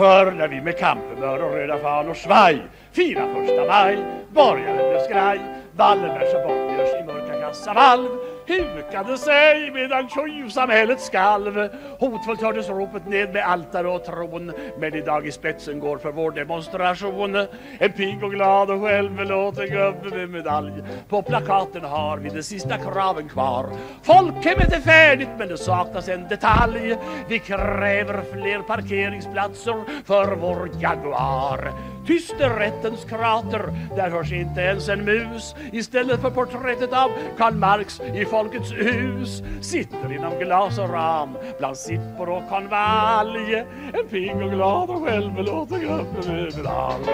För när vi med kamphumör och röda fanor svaj Fira första maj, borgaren blev skraj Wallenbergs och Bonniers i mörka kassavalv hukade sig medan tjuvsamhället skalv. Hotfullt hördes ropet ned med altare och tron, men idag i spetsen går för vår demonstration. En pigg och glad och självbelåten gubbe med medalj. På plakaten har vi de sista kraven kvar. Folkhemmet är färdigt men det saknas en detalj. Vi kräver fler parkeringsplatser för vår Jaguar. Tyst är rättens krater, där hörs inte ens en mus. Istället för porträttet av Karl Marx i Folkets hus sitter inom glas och ram bland sippor och konvalj en pigg och glad och självbelåten gubbe med medalj.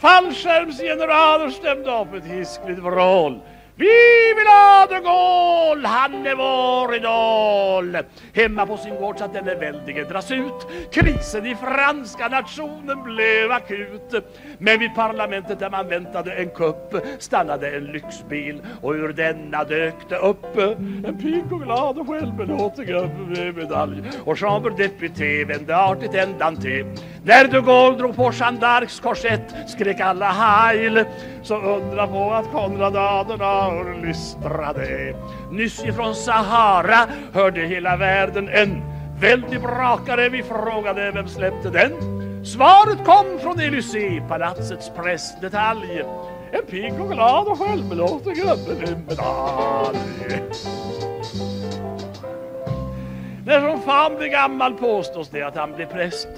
Fallskärmsgeneraler stämde upp ett hiskligt vrål vi vill ha de Gaulle, han är vår idol. Hemma på sin gård satt denne väldige dras ut. Krisen i franska nationen blev akut. Men vid parlamentet där man väntade en kupp stannade en lyxbil och ur denna dök det upp en pigg och glad och självbelåten gubbe med medalj. Och chambre député vände artigt ändan till. När de Gaulle drog på Jeanne d'Arcs korsett skrek alla heil. Så undra på att Konrad Adenauer lystrade. Nyss ifrån Sahara hörde hela världen en väldig brakare. Vi frågade vem släppte den? Svaret kom från Elysée, palatsets pressdetalj. En pigg och glad och självbelåten gubbe med medalj. När som fan blir gammal påstås det att han blir präst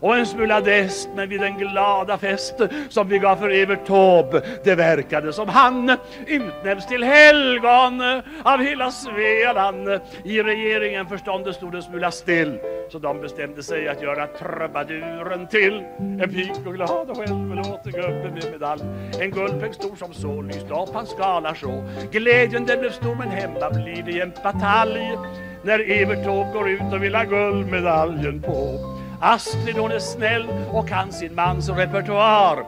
och en smula dest, men vid den glada fest som vi gav för Evert Taube, det verkade som han utnämns till helgon av hela Svealand. I regeringen förståndet stod en smula still, så de bestämde sig att göra trubaduren till en pik och glad och självbelåten gubbe med medalj. En guldpeng stor som så lyste upp hans skala så. Glädjen den blev stor, men hemma blir det en batalj när Evert Taube går ut och vill ha guldmedaljen på. Astrid hon är snäll och kan sin mans repertoar.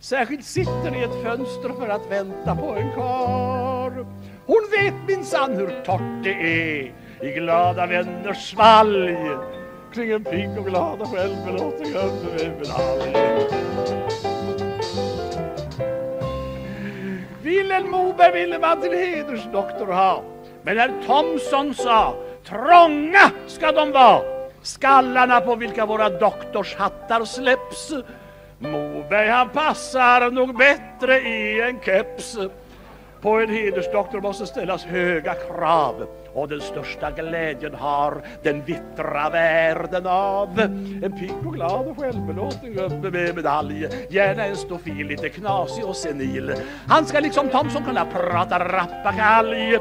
Särskilt sitter i ett fönster för att vänta på en kar. Hon vet minsann hur torrt det är i glada vänners svalg kring en pigg och glad och självbelåten gubbe med medalj. Vilhelm Moberg ville man till hedersdoktor ha men herr Thomson sa trånga ska de vara skallarna på vilka våra doktorshattar släpps. Moberg han passar nog bättre i en keps. På en hedersdoktor måste ställas höga krav och den största glädjen har den vittra världen av en pigg och glad och självbelåten gubbe med medalj gärna en stofil, lite knasig och senil han ska liksom Thomson kunna prata rappakalj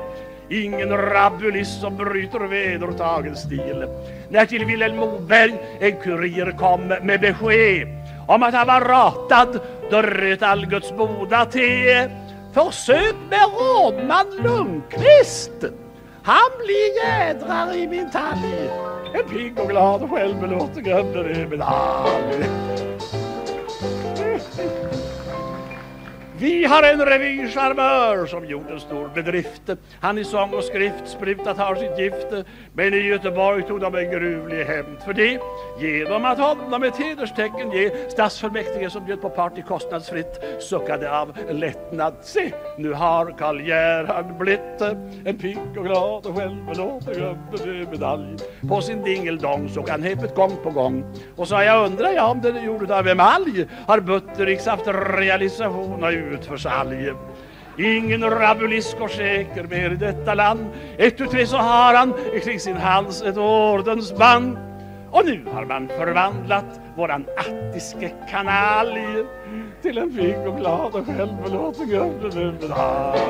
Ingen rabulist som bryter vedertagen stil. När till Vilhelm Moberg en kurir kom med besked om att han var ratad, då röt all Guds boda te. Försök med rådman Lundqvist. Han blir jädrar i min talg. En pigg och glad och självbelåten gubbe med medalj. Vi har en revycharmör som gjort en stor bedrift. Han i sång och skrift sprutat har sitt gift. Men i Göteborg tog de en gruvlig hämnd för det. Genom att honom ett hederstecken ge stadsfullmäktige som bjöd på party kostnadsfritt suckade av lättnad. Se, nu har Karl Gerhard blivit en pigg och glad och självbelåten gubbe med medalj. På sin dingeldong såg han häpet gång på gång och sa jag undrar jag om den är gjord av emalj har Buttericks haft realisation och utförsalj. Ingen rabulisk och säker mer i detta land. Ett, tu, tre så har han kring sin hals ett ordensband. Och nu har man förvandlat våran attiske kanalj till en pigg och glad och självbelåten gubbe med medalj.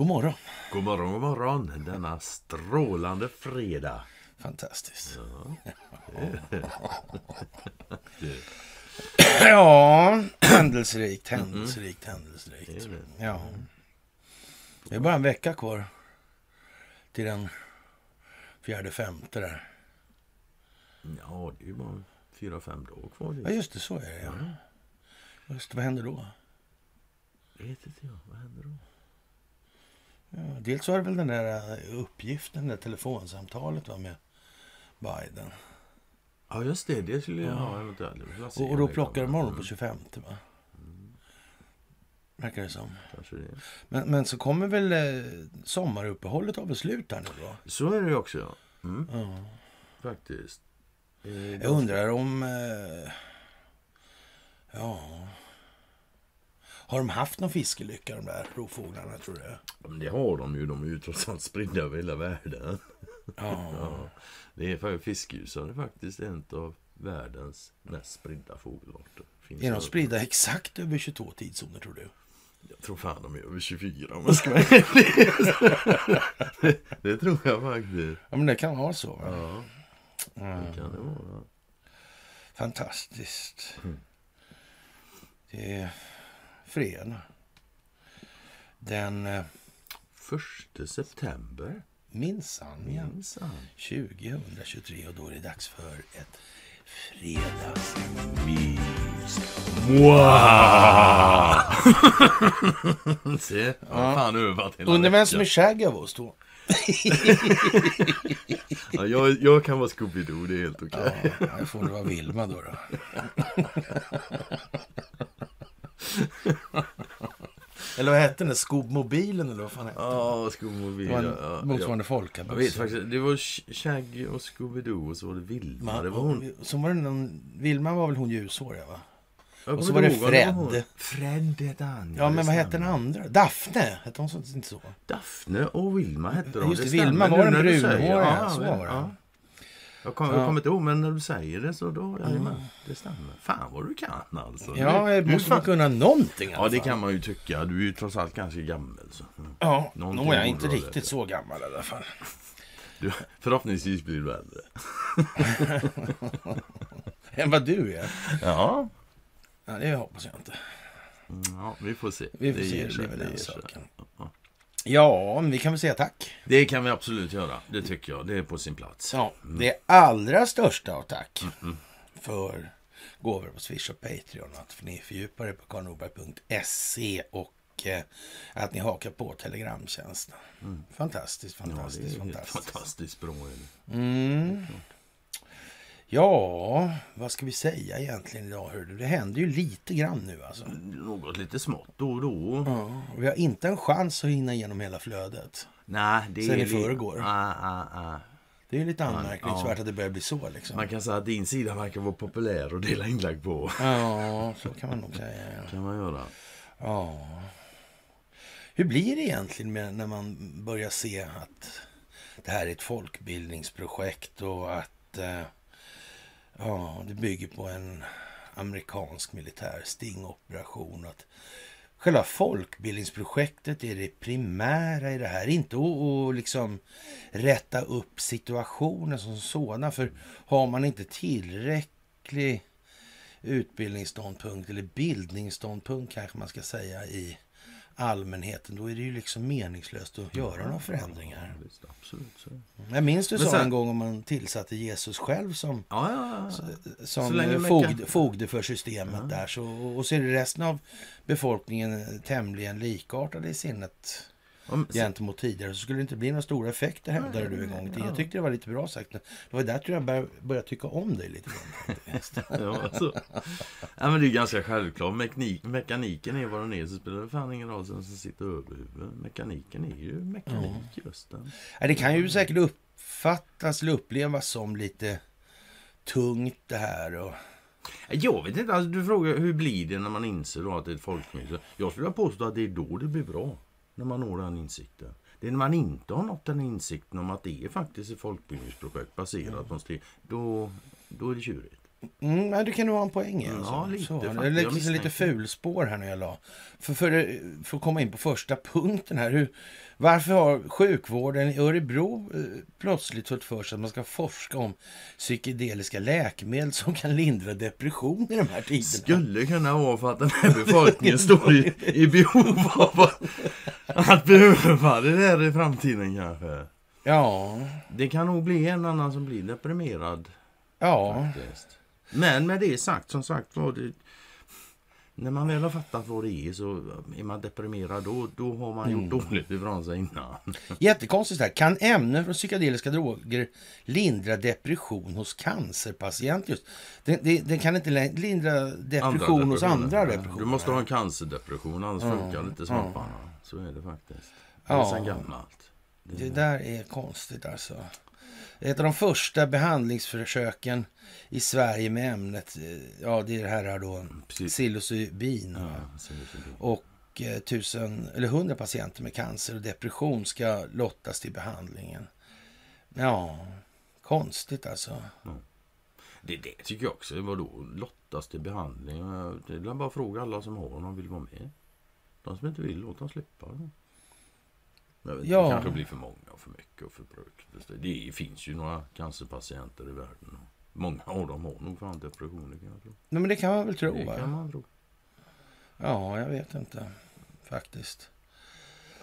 God morgon. god morgon, god morgon denna strålande fredag. Fantastiskt. Ja, händelserikt, händelserikt, händelserikt. Ja. Det är bara en vecka kvar till den fjärde, femte där. Ja, det är ju bara fyra, fem dagar kvar. Ja, just det, så är det. Ja. Just det, vad händer då? Vet inte jag? Ja, dels var det väl den där eh, uppgiften, det där telefonsamtalet va, med Biden. Ja, just det, det skulle jag ha se Och, och då plockar de honom på 25 va? Verkar det som. Det. Men, men så kommer väl eh, sommaruppehållet av beslut här nu då? Så är det ju också, ja. Mm, Ja. faktiskt. Eh, Jag undrar om... Eh, ja... Har de haft någon fiskelycka de där rovfåglarna tror du? Ja, men det har de ju. De är ju trots allt spridda över hela världen. Ja. Ja, det är är faktiskt en av världens mest spridda fågelarter. Finns Är de spridda exakt över 22 tidszoner tror du? Jag tror fan de är över 24 om jag ska vara det, det tror jag faktiskt. Ja men det kan vara så. Ja, Mm. det kan det vara. Fantastiskt. Det är fredag. Den eh, Första september. minsann ja. Minsann. 2023 och då är det dags för ett fredagsmys. Se, vad fan övat hela Undrar vem som är. Shaggy av oss två? ja, jag, jag kan vara Scooby-Doo, det är helt okej. Ja, jag får det vara Vilma då. då. Eller vad hette den? Skobmobilen eller vad fan hette den? Ja, Scooby-Doo. Det var ja, ja, en motsvarande Jag folkabuss. vet faktiskt, det var Sh- Shaggy och Scooby-Doo och så var det Vilma. Det var hon. Så var det någon, Vilma var väl hon ljushåriga va? Jag och så var det Fred. var. Fred hette han. Ja, men vad hette den andra? Daphne? Hette hon så, inte så? Daphne och Vilma hette de. Just det, Vilma var den när du säger- brunhåriga, Ja, så var det. ja. Jag, kom, Ja. kommer inte ihåg, men när du säger det så då, jajamän, det stämmer. Fan vad du kan alltså. Ja, jag måste man kunna någonting Ja, det fall. kan man ju tycka. Du är ju trots allt ganska gammal. Så. Mm. Ja, Någonting är jag inte riktigt rätt. så gammal i alla fall. Du, förhoppningsvis blir du äldre. Än vad du är. Ja. Ja, det hoppas jag inte. ja, vi får se. Vi får Det se, ger det blir det den saken. Ja. Ja, men vi kan väl säga tack. Det kan vi absolut göra. Det tycker jag. Det är på sin plats. Ja, det allra största av tack för gåvor på Swish och Patreon. Att ni fördjupar er på karlnorberg.se och eh, att ni hakar på Telegramtjänsten. Fantastiskt, Ja, det fantastiskt, är helt fantastiskt. fantastiskt bra. Mm. Ja, vad ska vi säga egentligen idag? Hör du? Det händer ju lite grann nu alltså. Något lite smått då och då. Ja, vi har inte en chans att hinna igenom hela flödet. Nej, det Sen är i li- förrgår. Ah, ah, ah. Det är ju lite anmärkningsvärt ja. att det börjar bli så liksom. Man kan säga att din sida verkar vara populär att dela inlägg på. Ja, så kan man nog säga. Ja. kan man göra. Ja. Hur blir det egentligen med när man börjar se att det här är ett folkbildningsprojekt och att eh, ja, det bygger på en amerikansk militär stingoperation. Att själva folkbildningsprojektet är det primära i det här. Inte att, liksom rätta upp situationen som sådan. För har man inte tillräcklig utbildningsståndpunkt eller bildningsståndpunkt kanske man ska säga i allmänheten, då är det ju liksom meningslöst att göra några förändringar. Ja, visst, absolut. Så. Jag minns du sa sen- en gång om man tillsatte Jesus själv som, Ja, ja. Så som man fogd, kan- fogde för systemet där. Så, och så är det resten av befolkningen tämligen likartade i sinnet Om, gentemot tidigare. Så skulle det inte bli några stora effekter hävdade du en gång i tiden. Jag tyckte det var lite bra sagt. Det var där tror jag började, började tycka om dig lite grann. ja, alltså. ja, men det är ganska självklart. Mekanik, mekaniken är vad den är. Så spelar det fan ingen roll vem som sitter över huvudet. Mekaniken är ju mekanik just den. Ja, det kan ju säkert uppfattas eller upplevas som lite tungt det här. Och, Jag vet inte, alltså, du frågar hur blir det när man inser att det är ett folkmöte? Jag skulle påstå att det är då det blir bra. När man når den insikten. Det är när man inte har nått den insikten om att det är faktiskt ett folkbildningsprojekt baserat på strid. Då, då är det tjurigt. Mm, nej, det kan nog ha en poäng i. Ja, Alltså. lite Så, faktiskt. det liksom lite fulspår här när jag la. För, för, för att komma in på första punkten här. Hur, varför har sjukvården i Örebro eh, plötsligt fått för sig att man ska forska om psykedeliska läkemedel som kan lindra depression i de här tiderna? Skulle kunna vara för att den här befolkningen står i, i behov av att, att behöva det där i framtiden kanske. Ja, Det kan nog bli en annan som blir deprimerad. ja. Faktiskt. Men med det sagt, som sagt var det, När man väl har fattat vad det är så är man deprimerad. Då, då har man gjort dåligt ifrån sig innan. Jättekonstigt här. Kan ämnen från psykedeliska droger lindra depression hos cancerpatient? Just. Den, den, den kan inte lindra depression hos andra depressioner. Du måste ha en cancerdepression, annars funkar inte svamparna. Så är det faktiskt. Det är Ja. sen gammalt. Det där är konstigt alltså. Ett av de första behandlingsförsöken i Sverige med ämnet, eh, ja det är det här då, psilocybin. Ja. Och eh, tusen, eller hundra patienter med cancer och depression ska lottas till behandlingen. Ja, konstigt alltså. Det, det tycker jag också. Vadå? Lottas till behandling? Det är bara fråga alla som har om de vill vara med. De som inte vill, låt dem slippa. Jag vet, Ja. Det kanske blir för många och för mycket och för brökt. Det finns ju några cancerpatienter i världen. Många av dem har nog fan depressioner kan jag tro. Nej, men det kan man väl tro Det va? kan man tro. Ja, jag vet inte faktiskt.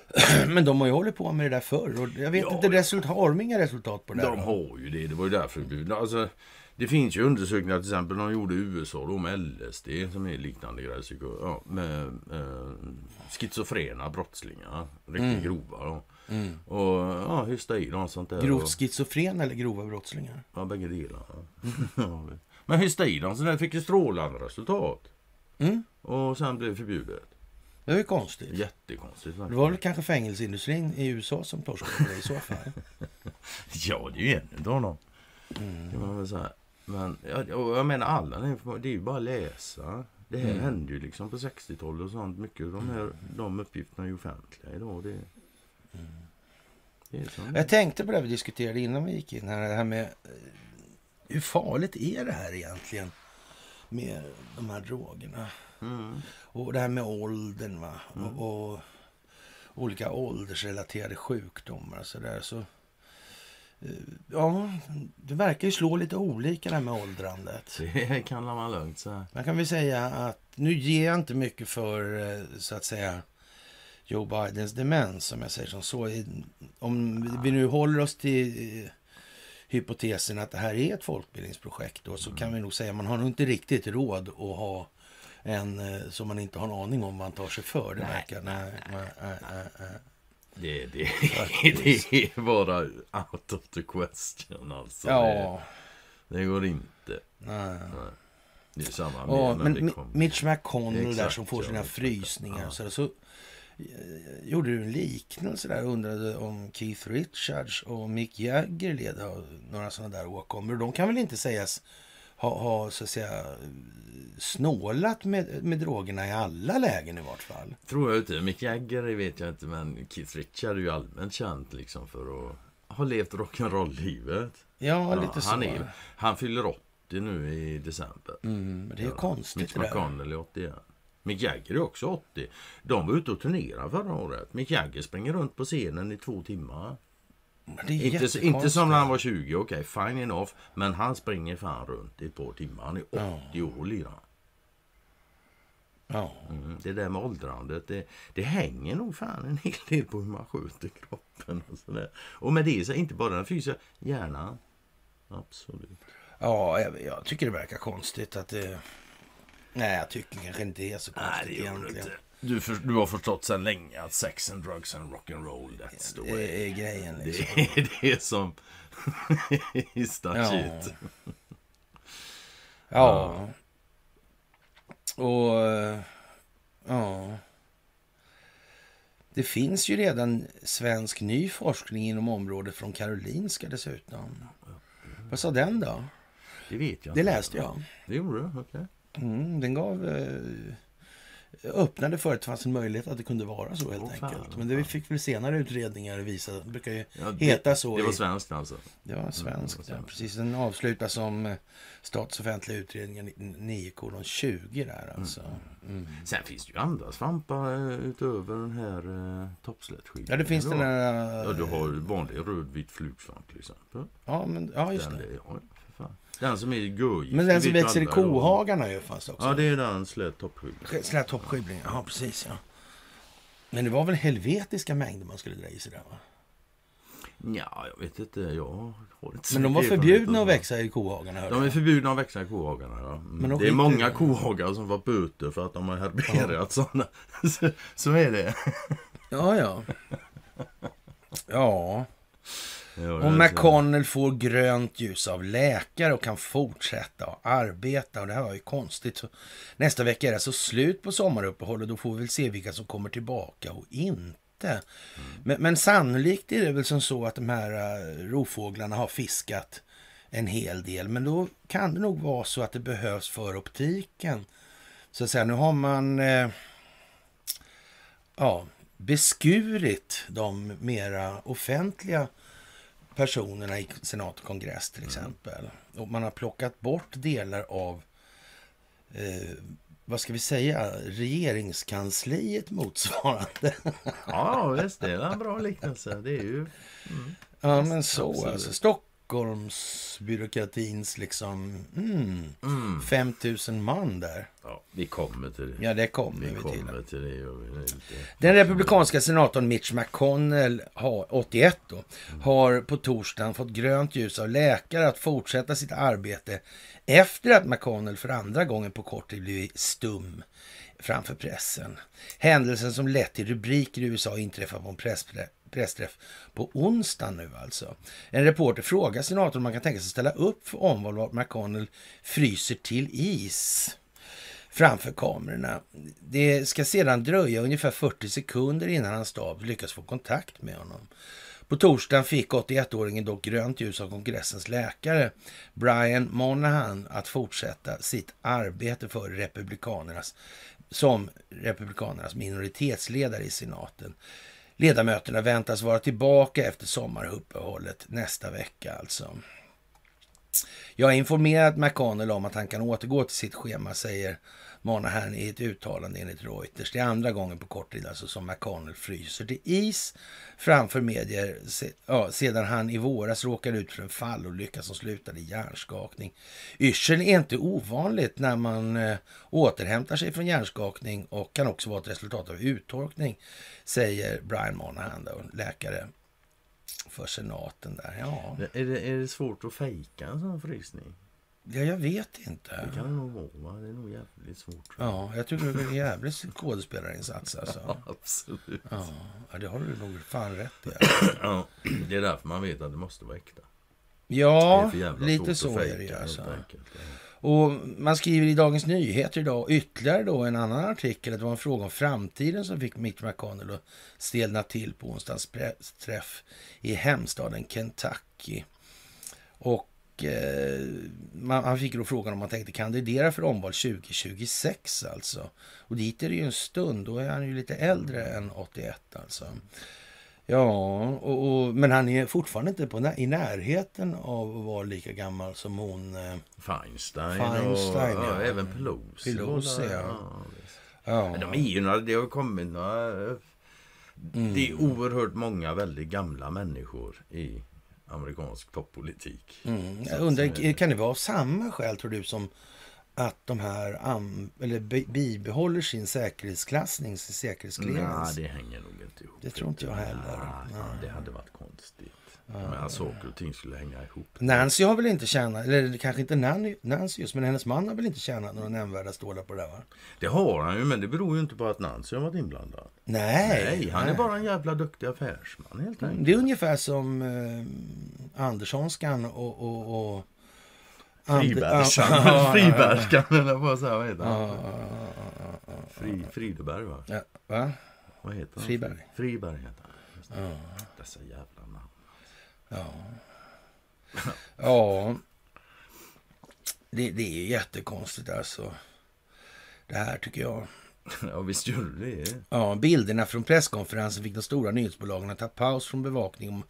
Men de har ju hållit på med det där förr och jag vet Ja. inte, resultat, har de inga resultat på det? De då? har ju det. Det var ju därför. Alltså, det finns ju undersökningar till exempel de gjorde i USA då med LSD som är liknande grejer. Ja, med eh, schizofrena brottslingar. Riktigt grova då. Mm. Och ja, hysta i dem och sånt där. Grovt schizofren eller grova brottslingar? ja, bägge delar. Ja, det- Men hysta i dem så där fick ju strålande resultat. Mm. Och sen blev det förbjudet. Det är ju konstigt. Jättekonstigt. Det verkligen. var väl kanske fängelseindustrin i USA som torskade på det i så fall. Ja, det är ju en utav dem. Mm. Kan man väl säga. Men jag, jag menar den information- det är ju bara att läsa. Det här Mm. hände ju liksom på 60-talet och sånt. Mycket av de här de uppgifterna är ju offentliga idag. Det, det är som Jag tänkte på det vi diskuterade innan vi gick in här. Det här med eh, hur farligt är det här egentligen med de här drogerna? mm. Och det här med åldern va? Och, och olika åldersrelaterade sjukdomar och sådär. Så, eh, ja, det verkar ju slå lite olika det med åldrandet. Det kan man lugnt säga. Man kan väl säga att nu ger jag inte mycket för eh, så att säga Joe Bidens demens om jag säger som så. Om vi nu håller oss till eh, hypotesen att det här är ett folkbildningsprojekt då, så kan vi nog säga att man har nog inte riktigt råd att ha en eh, som man inte har en aning om vad man tar sig för. Det verkar, nej, nej, nej, nej, nej. Det, det, det är bara out of the question alltså. Ja, Det, det går inte. nej. Det är samma med Ja, men Mi-. Mitch McConnell där Exakt, som får sina frysningar Ja. så, där, så eh, gjorde du en liknelse där undrade om Keith Richards och Mick Jagger led av några sådana där åkommor. De kan väl inte sägas ha, ha så att säga snålat med, med drogerna i alla lägen i vart fall. Tror jag inte. Mick Jagger vet jag inte, men Keith Richard är ju allmänt känd liksom för att ha levt rock'n'roll-livet. Ja, Ja, lite så. han, är, han fyller 80 nu i december. Mm, men det är Ja, konstigt Mitch. McConnell är 81. Mick Jagger är också 80. De var ute och turnerade förra året. Mick Jagger springer runt på scenen i två timmar. Det Inte, inte som när han var 20, okej, fine enough. Men han springer fan runt i ett par timmar. Han är 80 Ja. år lirar. Ja. Mm, det där med åldrandet, det, det hänger nog fan en hel del på hur man sköter kroppen och sådär. Och med det så inte bara den fysiska, hjärnan. Absolut. Ja, jag, jag tycker det verkar konstigt att det... Nej, jag tycker kanske inte det är så konstigt egentligen. Du, för, du har förstått sedan länge att sex and drugs and rock'n'roll, that's the way. Det är grejen liksom. Det är det som is that Ja. shit. Ja. Och... eh, Ja. Det finns ju redan svensk ny forskning inom området från Karolinska dessutom. Vad sa den då? Det vet jag Det läste jag. Det gjorde du? Okej. Mm, den gav eh, öppnade för att det fanns en möjlighet att det kunde vara så helt Åh, fan, enkelt. Men det fick väl senare utredningar visa. Det brukar ju Ja, det- heta så. Det var svenskt alltså. det var svenskt, det var ja. svenskt. Precis, den avslutas som eh, Statens offentliga utredningar 9 20 där alltså. Mm. Sen finns det ju andra svampar eh, utöver den här eh, toppslättskydden. Ja, det finns den där... Ja, du har ju vanlig rödvit flugsvamp till exempel. Ja, men, ja just Den, det. ja. Den som är görgift. Men den som växer i kohagarna ju fanns också. Ja, det är den slät toppskydd. Sån här toppskivling, ja precis ja. Men det var väl helvetiska mängder man skulle dra i sig där va? Ja, jag vet inte. Jag har inte Men de var förbjudna att växa i kohagarna De är förbjudna att växa i kohagarna. Ja. Men de det är många kohagar som får böter för att de har herberat sådana. Så, så är det. Ja, ja. Ja, Ja, och. McConnell får grönt ljus av läkare och kan fortsätta att arbeta. Och det här var ju konstigt. Så nästa vecka är det så slut på sommaruppehåll och då får vi väl se vilka som kommer tillbaka och inte. Men, men sannolikt är det väl som så att de här uh, rovfåglarna har fiskat en hel del. Men då kan det nog vara så att det behövs för optiken. Så att säga, nu har man eh, ja, beskurit de mera offentliga personerna i senat och kongress till exempel. Och man har plockat bort delar av, eh, vad ska vi säga, regeringskansliet motsvarande. Ja, visst. Det är en bra liknelse. Det är ju... ja, men så Absolut. alltså. Stockholmsbyråkratins liksom, mm, Mm. 5000 man där. Ja, vi kommer till det. Ja, det kommer vi vi till. kommer till det. vi. Den republikanska senatorn Mitch McConnell, har, 81 då, har på torsdagen fått grönt ljus av läkare att fortsätta sitt arbete efter att McConnell för andra gången på kort tid blivit stum framför pressen. Händelsen som lett till rubriker i USA inträffar på en pressträ- pressträff på onsdag nu alltså. En reporter frågar senatorn om man kan tänka sig ställa upp för omval och McConnell fryser till is framför kamerorna. Det ska sedan dröja ungefär 40 sekunder innan hans stab lyckas få kontakt med honom. På torsdagen fick 81-åringen dock grönt ljus av kongressens läkare Brian Monahan att fortsätta sitt arbete för republikanernas som republikanernas minoritetsledare i senaten. Ledamöterna väntas vara tillbaka efter sommaruppehållet nästa vecka alltså. Jag har informerat McConnell om att han kan återgå till sitt schema, säger Monahan i ett uttalande enligt Reuters. Det är andra gången på kort tid alltså som McConnell fryser till is framför medier se, ja, sedan han i våras råkade ut för en fallolycka som slutade i hjärnskakning. Yrsel är inte ovanligt när man eh, återhämtar sig från hjärnskakning och kan också vara ett resultat av uttorkning, säger Brian Monahan, då, läkare för senaten där. Ja, Är det, är det svårt att fejka en sån frysning? Ja jag vet inte. Det kan det nog vara. va? Det är nog jävligt svårt. Ja, jag tycker det är en jävlig skådespelarinsats alltså. Absolut. Ja, det har du nog fan rätt i. Ja, det är därför man vet att det måste vara äkta. Ja, lite så är det alltså. Och man skriver i Dagens Nyheter idag ytterligare då en annan artikel att det var en fråga om framtiden som fick Mitch McConnell att stelna till på onsdagens pressträff i hemstaden Kentucky. Och eh, man, han fick då frågan om han tänkte kandidera för omval 2026 alltså. Och dit är det ju en stund, då är han ju lite äldre än 81 alltså. Ja, och, och, men han är fortfarande inte på, i närheten av att vara lika gammal som hon. Eh, Feinstein, Feinstein, och ja. ja, även Pelosi. Pelosi, ja. ja. Men de är ju några, det har kommit några... Det är oerhört många väldigt gamla människor i amerikansk toppolitik. Mm. Jag undrar, säga. kan det vara av samma skäl tror du som att de här am, eller bi- bibehåller sin säkerhetsklassning, sin Nej, säkerhetsclearance? det hänger nog inte ihop. Det tror inte jag heller. Nej, det hade varit konstigt. Men saker och ting skulle hänga ihop. Nancy har väl inte tjänat, eller kanske inte Nancy just, men hennes man har väl inte tjänat några nämnvärda stålar på det där va? Det har han ju, men det beror ju inte på att Nancy har varit inblandad. Nej, Nej, han är nej. bara en jävla duktig affärsman helt enkelt. Det är ungefär som eh, Anderssonskan och... och, och Fribergskan. Eller vad säger vad heter han? Ja, ja, ja, ja, Fri, Frideberg va? ja. Va? Vad heter han? Friberg. Friberg heter han. Dessa jävla. Ja. ja. Det, det är ju jättekonstigt alltså. Det här tycker jag. Ja, visst gör du det. Ja, bilderna från presskonferensen fick de stora nyhetsbolagen att ta paus från bevakning om,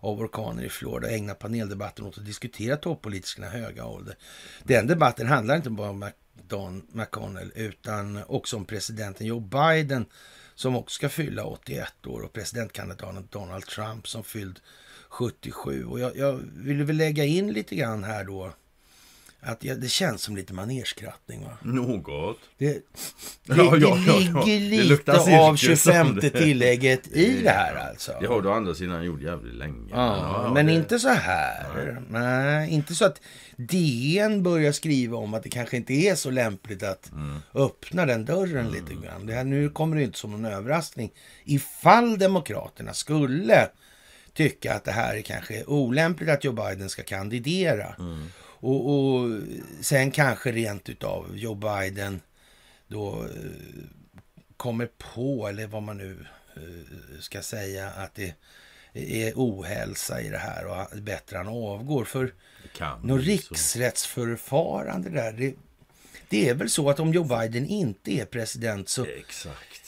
av orkaner i Florida och ägna paneldebatten åt att diskutera toppolitikernas höga ålder. Den debatten handlar inte bara om Don McConnell utan också om presidenten Joe Biden som också ska fylla 81 år och presidentkandidaten Donald Trump som fylld 77. Och jag, jag vill väl lägga in lite grann här då att ja, det känns som lite manerskrattning. Va? Något. Det, det, Ja, ja, det ja, ja. ligger Det lite luktar av cirkus 25 om det. tillägget i det här alltså. Det har du andra sidan gjort jävligt länge. Ja, ja, men det- inte så här. Nej. inte så att DN börjar skriva om att det kanske inte är så lämpligt att Mm. öppna den dörren lite grann. Det här, nu kommer det inte som någon överraskning. Ifall Demokraterna skulle tycka att det här är kanske olämpligt att Joe Biden ska kandidera. Mm. Och, och sen kanske rent utav Joe Biden då eh, kommer på, eller vad man nu eh, ska säga, att det är ohälsa i det här och bättre han avgår. För något riksrättsförfarande där, det, det är väl så att om Joe Biden inte är president så Exakt.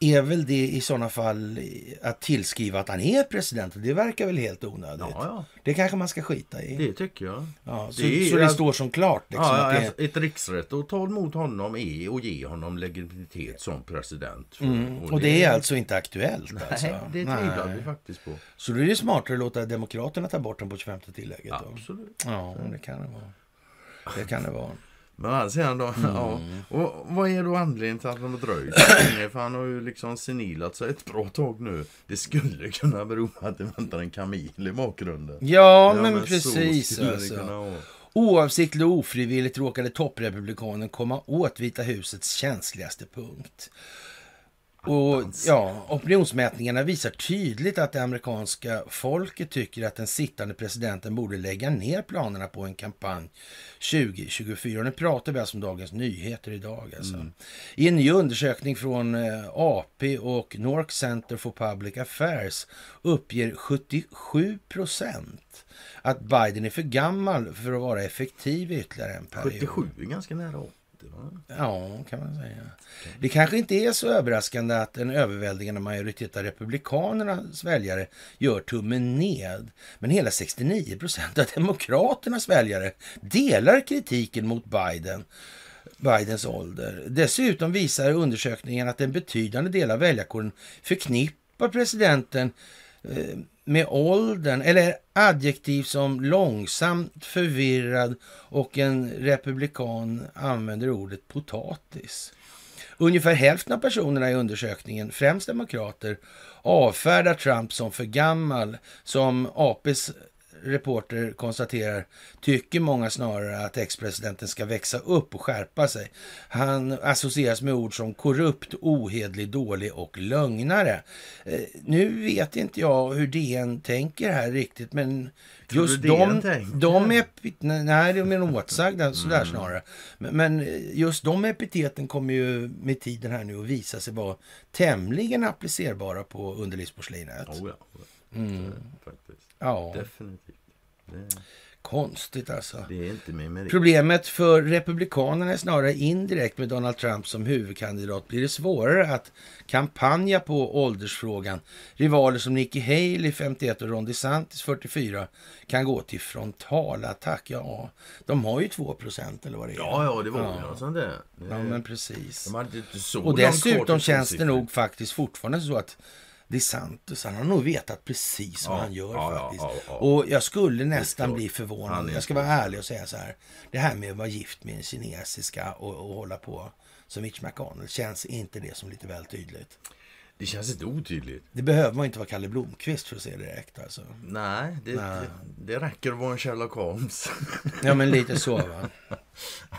Är väl det i sådana fall att tillskriva att han är president. Det verkar väl helt onödigt. Ja, ja. Det kanske man ska skita i. Det tycker jag. ja, så, det är- så det står som klart. Liksom, ja, att det, alltså, ett riksrätt att ta emot honom är att ge honom legitimitet som president. mm, och det är alltså inte aktuellt. Alltså. Nej, det tvivlar vi faktiskt på. Så då är det smartare att låta Demokraterna ta bort den på 25 tillägget. Då. Absolut. Ja, det kan det vara. Det kan det vara. Men han säger då, Mm. ja. Och vad är då anledningen till att de har dröjt länge? För han har ju liksom senilat sig ett bra tag nu. Det skulle kunna bero på att det väntar en kamil i bakgrunden. Ja, men, så precis. Alltså. Oavsiktligt och ofrivilligt råkade topprepublikanen komma åt Vita husets känsligaste punkt. Och ja, opinionsmätningarna visar tydligt att det amerikanska folket tycker att den sittande presidenten borde lägga ner planerna på en kampanj 2024. Och nu pratar vi alltså om Dagens Nyheter idag. Alltså. I en ny undersökning från eh, AP och North Center for Public Affairs uppger 77 procent att Biden är för gammal för att vara effektiv i ytterligare en period. 77 är ganska nära 80 va? Ja, kan man säga. Det kanske inte är så överraskande att en överväldigande majoritet av republikanernas väljare gör tummen ned. Men hela 69 procent av demokraternas väljare delar kritiken mot Biden. Bidens ålder. Dessutom visar undersökningen att en betydande del av väljarkåren förknippar presidenten eh, Eh, med åldern eller adjektiv som långsamt, förvirrad och en republikan använder ordet potatis. Ungefär hälften av personerna i undersökningen, främst demokrater, avfärdar Trump som för gammal. Som APs reporter konstaterar tycker många snarare att ex-presidenten ska växa upp och skärpa sig. Han associeras med ord som korrupt, ohedlig, dålig och lögnare. Eh, nu vet inte jag hur DN tänker här riktigt, men just de, de är... Nej, de är åtsagda sådär snarare. Men, men just de epiteten kommer ju med tiden här nu att visa sig vara tämligen applicerbara på underlivsporslinet. Oh, ja. Mm. Faktiskt. Ja, Definitivt. Det, konstigt alltså. Problemet för Republikanerna är snarare indirekt med Donald Trump som huvudkandidat blir det svårare att kampanja på åldersfrågan. Rivaler som Nikki Haley, 51 och Ron DeSantis, 44, kan gå till frontalattack. Ja, de har ju 2 procent eller vad det är. Ja, ja, det var Ja. sånt där. Ja, men precis. de Och dessutom känns det nog faktiskt fortfarande så att DeSantis, han har nog vetat precis vad Ja, han gör ja, faktiskt. ja. Och jag skulle nästan bli förvånad. Jag ska vara ärlig och säga så här. Det här med att vara gift med en kinesiska och, och hålla på som Mitch McConnell, känns inte det som lite väl tydligt? Det känns inte otydligt. Det behöver man inte vara Kalle Blomqvist för att se direkt alltså. Nej, det, Nej. Det, det räcker att vara en Sherlock Holmes. Ja, men lite så va.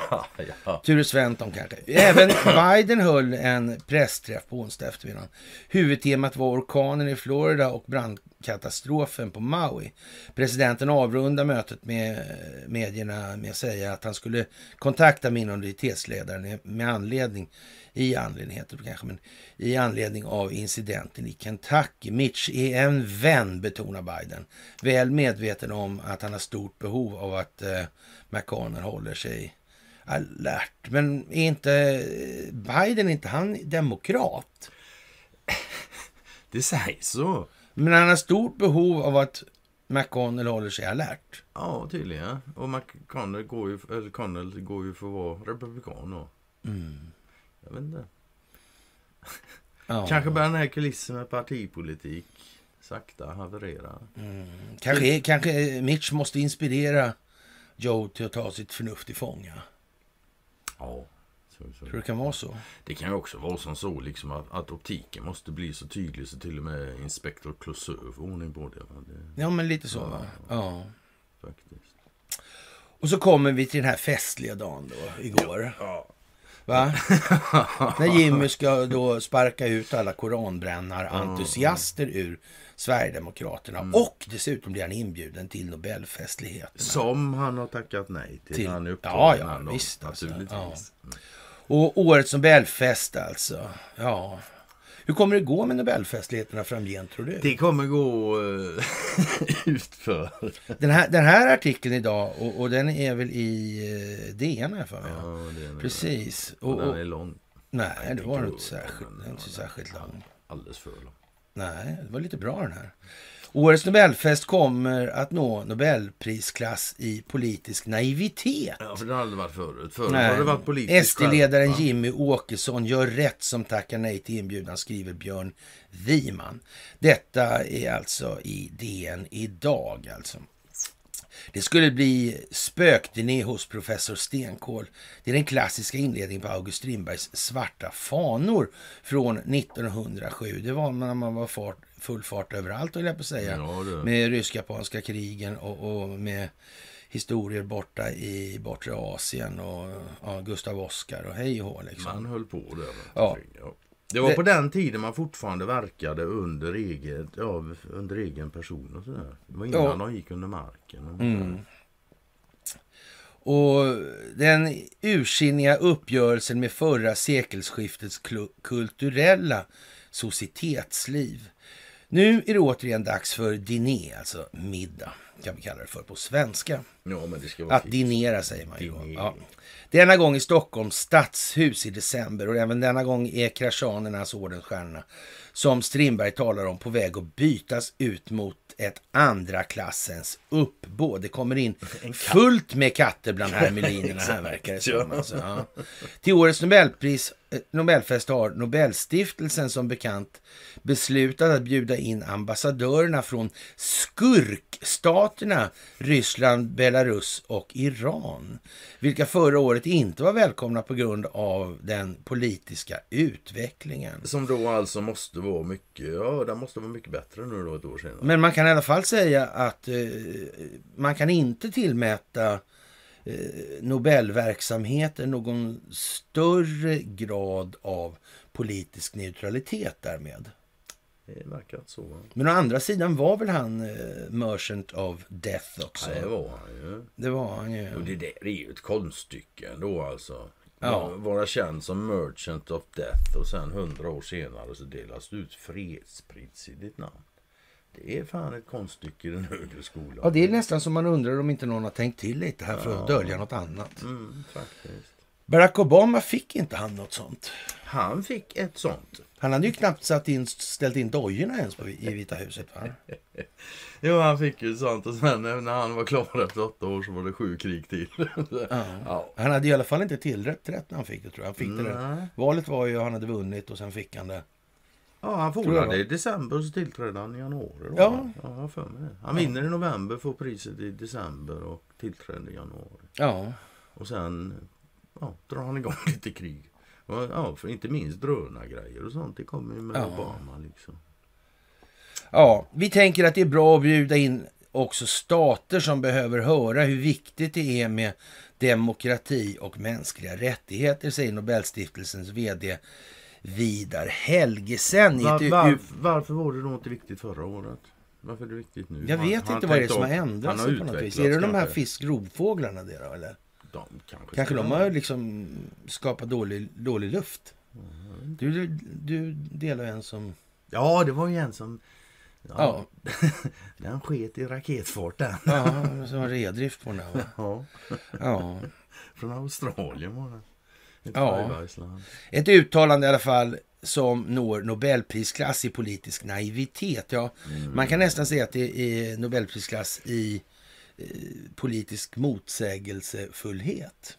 ja. Ture Sventon kanske. Även Biden höll en pressträff på onsdag eftermiddag. Huvudtemat var orkanen i Florida och brandkatastrofen på Maui. Presidenten avrundade mötet med medierna med att säga att han skulle kontakta minoritetsledaren med anledning i anledning, heter det kanske, men i anledning av incidenten i Kentucky. Mitch är en vän, betonar Biden. Väl medveten om att han har stort behov av att eh, McConnell håller sig alert. Men är inte Biden, inte han demokrat? Det sägs så. Men han har stort behov av att McConnell håller sig alert. Ja, tydligen. Och McConnell går ju, eller Connell går ju för att vara republikan då. Jag vet inte. Ja. Kanske börjar den här kulissen med partipolitik sakta haverera. Kanske, kanske Mitch måste inspirera Joe till att ta sitt förnuft i fånga. Ja. Så, så. Tror det kan vara så? Det kan ju också vara som så liksom att, att optiken måste bli så tydlig så till och med inspektor Clouseau får ordning på det. Ja, men lite så va? Ja. faktiskt. Och så kommer vi till den här festliga dagen då, igår. Ja. Va? När Jimmy ska då sparka ut alla koranbrännar-entusiaster ur Sverigedemokraterna. Mm. Och dessutom blir han inbjuden till Nobelfestligheterna. Som han har tackat nej till. Till- Han är Ja, ja, visst, alltså. Naturligtvis. Och årets Nobelfest alltså. Ja. Hur kommer det gå med Nobelfestligheterna framgent tror du? Det kommer gå uh, utför. Den, här, den här artikeln idag, och, och den är väl i eh, DN här för mig. Ja, det. Precis. Och Och, den är lång. nej, det var inte särskilt, den är inte särskilt lång. Alldeles för lång. Nej, det var lite bra den här. Årets Nobelfest kommer att nå Nobelprisklass i politisk naivitet. Ja, för det har aldrig varit förut. Förut har det varit politiskt SD-ledaren. Jimmy Åkesson gör rätt som tackar nej till inbjudan, skriver Björn Wiman. Detta är alltså i DN idag. Alltså. Det skulle bli spökturné hos professor Stenkol. Det är den klassiska inledningen på August Strindbergs Svarta fanor från 1907. Det var när man var fart, full fart överallt, höll jag på säga. Ja. Med rysk-japanska krigen och, och med historier borta i bortre Asien och ja, Gustav Oskar och hej och hå, liksom. Man höll på där. Ja. Det var Det- på den tiden man fortfarande verkade under, eget, ja, under egen person och sådär. Det var innan Ja. de gick under marken. Och Mm. Och den ursinniga uppgörelsen med förra sekelskiftets kulturella societetsliv. Nu är det återigen dags för diné, alltså middag, kan vi kalla det för på svenska. Ja, men det ska vara Att fint. dinera säger man ju. Ja. Denna gång i Stockholms stadshus i december och även denna gång är kraschanernas ordensstjärna som Strindberg talar om på väg att bytas ut mot ett andra klassens uppbåd. Det kommer in fullt med katter bland hermelinerna här verkar det som. Alltså, ja. Till årets Nobelpris, Nobelfest har Nobelstiftelsen som bekant beslutat att bjuda in ambassadörerna från skurkstaterna Ryssland, Belarus och Iran. Vilka förra året inte var välkomna på grund av den politiska utvecklingen. Som då alltså måste vara mycket, ja den måste vara mycket bättre nu då ett år senare. Men man kan i alla fall säga att eh, man kan inte tillmäta eh, Nobelverksamheten någon större grad av politisk neutralitet därmed. Det verkar så. Men å andra sidan var väl han eh, Merchant of Death också? Nej, det var han ju. Det var han ju. Och det där är ju ett konststycke ändå alltså. Ja. Vara känd som Merchant of Death och sen hundra år senare så delas det ut fredspris i ditt namn. Det är fan ett konststycke i den högre skolan. Ja, det är nästan som man undrar om inte någon har tänkt till lite här för att dölja något annat. Mm, faktiskt. Barack Obama fick inte han något sånt. Han fick ett sånt. Han hade ju knappt satt in, ställt in dojorna ens på, i Vita huset. Va? Jo, han fick ju sånt och sen när han var klar efter åtta år så var det sju krig till. ja. Han hade i alla fall inte tillrätt rätt när han fick det tror jag. Han fick det. Valet var ju han hade vunnit och sen fick han det. Ja, han det i december och så tillträdde han i januari. Då. Ja. ja för mig. Han vinner i november, får priset i december och tillträder i januari. Ja, Och sen ja, drar han igång lite krig. Ja, för inte minst drönargrejer och sånt. Det kommer ju med Ja. Obama liksom. ja, vi tänker att det är bra att bjuda in också stater som behöver höra hur viktigt det är med demokrati och mänskliga rättigheter, säger Nobelstiftelsens vd Vidar Helgesen. Var, var, varför var det då inte viktigt förra året? Varför är det viktigt nu? Jag Han- vet han inte vad det är som har ändrats han har på något vis. Är det de här det då, eller? De kanske, Kanske de har liksom skapat dålig, dålig luft. Du, du, du delar en som... Ja, det var ju en som... Ja, Den sket i raketfart den. ja som redrift på den va? Ja. Ja. Från Australien var det. Ja. Ett uttalande i alla fall som når Nobelprisklass i politisk naivitet. Ja, Man kan nästan säga att det är Nobelprisklass i eh, politisk motsägelsefullhet.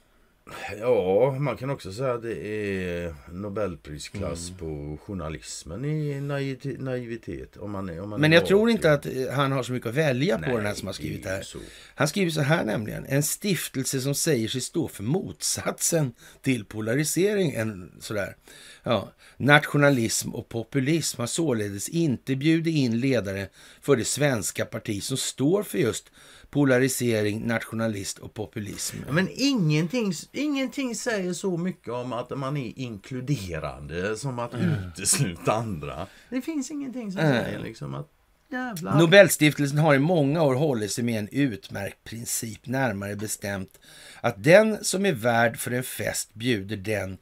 Ja, man kan också säga att det är Nobelprisklass Mm. på journalismen i naiv- naivitet. Om man, om man Men jag tror inte att eh, han har så mycket att välja på Nej, den här som har skrivit det det är här. så. Han skriver så här nämligen. En stiftelse som säger sig stå för motsatsen till polarisering. En, sådär. Ja. Nationalism och populism har således inte bjudit in ledare för det svenska parti som står för just polarisering, nationalist och populism. Men ingenting, ingenting säger så mycket om att man är inkluderande som att Mm. utesluta andra. Det finns ingenting som säger liksom att jävlar. Nobelstiftelsen har i många år hållit sig med en utmärkt princip, närmare bestämt att den som är värd för en fest bjuder den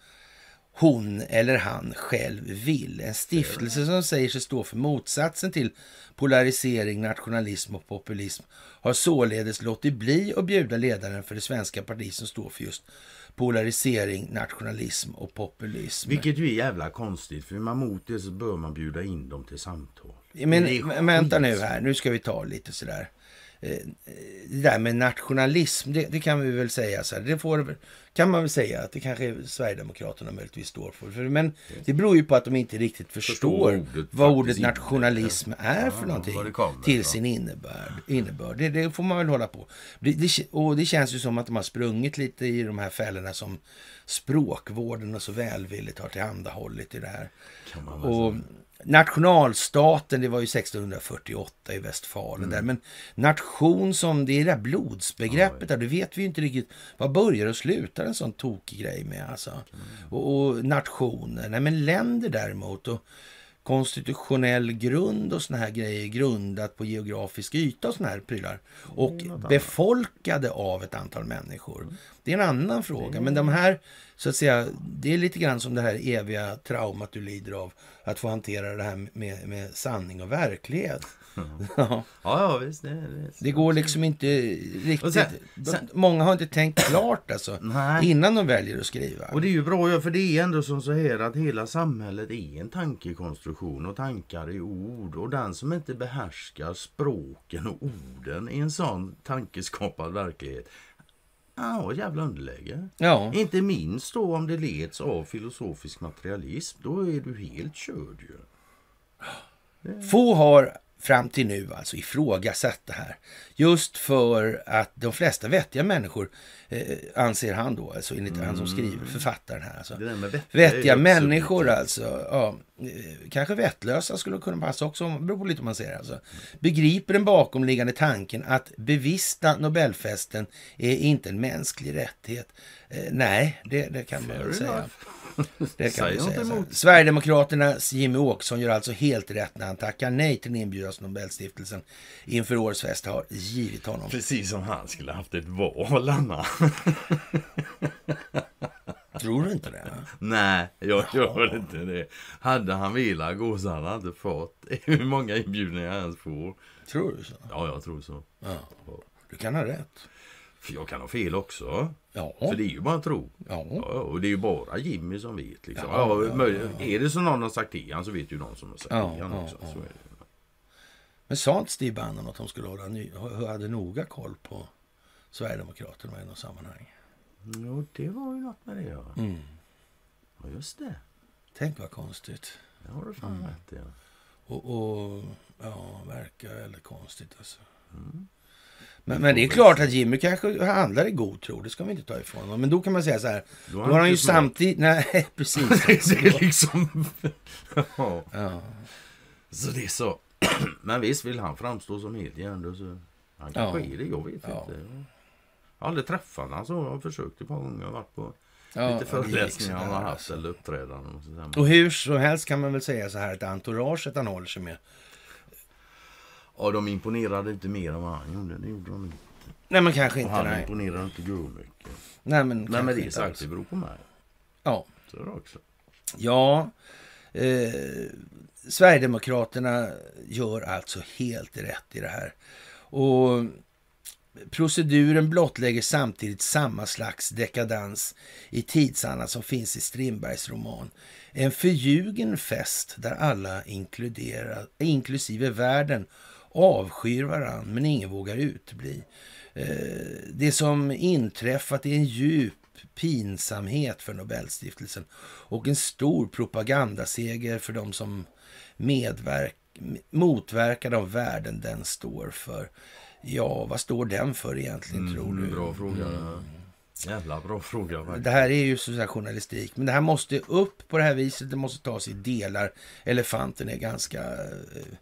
hon eller han själv vill. En stiftelse som säger sig stå för motsatsen till polarisering, nationalism och populism har således låtit bli att bjuda ledaren för det svenska parti som står för just polarisering, nationalism och populism. Vilket ju är jävla konstigt för är man mot det så bör man bjuda in dem till samtal. Men, men vänta nu här, nu ska vi ta lite sådär. Eh, Det där med nationalism, det, det kan vi väl säga så här. Det får, kan man väl säga att det kanske Sverigedemokraterna möjligtvis står för. för. Men det beror ju på att de inte riktigt förstår ordet vad ordet nationalism är Ja, för någonting. var det kommer till sin innebörd. innebörd. Det, det får man väl hålla på. Det, det, och det känns ju som att de har sprungit lite i de här fällorna som språkvården och så välvilligt har tillhandahållit i det här. Och säga. Nationalstaten, det var ju 1648 i Westfalen där. Men nation som, det är det där blodsbegreppet där, det vet vi ju inte riktigt. Vad börjar och slutar en sån tokig grej med alltså? Och, och nationer, nej men länder däremot. Och konstitutionell grund och såna här grejer grundat på geografisk yta och såna här prylar. Och befolkade av ett antal människor. Det är en annan fråga. Men de här, så att säga, det är lite grann som det här eviga traumat du lider av. Att få hantera det här med, med sanning och verklighet. Ja, Ja, visst. Det, det, det går liksom inte riktigt. Sen- sen- Många har inte tänkt klart alltså. Nej. Innan de väljer att skriva. Och det är ju bra, för det är ändå som så här att hela samhället är en tankekonstruktion och tankar är ord. Och den som inte behärskar språken och orden i en sån tankeskapad verklighet, ja, jävla underläge. Ja. Inte minst då om det leds av filosofisk materialism, då är du helt körd ju. Få har fram till nu alltså ifrågasatt det här. Just för att de flesta vettiga människor, eh, anser han då, alltså enligt han som skriver, författaren här. Alltså. Vettiga Vettiga människor alltså. Ja, eh, kanske vettlösa skulle kunna passa också, beror på lite hur man ser det. Alltså. Begriper den bakomliggande tanken att bevista Nobelfesten är inte en mänsklig rättighet. Eh, nej, det, det kan man Fair väl säga. Det kan man säga. emot. Sverigedemokraternas Jimmy Åkesson gör alltså helt rätt när han tackar nej till den inbjudan Nobelstiftelsen inför årets fest har givit honom. Precis som han skulle haft ett val, Anna. Tror du inte det? Nej, jag gör inte det. Hade han velat gå så hade han inte fått. Hur många inbjudningar jag ens får. Tror du så? Ja, jag tror så. Ja. Du kan ha rätt. För jag kan ha fel också. Ja. För det är ju bara tro. Ja. Ja, och det är ju bara Jimmy som vet. Liksom. Ja, Ja, ja, Är det så någon har sagt till han så vet ju någon som har sagt Ja, till han också. Så är det. Men sa inte Steve Bannon att de skulle hålla ny, hade noga koll på Sverigedemokraterna i något sammanhang? Jo, det var ju något med det ja. Mm. Ja, just det. Tänk vad konstigt. Det har du fan Mm. rätt i. Och, och ja, verkar väldigt konstigt alltså. Mm. Men, men det är klart att Jimmy kanske handlar i god tro, det ska vi inte ta ifrån honom. Men då kan man säga så här, Då då har han ju samtidigt, nej precis. det är liksom... ja. Ja. Så det är så. Men visst vill han framstå som helt hjärndöd så han kanske Ja. är det, jag vet Ja. inte. Jag har aldrig träffat honom så jag har försökt ett par gånger. Jag har varit på Ja, lite föreläsningar han har haft alltså. eller uppträdanden. Och sådär. Och hur som helst kan man väl säga så här att entouraget han håller sig med. Ja, de imponerade inte mer än vad han gjorde. Det gjorde de inte. Nej men kanske Och inte, han nej. imponerade inte mycket. Nej men, Men kanske med det inte sagt, det beror på mig. Ja. Så är det också. Ja, eh, Sverigedemokraterna gör alltså helt rätt i det här. Och proceduren blottlägger samtidigt samma slags dekadans i tidsanda som finns i Strindbergs roman. En förljugen fest där alla inklusive världen avskyr varann men ingen vågar utebli. Eh, det som inträffat är en djup pinsamhet för Nobelstiftelsen och en stor propagandaseger för de som medverk, motverkar de värden den står för. Ja, vad står den för egentligen mm, tror du? Bra fråga. Mm. Jävla bra fråga. Verkligen. Det här är ju så journalistik. Men det här måste upp på det här viset. Det måste tas i delar. Elefanten är ganska eh,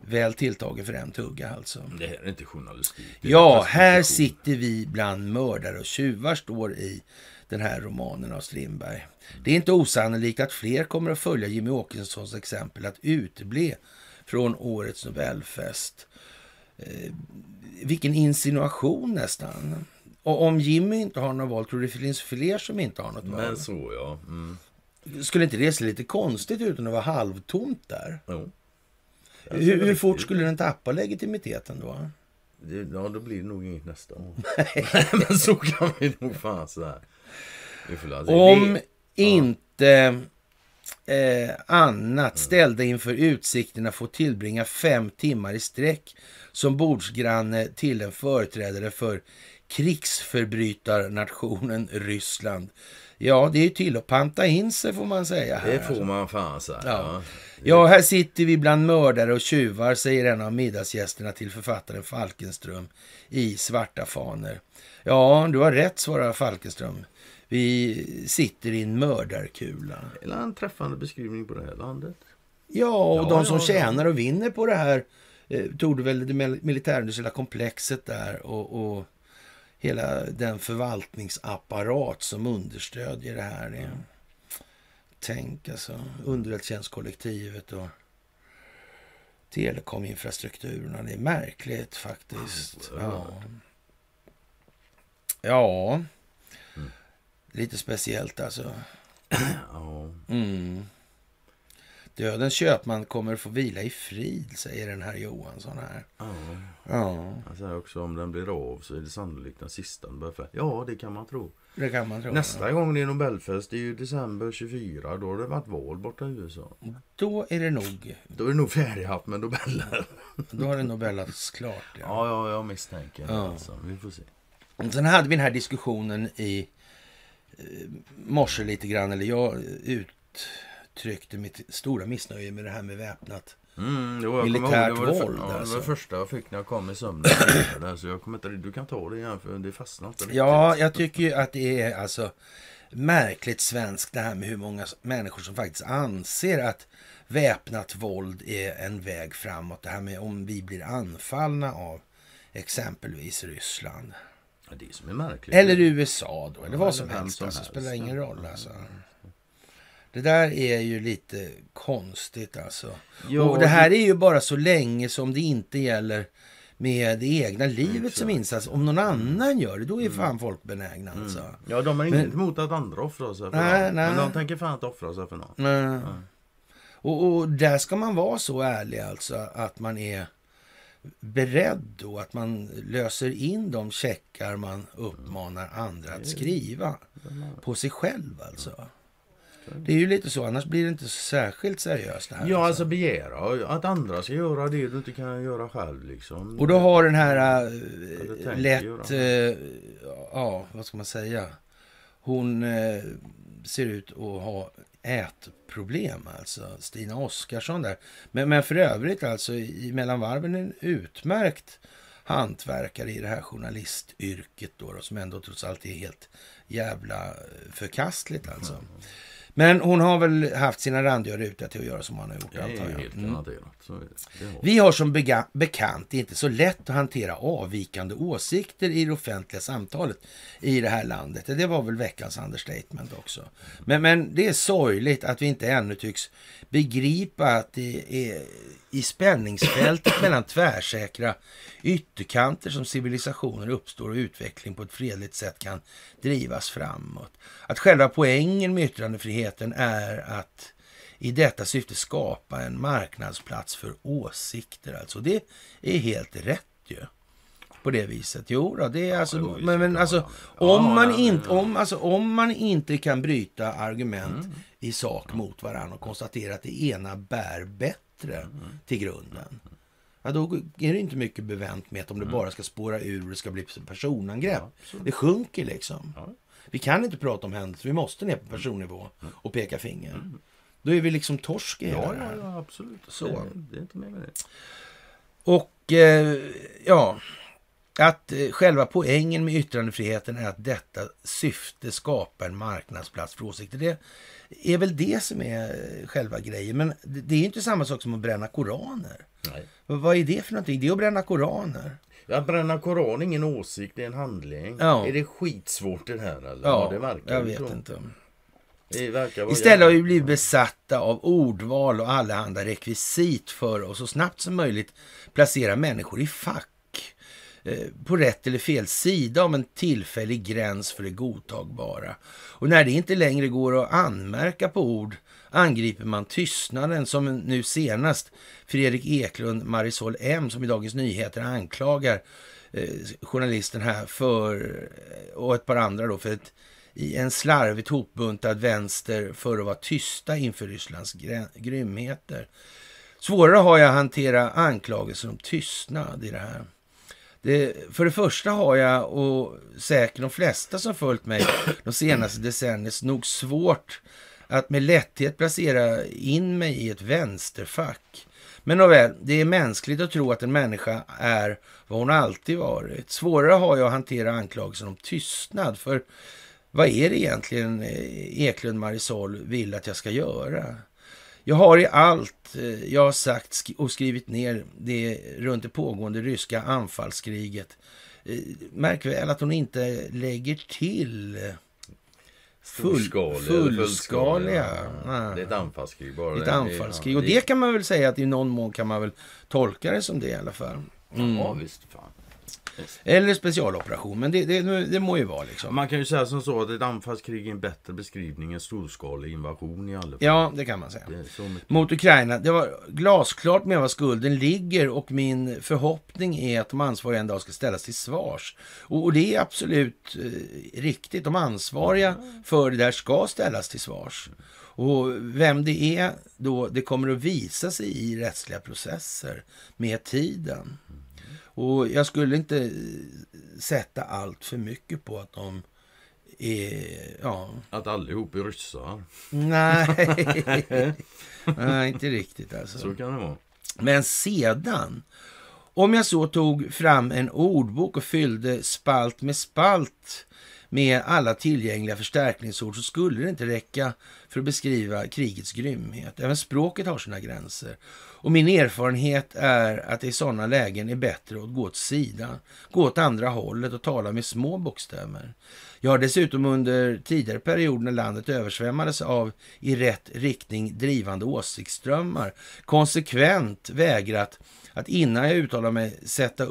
väl tilltagen för en tugga alltså. Det här är inte journalistik. Är ja, här sitter vi bland mördare och tjuvar står i den här romanen av Strindberg. Det är inte osannolikt att fler kommer att följa Jimmy Åkessons exempel att uteble från årets Nobelfest. Eh, vilken insinuation nästan. Och om Jimmy inte har något val, tror du det finns fler som inte har något val? Men så ja. Mm. Skulle inte det se lite konstigt ut om det var halvtomt där? Jo. Hur, hur fort skulle den tappa legitimiteten då? Ja, då blir det nog inget nästa år. Men så kan vi nog fan sådär. Om det, inte eh, annat ställda inför utsikten att få tillbringa fem timmar i sträck som bordsgranne till en företrädare för krigsförbrytarnationen Ryssland. Ja, det är till att panta in sig får man säga. Här, det får alltså. man fan säga. Ja. ja, här sitter vi bland mördare och tjuvar, säger en av middagsgästerna till författaren Falkenström i Svarta faner. Ja, du har rätt, svarar Falkenström. Vi sitter i en mördarkula. Eller en träffande beskrivning på det här landet. Ja, och ja, de som ja, tjänar och vinner på det här eh, tog väl det militärindustriella komplexet där och, och hela den förvaltningsapparat som understödjer det här. Mm. Tänk alltså, underrättelsetjänstkollektivet och telekominfrastrukturerna. Det är märkligt faktiskt. Ja. Ja. Lite speciellt alltså. Ja. Mm. Dödens köpman kommer få vila i frid, säger den här Johansson här. Ja. ja. Han säger också om den blir av så är det sannolikt den sista den börjar Ja, det kan man tro. Det kan man tro. Nästa ja. gång det är Nobelfest, det är ju december 24. Då har det varit val borta i USA. Då är det nog... Då är det nog färdighaft med Nobeller. Då har det Nobelats klart. Ja, ja, ja jag misstänker ja. Alltså. Vi får se. Sen hade vi den här diskussionen i eh, morse lite grann, eller jag uttryckte mitt stora missnöje med det här med väpnat mm, jo, militärt ihåg, det våld. Det var, alltså. det första jag fick när jag kom i sömnen. så jag kommer inte, du kan ta det igen för det fastnar inte Ja, jag tycker ju att det är alltså märkligt svenskt det här med hur många människor som faktiskt anser att väpnat våld är en väg framåt. Det här med om vi blir anfallna av exempelvis Ryssland. Ja, det som är märkligt. Eller USA då, eller vad som helst. Alltså, spelar ingen roll alltså. Det där är ju lite konstigt alltså. Ja, och det här är ju bara så länge som det inte gäller med det egna livet mm, som insats. Om någon annan gör det, då är mm. fan folk benägna mm. alltså. Ja, de har inget emot att andra offrar sig för nej, någon. Nej. Men de tänker fan inte offra sig för någon. Nej. nej. Och, och där ska man vara så ärlig alltså att man är beredd då att man löser in de checkar man uppmanar andra att skriva på sig själv alltså. Det är ju lite så, annars blir det inte särskilt seriöst. Det här, ja, alltså. alltså begära att andra ska göra det du inte kan göra själv. Liksom. Och då har den här äh, lätt, äh, ja vad ska man säga, hon äh, ser ut att ha ätproblem alltså. Stina Oskarsson där. Men, men för övrigt alltså i mellan varven en utmärkt hantverkare i det här journalistyrket då, då som ändå trots allt är helt jävla förkastligt alltså. Mm. Men hon har väl haft sina randiga rutor till att göra som hon har gjort. Det är helt mm. Vi har som bekant inte så lätt att hantera avvikande åsikter i det offentliga samtalet i det här landet. Det var väl veckans understatement också. Men, men det är sorgligt att vi inte ännu tycks begripa att det är i spänningsfältet mellan tvärsäkra ytterkanter som civilisationer uppstår och utveckling på ett fredligt sätt kan drivas framåt. Att själva poängen med yttrandefriheten är att i detta syfte skapa en marknadsplats för åsikter. Alltså det är helt rätt ju. på det viset. Jo då, det är alltså, jo, visst, men, men det alltså, om, Ja, man inte, om, alltså, om man inte kan bryta argument Mm. i sak mot varandra och konstatera att det ena bär bättre Mm. till grunden. Ja, då är det inte mycket bevänt med att om det bara ska spåra ur och det ska bli personangrepp. Mm. Ja, det sjunker liksom. Vi kan inte prata om händelser, vi måste ner på personnivå Mm. och peka finger. Då är vi liksom torsk i Ja, här. ja, absolut. Så. Det, det är inte mer med det. Och eh, ja, att eh, själva poängen med yttrandefriheten är att detta syfte skapar en marknadsplats för åsikter. Det är väl det som är eh, själva grejen. Men det, det är inte samma sak som att bränna koraner. Nej. Vad- Vad är det för någonting? Det är att bränna koraner. Att bränna koran är ingen åsikt, det är en handling. Ja. Är det skitsvårt det här eller? Ja, det verkar jag vet så. inte. Istället har vi blivit besatta av ordval och alla andra rekvisit för att så snabbt som möjligt placera människor i fack eh, på rätt eller fel sida om en tillfällig gräns för det godtagbara. Och när det inte längre går att anmärka på ord angriper man tystnaden som nu senast Fredrik Eklund, Marisol M som i Dagens Nyheter anklagar eh, journalisten här för, eh, och ett par andra då, för ett, i en slarvigt hopbuntad vänster för att vara tysta inför Rysslands grä- grymheter. Svårare har jag att hantera anklagelser om tystnad i det här. Det, för det första har jag, och säkert de flesta som följt mig de senaste decennierna, nog svårt att med lätthet placera in mig i ett vänsterfack. Men nåväl, det är mänskligt att tro att en människa är vad hon alltid varit. Svårare har jag att hantera anklagelsen om tystnad, för vad är det egentligen eh, Eklund Marisol vill att jag ska göra? Jag har i allt eh, jag har sagt och skrivit ner det runt det pågående ryska anfallskriget. Eh, märk väl att hon inte lägger till full, fullskaliga. fullskaliga. Det är ett anfallskrig bara. Ett Det- anfallskrig. ja, Och det kan man väl säga att i någon mån kan man väl tolka det som det i alla fall. Ja, visst. Fan. Eller specialoperation, men det, det, det må ju vara liksom. Man kan ju säga som så att ett anfallskrig är en bättre beskrivning än storskalig invasion i alla fall. Ja, det kan man säga. Mot Ukraina. Det var glasklart med vad skulden ligger och min förhoppning är att de ansvariga en dag ska ställas till svars. Och, och det är absolut eh, riktigt. De ansvariga för det där ska ställas till svars. Och vem det är då, det kommer att visa sig i rättsliga processer med tiden. Och jag skulle inte eh, sätta allt för mycket på att de är, ja, Att allihop är ryssar. Nej, Nej inte riktigt alltså. Så kan det vara. Men sedan, om jag så tog fram en ordbok och fyllde spalt med spalt med alla tillgängliga förstärkningsord så skulle det inte räcka för att beskriva krigets grymhet. Även språket har sina gränser. Och min erfarenhet är att det i sådana lägen är bättre att gå åt sidan, gå åt andra hållet och tala med små bokstäver. Jag har dessutom under tidigare perioder när landet översvämmades av i rätt riktning drivande åsiktsströmmar konsekvent vägrat att innan jag uttalar mig sätta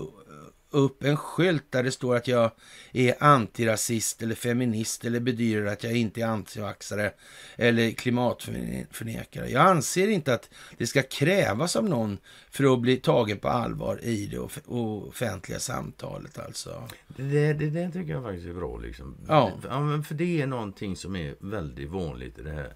upp en skylt där det står att jag är antirasist eller feminist eller bedyrar att jag inte är antivaxare eller klimatförnekare. Jag anser inte att det ska krävas av någon för att bli tagen på allvar i det off- offentliga samtalet alltså. Det, det, det tycker jag faktiskt är bra. Liksom. Ja. men för det är någonting som är väldigt vanligt i det här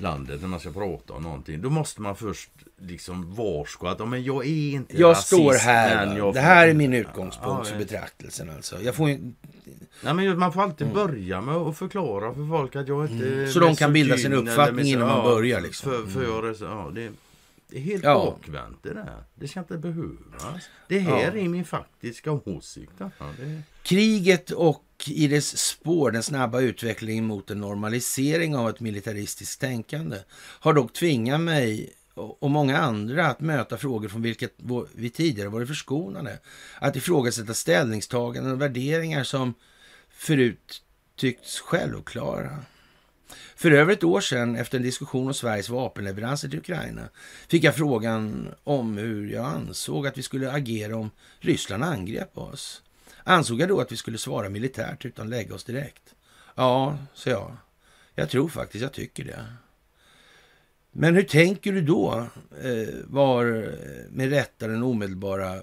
landet när man ska prata om någonting. Då måste man först liksom varsko att ja, men jag är inte Jag rasist, står här. jag Det här är min utgångspunkt Ja, för ja. betraktelsen alltså. Jag får ju, Nej, men man får alltid börja med att förklara för folk att jag inte Mm. Så de kan bilda sin uppfattning innan man ja, börjar, liksom. För, för jag, ja, det, det är helt Ja. bakvänt det där. Det ska inte behövas. Det här är min faktiska åsikt. Ja, det, Kriget och i dess spår den snabba utvecklingen mot en normalisering av ett militaristiskt tänkande har dock tvingat mig och många andra att möta frågor från vilket vi tidigare varit förskonade. Att ifrågasätta ställningstaganden och värderingar som förut tyckts självklara. För över ett år sedan, efter en diskussion om Sveriges vapenleveranser till Ukraina, fick jag frågan om hur jag ansåg att vi skulle agera om Ryssland angrep oss. Ansåg jag då att vi skulle svara militärt utan lägga oss direkt? Ja, sa jag. Jag tror faktiskt jag tycker det. Men hur tänker du då? Eh, var eh, med rätta den omedelbara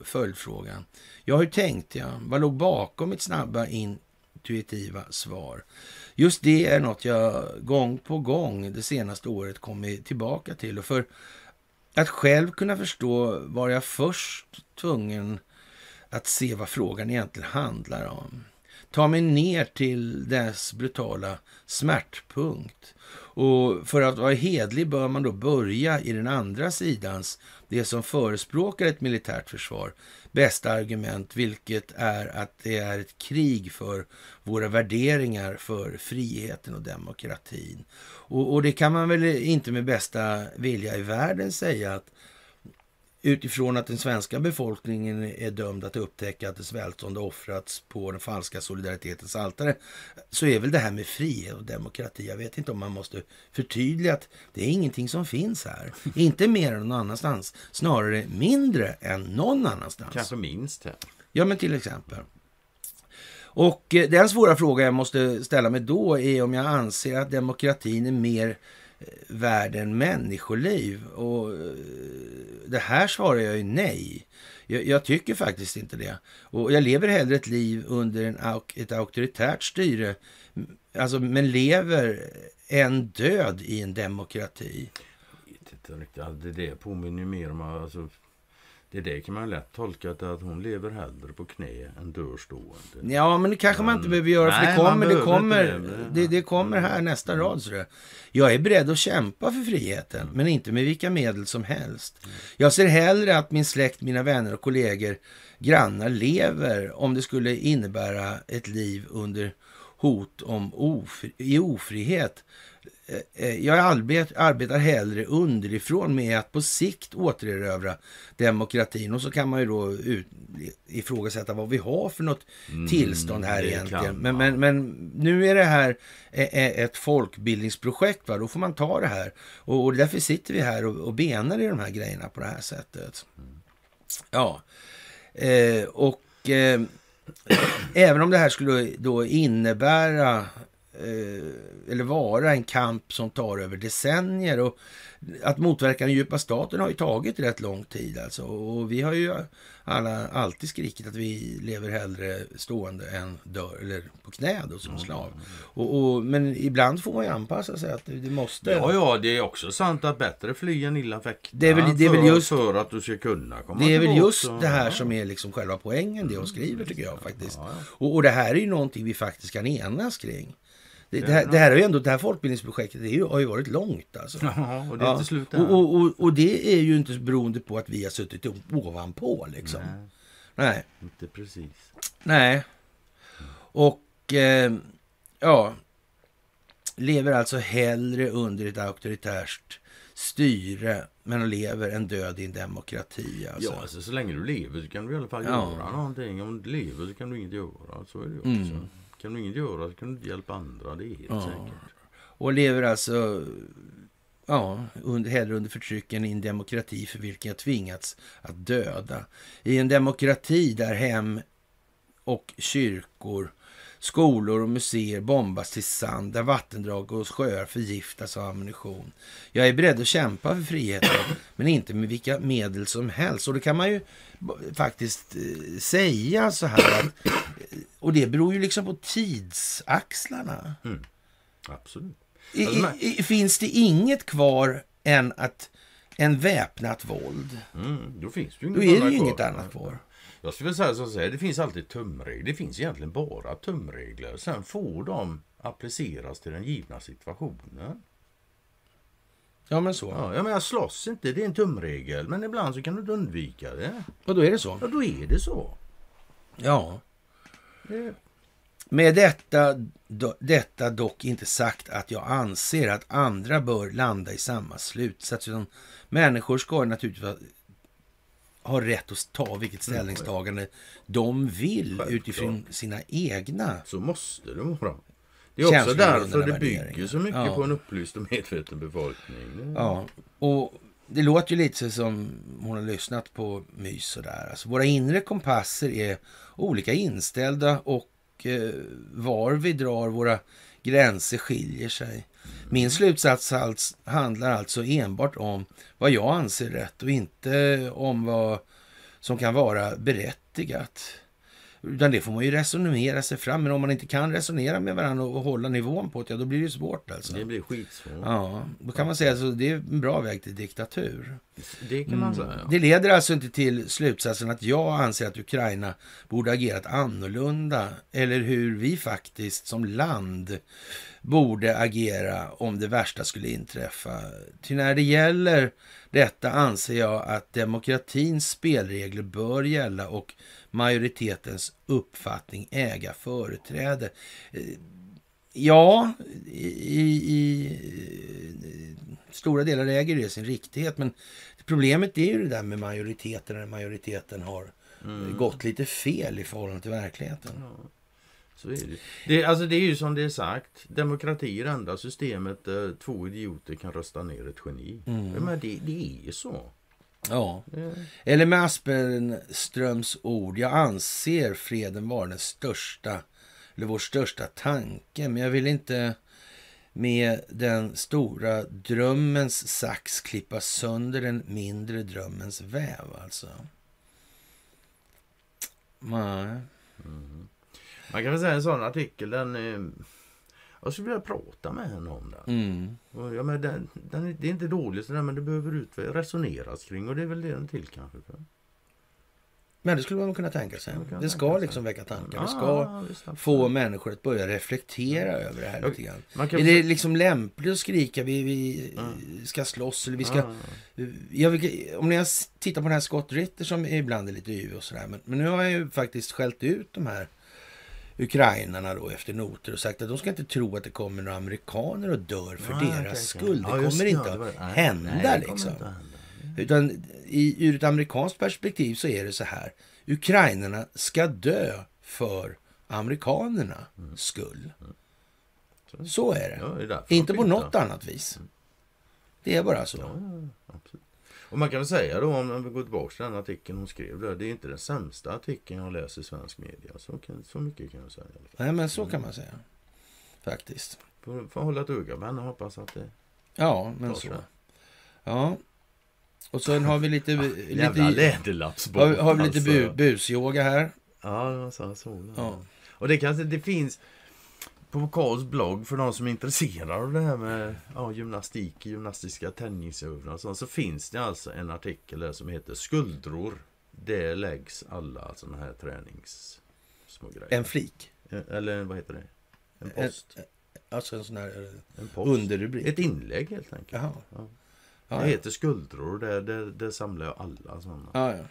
följdfrågan. Ja, hur tänkte jag? Vad låg bakom mitt snabba intuitiva svar? Just det är något jag gång på gång det senaste året kommit tillbaka till. Och för att själv kunna förstå var jag först tvungen att se vad frågan egentligen handlar om. Ta mig ner till dess brutala smärtpunkt. Och för att vara hedlig bör man då börja i den andra sidans, det som förespråkar ett militärt försvar, bästa argument, vilket är att det är ett krig för våra värderingar för friheten och demokratin. Och, och det kan man väl inte med bästa vilja i världen säga att utifrån att den svenska befolkningen är dömd att upptäcka att dess välstånd offrats på den falska solidaritetens altare, så är väl det här med frihet och demokrati, jag vet inte om man måste förtydliga att det är ingenting som finns här. Inte mer än någon annanstans, snarare mindre än någon annanstans. Kanske minst här. Ja, men till exempel. Och eh, den svåra fråga jag måste ställa mig då är om jag anser att demokratin är mer värd än människoliv? Och eh, det här svarar jag ju nej. Jag, jag, tycker faktiskt inte det. Och jag lever hellre ett liv under en, ett auktoritärt styre, alltså, men lever en död i en demokrati. Jag vet inte riktigt. Det, det påminner mer om alltså, det där kan man lätt tolka att, att hon lever hellre på knä än dör stående. Ja, men det kanske man inte behöver göra. För nej, det kommer, det kommer, det. Det, det kommer här nästa mm. rad. Så. Jag är beredd att kämpa för friheten, mm. men inte med vilka medel som helst. Jag ser hellre att min släkt, mina vänner och kollegor, grannar lever om det skulle innebära ett liv under hot om ofri, i ofrihet Eh, eh, jag arbetar hellre underifrån med att på sikt återerövra demokratin. Och så kan man ju då ut, ifrågasätta vad vi har för något mm, tillstånd här egentligen. Men, men, men, nu är det här ett folkbildningsprojekt. Va? Då får man ta det här. Och, och därför sitter vi här och, och benar i de här grejerna på det här sättet. Ja, eh, och eh, även om det här skulle då innebära Eh, eller vara en kamp som tar över decennier. Och att motverka den djupa staten har ju tagit rätt lång tid. Alltså. Och vi har ju alla alltid skrikit att vi lever hellre stående än dör, eller på knä då, som slav. Och, och, men ibland får man ju anpassa sig att det måste... Ja, ja, det är också sant att bättre fly än illa fäkta. Det är väl, det är väl just, för att du ska kunna komma Det är väl just och, det här som är liksom själva poängen, det hon skriver tycker jag faktiskt. Ja, ja. Och, och det här är ju någonting vi faktiskt kan enas kring. Det, det, här, det här är ju ändå, det här folkbildningsprojektet det har ju varit långt. Alltså. Jaha, och det är inte slut och, och, och, och, det är ju inte beroende på att vi har suttit ovanpå liksom. Nej. Nej. Inte precis. Nej. Och eh, ja, lever alltså hellre under ett auktoritärt styre men lever en död i en demokrati. Alltså. Ja, alltså, så länge du lever så kan du i alla fall ja. göra någonting. Om du lever så kan du inget göra. Så är det också. Mm. Kan du inget göra så kan du inte hjälpa andra, det är helt ja. säkert. Och lever alltså ja, under, hellre under förtryck än i en demokrati för vilken jag tvingats att döda. I en demokrati där hem och kyrkor, skolor och museer bombas till sand, där vattendrag och sjöar förgiftas av ammunition. Jag är beredd att kämpa för friheten, men inte med vilka medel som helst. Och det kan man ju faktiskt eh, säga så här att, eh, och det beror ju liksom på tidsaxlarna. Mm. Absolut. Alltså, I, i, finns det inget kvar än att en väpnat våld? Mm, då finns det ju då är det ju inget annat kvar. Jag skulle säga så att säga, det finns alltid tumregler. Det finns egentligen bara tumregler. Sen får de appliceras till den givna situationen. Ja, men så. Ja, jag menar, slåss inte, det är en tumregel. Men ibland så kan du inte undvika det. Och då är det så? Ja, då är det så. Ja. Det... Med detta, do, detta dock inte sagt att jag anser att andra bör landa i samma slutsats. Utan människor ska naturligtvis ha rätt att ta vilket mm. ställningstagande de vill Självklart. utifrån sina egna Så måste det vara. Det är också därför det bygger så mycket ja. på en upplyst och medveten befolkning. Ja, och det låter ju lite som hon har lyssnat på mys och där. Alltså, våra inre kompasser är olika inställda och eh, var vi drar våra gränser skiljer sig. Min slutsats alls, handlar alltså enbart om vad jag anser rätt och inte om vad som kan vara berättigat. Utan det får man ju resonera sig fram. Men om man inte kan resonera med varandra och hålla nivån på det, ja, då blir det svårt alltså. Det blir skitsvårt. Ja, då kan man säga att det är en bra väg till diktatur. Det kan man säga. Det leder alltså inte till slutsatsen att jag anser att Ukraina borde agerat annorlunda eller hur vi faktiskt som land borde agera om det värsta skulle inträffa. Ty när det gäller detta anser jag att demokratins spelregler bör gälla och majoritetens uppfattning äga företräde. Eh, Ja, i, i stora delar äger det sin riktighet. Men problemet är ju det där med majoriteten, när majoriteten har gått lite fel i förhållande till verkligheten. Så är det. Det, alltså det är ju som det är sagt. Demokrati är det enda systemet där två idioter kan rösta ner ett geni. Men det, det är så. Ja. Eller med Aspenströms ord, jag anser freden vara den största, eller vår största tanke, men jag vill inte med den stora drömmens sax klippa sönder den mindre drömmens väv, alltså. Nej. Man kan väl säga en sån artikel, den... eh, Jag skulle vilja prata med henne om den. Mm. Och, Ja, men den, den är, det är inte dåligt sådär, men det behöver ut, resoneras kring och det är väl det den till kanske. Men det skulle man kunna tänka sig. Det tänka ska sig. liksom väcka tankar. Ja, Det ska absolut. få människor att börja reflektera över det här Ja, lite grann. Är det liksom lämpligt att skrika vi, vi ska slåss eller vi ska... Ja. Vill, om ni har tittat på den här Scott Ritter som ibland är lite yvig och sådär. Men, men nu har jag ju faktiskt skällt ut de här ukrainarna då efter noter och sagt att de ska inte tro att det kommer några amerikaner och dör för Nej, deras okej. skull. Det Ja, kommer det, inte ja, det var hända nej, det kommer liksom. inte att hända. Utan i, ur ett amerikanskt perspektiv så är det så här. Ukrainarna ska dö för amerikanerna skull. Så är det. Mm. Ja, det är inte på något annat vis. Det är bara så. Ja, ja, absolut. Och man kan väl säga då om vi går tillbaka till den artikeln hon skrev där. Det är inte den sämsta artikeln jag läst i svensk media. Så, kan, så mycket kan jag säga. Nej, men så kan man säga. Faktiskt. Får, får hålla ett öga på henne och hoppas att det... Ja, men så. så. Ja. Och sen har vi lite... Jävla lite har, har vi lite bu, alltså. busyoga här. Ja, jag sa så. Ja. Och det kanske det finns på Karls blogg för de som är intresserade av det här med ja, gymnastik, gymnastiska tennisövningar och sånt, så finns det alltså en artikel där som heter Skuldror. Det läggs alla sådana här tränings. En flik. Eller vad heter det? En En- post. Alltså en sån här eh, En post. underrubrik. Ett inlägg helt enkelt. Jaha. Ja. Det heter Skuldror. Det, det, det samlar jag alla sådana. Ja, ja.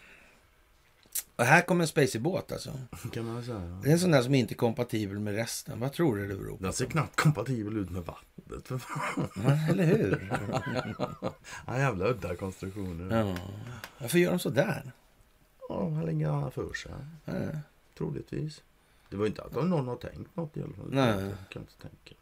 Och här kommer en spacey-båt alltså. Kan man säga. Det är en sån där som inte är kompatibel med resten. Vad tror du det beror på? Den ser knappt kompatibel ut med vattnet. för fan. Ja, eller hur? Ja, jävla udda konstruktioner. Ja. Varför gör de så där? Ja, de har länge annat för sig. Ja. Troligtvis. Det var inte att någon har tänkt något i alla fall. Nej. Jag kan inte tänka.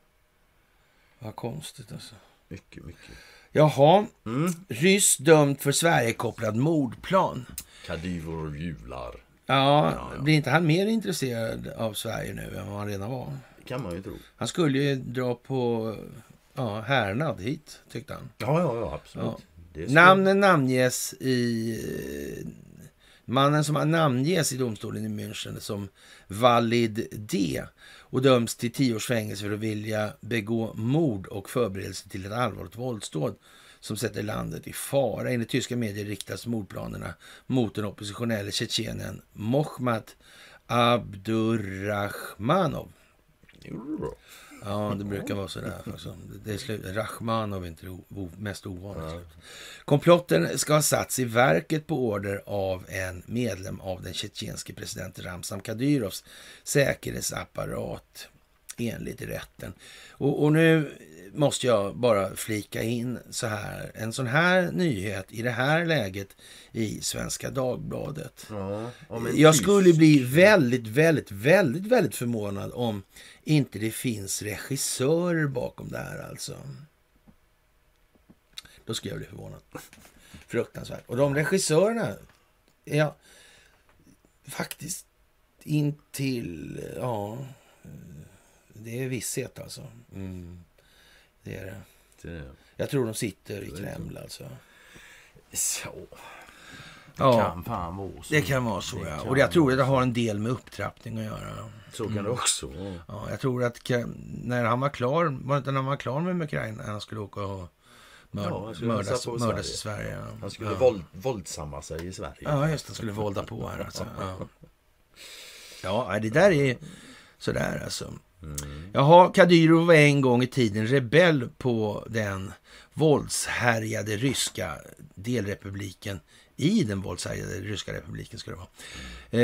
Vad konstigt alltså. Mycket, mycket. Jaha, Mm. ryss dömd för Sverigekopplad mordplan. Kadyror jublar. Ja, Ja, ja. blir inte han mer intresserad av Sverige nu än vad han redan var? Kan man ju tro. Han skulle ju dra på ja, härnad hit, tyckte han. Ja, ja, ja absolut. Ja. Namnen namnges i... Mannen som namnges i domstolen i München som Valid D och döms till tio års fängelse för att vilja begå mord och förberedelse till ett allvarligt våldsdåd som sätter landet i fara. Enligt tyska medier riktas mordplanerna mot den oppositionelle tjetjenen Mohammad Abdurrahmanov. Ja, det brukar vara sådär. Alltså. Det är slut. Rachmanov är inte det mest ovanligt. Komplotten ska ha satts i verket på order av en medlem av den tjetjenske presidenten Ramzan Kadyrovs säkerhetsapparat enligt rätten. Och, och nu måste jag bara flika in så här. En sån här nyhet i det här läget i Svenska Dagbladet. Ja, Jag skulle bli väldigt, väldigt, väldigt, väldigt förvånad om inte det finns regissörer bakom det här alltså. Då skulle jag bli förvånad. Fruktansvärt. Och de regissörerna är jag faktiskt intill, ja, det är visshet alltså. Mm. Det är det. Det, Jag tror de sitter i Kreml alltså. så. Det Ja. kan fan vara så. Det kan vara så Det ja. Och jag tror att det har en del med upptrappning att göra. Så kan det också. Ja, jag tror att när han var klar, var inte när han var klar med Ukraina han skulle åka och mörd, Ja, skulle mördas, mördas i Sverige. Ja. Han skulle ja. våld, våldsamma sig i Sverige. Ja, just. Han skulle vålda på här alltså. Ja, ja det där är sådär alltså. Jaha, Kadyrov var en gång i tiden rebell på den våldshärjade ryska delrepubliken i den våldshärjade ryska republiken skulle det vara.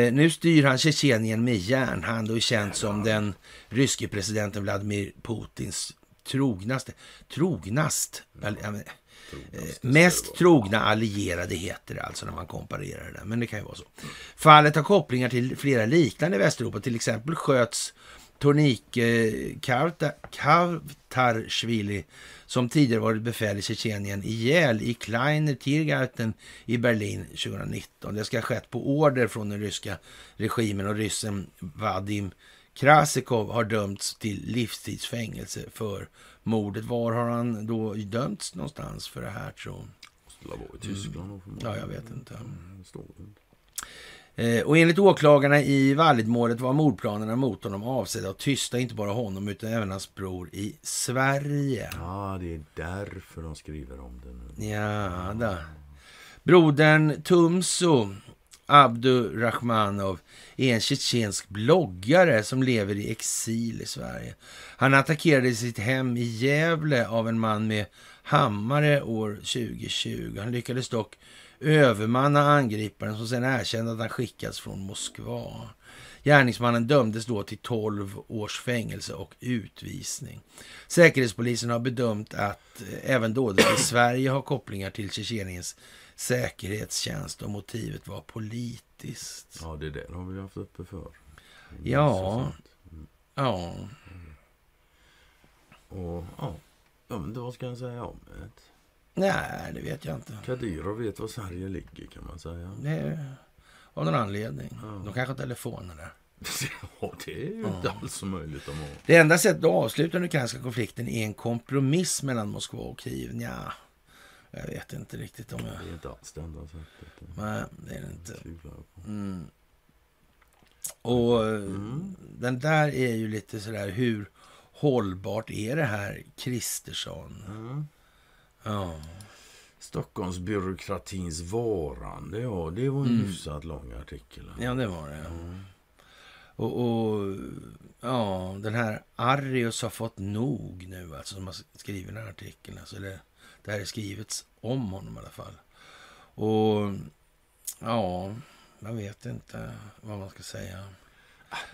Eh, nu styr han Tjetjenien med järnhand och är känd som den ryske presidenten Vladimir Putins trognaste, trognast, all- ja, men, eh, mest trogna allierade heter det alltså när man komparerar det men det kan ju vara så. Fallet har kopplingar till flera liknande i Västeuropa, till exempel sköts Tornik eh, Kavtarshvili som tidigare varit befäl i Tjetjenien ihjäl i Kleiner Tiergarten i Berlin 2019. Det ska ha skett på order från den ryska regimen och ryssen Vadim Krasikov har dömts till livstidsfängelse för mordet. Var har han då dömts någonstans för det här tror Det vara i Tyskland förmodligen. Ja, jag vet inte. Eh, och enligt åklagarna i Validmålet var mordplanerna mot honom avsedda att tysta inte bara honom utan även hans bror i Sverige. Ja, det är därför de skriver om det nu. Ja, då. Brodern Tumso Abdurrahmanov är en tjetjensk bloggare som lever i exil i Sverige. Han attackerades i sitt hem i Gävle av en man med hammare år 2020. Han lyckades dock övermanna angriparen som sedan erkände att han skickats från Moskva. Gärningsmannen dömdes då till 12 års fängelse och utvisning. Säkerhetspolisen har bedömt att eh, även dådet i Sverige har kopplingar till Tjetjeniens säkerhetstjänst och motivet var politiskt. Ja, det där har vi haft uppe för. Ja. Ja, Och ja, ja men då ska jag säga om det. Nej, det vet jag inte. Kadyrov vet var Sverige ligger kan man säga. Det är av någon anledning. Ja. De kanske har telefoner där. Ja, det är ju inte alls så möjligt om att... Det enda sättet att avsluta den ukrainska konflikten är en kompromiss mellan Moskva och Kiev. Ja, jag vet inte riktigt om jag... Det är inte alls det enda sättet. Nej, det är det inte. Mm. Och eh, Mm. den där är ju lite sådär, hur hållbart är det här Kristersson? Mm. Ja, Stockholmsbyråkratins varande, ja det var en Mm. hyfsat lång artikel. ja det var det. Mm. Och, och ja, den här Arrius har fått nog nu, alltså som har skrivit den här artikeln. Alltså det, det här är skrivits om honom i alla fall. Och ja, man vet inte vad man ska säga.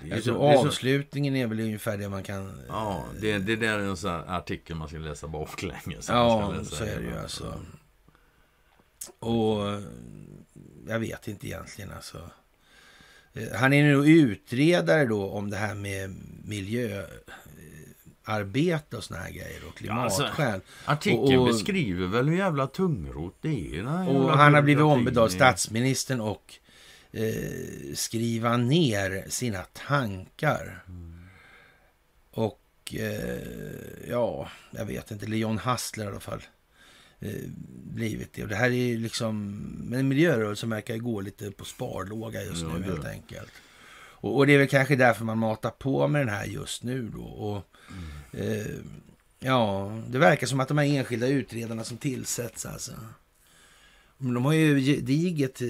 Det är Alltså, så, avslutningen är väl ungefär det man kan... ja, det, det där är en sån artikel man ska läsa baklänges. Ja, så är det ju alltså. Och jag vet inte egentligen alltså. Eh, Han är nu utredare då om det här med miljöarbete och såna här grejer och Ja, alltså, klimatskäl. Artikeln Och- och- beskriver väl hur jävla tungrot det är. och han har blivit ombedd av statsministern och eh, skriva ner sina tankar. Och eh, ja, jag vet inte. Leon Hassler i alla fall. Eh, blivit det. Och det här är liksom, men miljörörelsen verkar gå lite på sparlåga just Ja, nu det. helt enkelt. Och, och det är väl kanske därför man matar på med den här just nu då. Och, eh, ja, det verkar som att de här enskilda utredarna som tillsätts alltså. Men de har ju gediget, eh,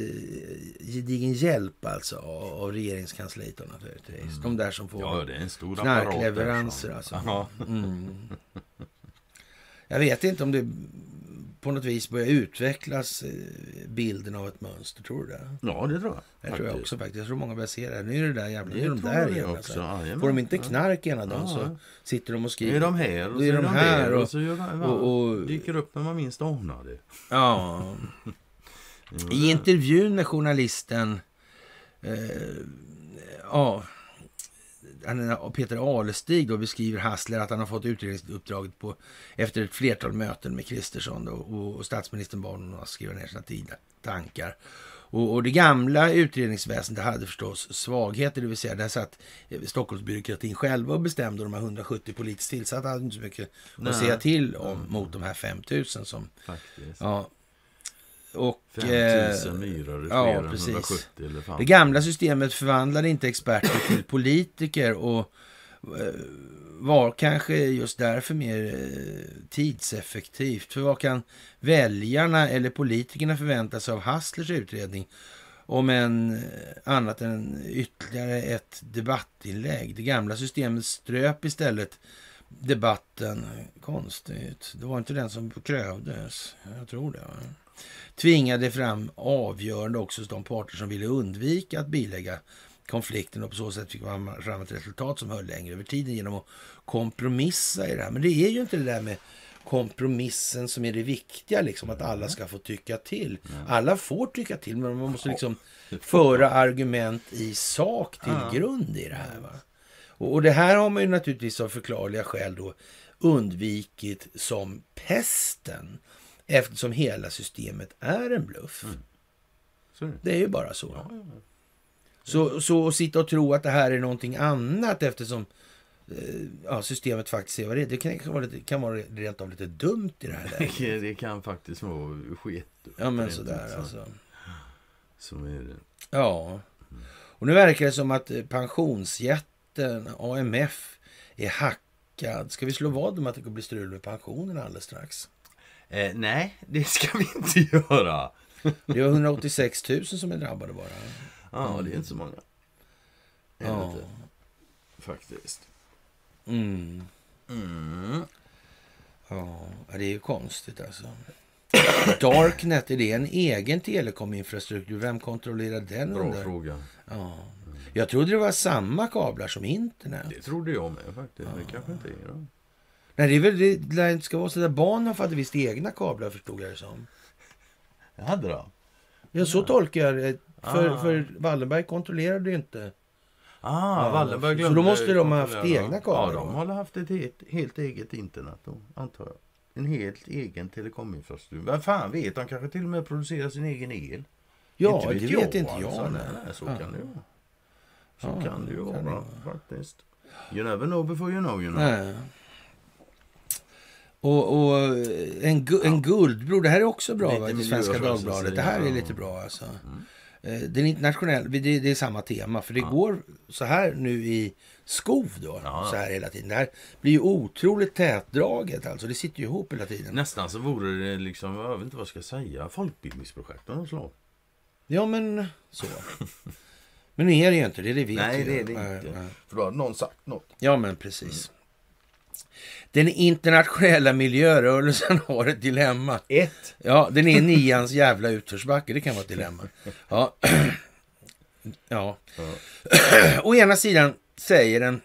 gedigen hjälp alltså av regeringskansliet naturligtvis. De där som får Ja, det är en stor knarkleveranser alltså. Mm. Jag vet inte om det på något vis börjar utvecklas eh, bilden av ett mönster. Tror du det? ja, det tror jag. Jag tror jag också faktiskt. Jag tror många börjar se det. här. Nu är det där jävla... Nu Det är de där igen. också. Alltså. Får de inte knark ena dagen Ja. så sitter de och Är skriver. de här och så är är de de här och- och så de, och- och- dyker upp när man minst anar det. Ja. I intervjun med journalisten eh, ja, är- Peter Alestig då beskriver Hassler att han har fått utredningsuppdraget på, efter ett flertal möten med Kristersson och, och statsministern bad honom att skriva ner sina tida tankar. Och, och det gamla utredningsväsendet hade förstås svagheter, det vill säga där satt eh, Stockholmsbyråkratin själva och bestämde de här 170 politiskt tillsatta hade inte så mycket Nej. att säga till om mot de här 5000 som... Faktiskt. Ja. Och... 5000 eh, myror är ja, fler än precis. 170 elefanter. Det gamla systemet förvandlade inte experter till politiker och eh, var kanske just därför mer eh, tidseffektivt. För vad kan väljarna eller politikerna förvänta sig av Hasslers utredning om en annat än ytterligare ett debattinlägg? Det gamla systemet ströp istället debatten. Konstigt. Det var inte den som krävdes. Jag tror det. Tvingade fram avgörande också hos de parter som ville undvika att bilägga konflikten och på så sätt fick man fram ett resultat som höll längre över tiden genom att kompromissa i det här. Men det är ju inte det där med kompromissen som är det viktiga, liksom att alla ska få tycka till. Alla får tycka till, men man måste liksom föra argument i sak till grund i det här. Va? Och, och det här har man ju naturligtvis av förklarliga skäl då undvikit som pesten eftersom hela systemet är en bluff. Så är det. Är ju bara så. Så, så att sitta och tro att det här är någonting annat eftersom eh, ja, systemet faktiskt är vad det är. Det kan vara, lite, kan vara rent av lite dumt i det här läget. Det kan faktiskt vara skit. Ja, men sådär ut sagt. alltså. Så är det. Ja. Och nu verkar det som att eh, pensionsjätten AMF är hackad. Ska vi slå vad om att det kommer bli strul med pensionerna alldeles strax? Eh, nej, det ska vi inte göra. Det var 186 000 som är drabbade bara. Ja, det är inte så många. Ja. inte? Faktiskt. Mm. Mm. Ja, det är ju konstigt alltså. Darknet, är det en egen telekominfrastruktur? Vem kontrollerar den? Bra undrar? fråga. Ja. Jag trodde det var samma kablar som internet. Det trodde jag med faktiskt. Det kanske inte är det. Nej, det är väl det lär inte ska vara så där. Bahnhof hade visst egna kablar förstod jag det som. Jag hade det. Ja, så tolkar jag det. För, Ah. för Wallenberg kontrollerade ju inte. Ah, Ja, Wallenberg så glömde då måste de ha haft egna kablar Ja, de då? har haft ett helt, helt eget internet då, antar jag. En helt egen telekominfrastruktur. Vad fan vet, de kanske till och med producerar sin egen el. Ja, det vet inte jag. alltså. nej. Nej, så Ja. kan det ju vara. Så Ja, kan det ju vara. faktiskt. You never know before you know you know. Nej. Och, och en, gu, en guldbro, det här är också bra va? Det Svenska Dagbladet. Det här är ja. lite bra alltså. Eh, Den internationella, det, det är samma tema. För det går så här nu i skov då. Ja. Så här hela tiden. Det här blir ju otroligt tätdraget alltså. Det sitter ju ihop hela tiden. Nästan så vore det liksom, jag vet inte vad jag ska säga, folkbildningsprojekt av något slag. Ja men så. Men nu är det ju inte det, det vet Nej, ju. det är det inte. För då hade någon sagt något. Ja men precis. Den internationella miljörörelsen har ett dilemma. Ett. Ja, den är nians jävla utförsbacke. Det kan vara ett dilemma. Ja. ja. Å ena sidan säger den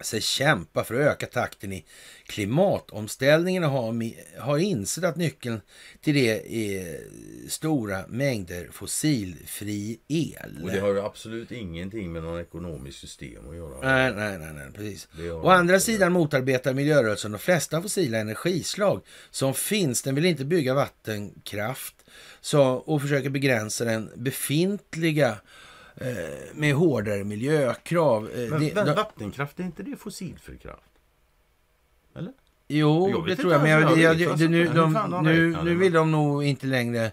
sig kämpa för att öka takten i klimatomställningen och har, insett att nyckeln till det är stora mängder fossilfri el. Och det har ju absolut ingenting med någon ekonomisk system att göra. Nej, nej, nej, nej precis. Å andra sidan motarbetar miljörörelsen de flesta fossila energislag som finns. Den vill inte bygga vattenkraft så, och försöker begränsa den befintliga med hårdare miljökrav. Eh, Men, det, vattenkraft, är inte det fossilfri kraft? Eller? jo, det tror jag. Men ens jag, jag, jag det, nu, de, nu, nu det? vill de nog inte längre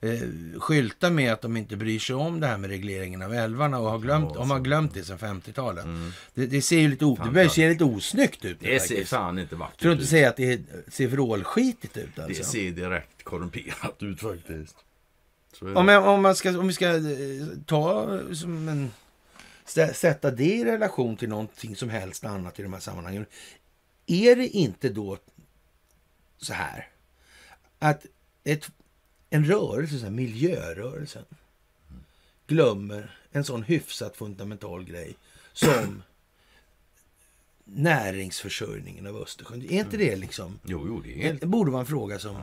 eh, skylta med att de inte bryr sig om det här med regleringen av älvarna och har glömt, de har glömt det sedan 50-talet. Mm. Det, det ser ju lite, o, det börjar se lite osnyggt ut. Det ser fan inte vackert Tror du inte ut. säga att det ser vrålskitigt ut Det alltså? ser direkt korrumperat ut faktiskt. Om, jag, om, man ska, om vi ska eh, ta som en, sätta det i relation till någonting som helst annat i de här sammanhangen. Är det inte då så här att ett, en rörelse, så här, miljörörelsen, glömmer en sån hyfsat fundamental grej som näringsförsörjningen av Östersjön. Är inte det liksom... Jo, jo, det är borde en fråga som...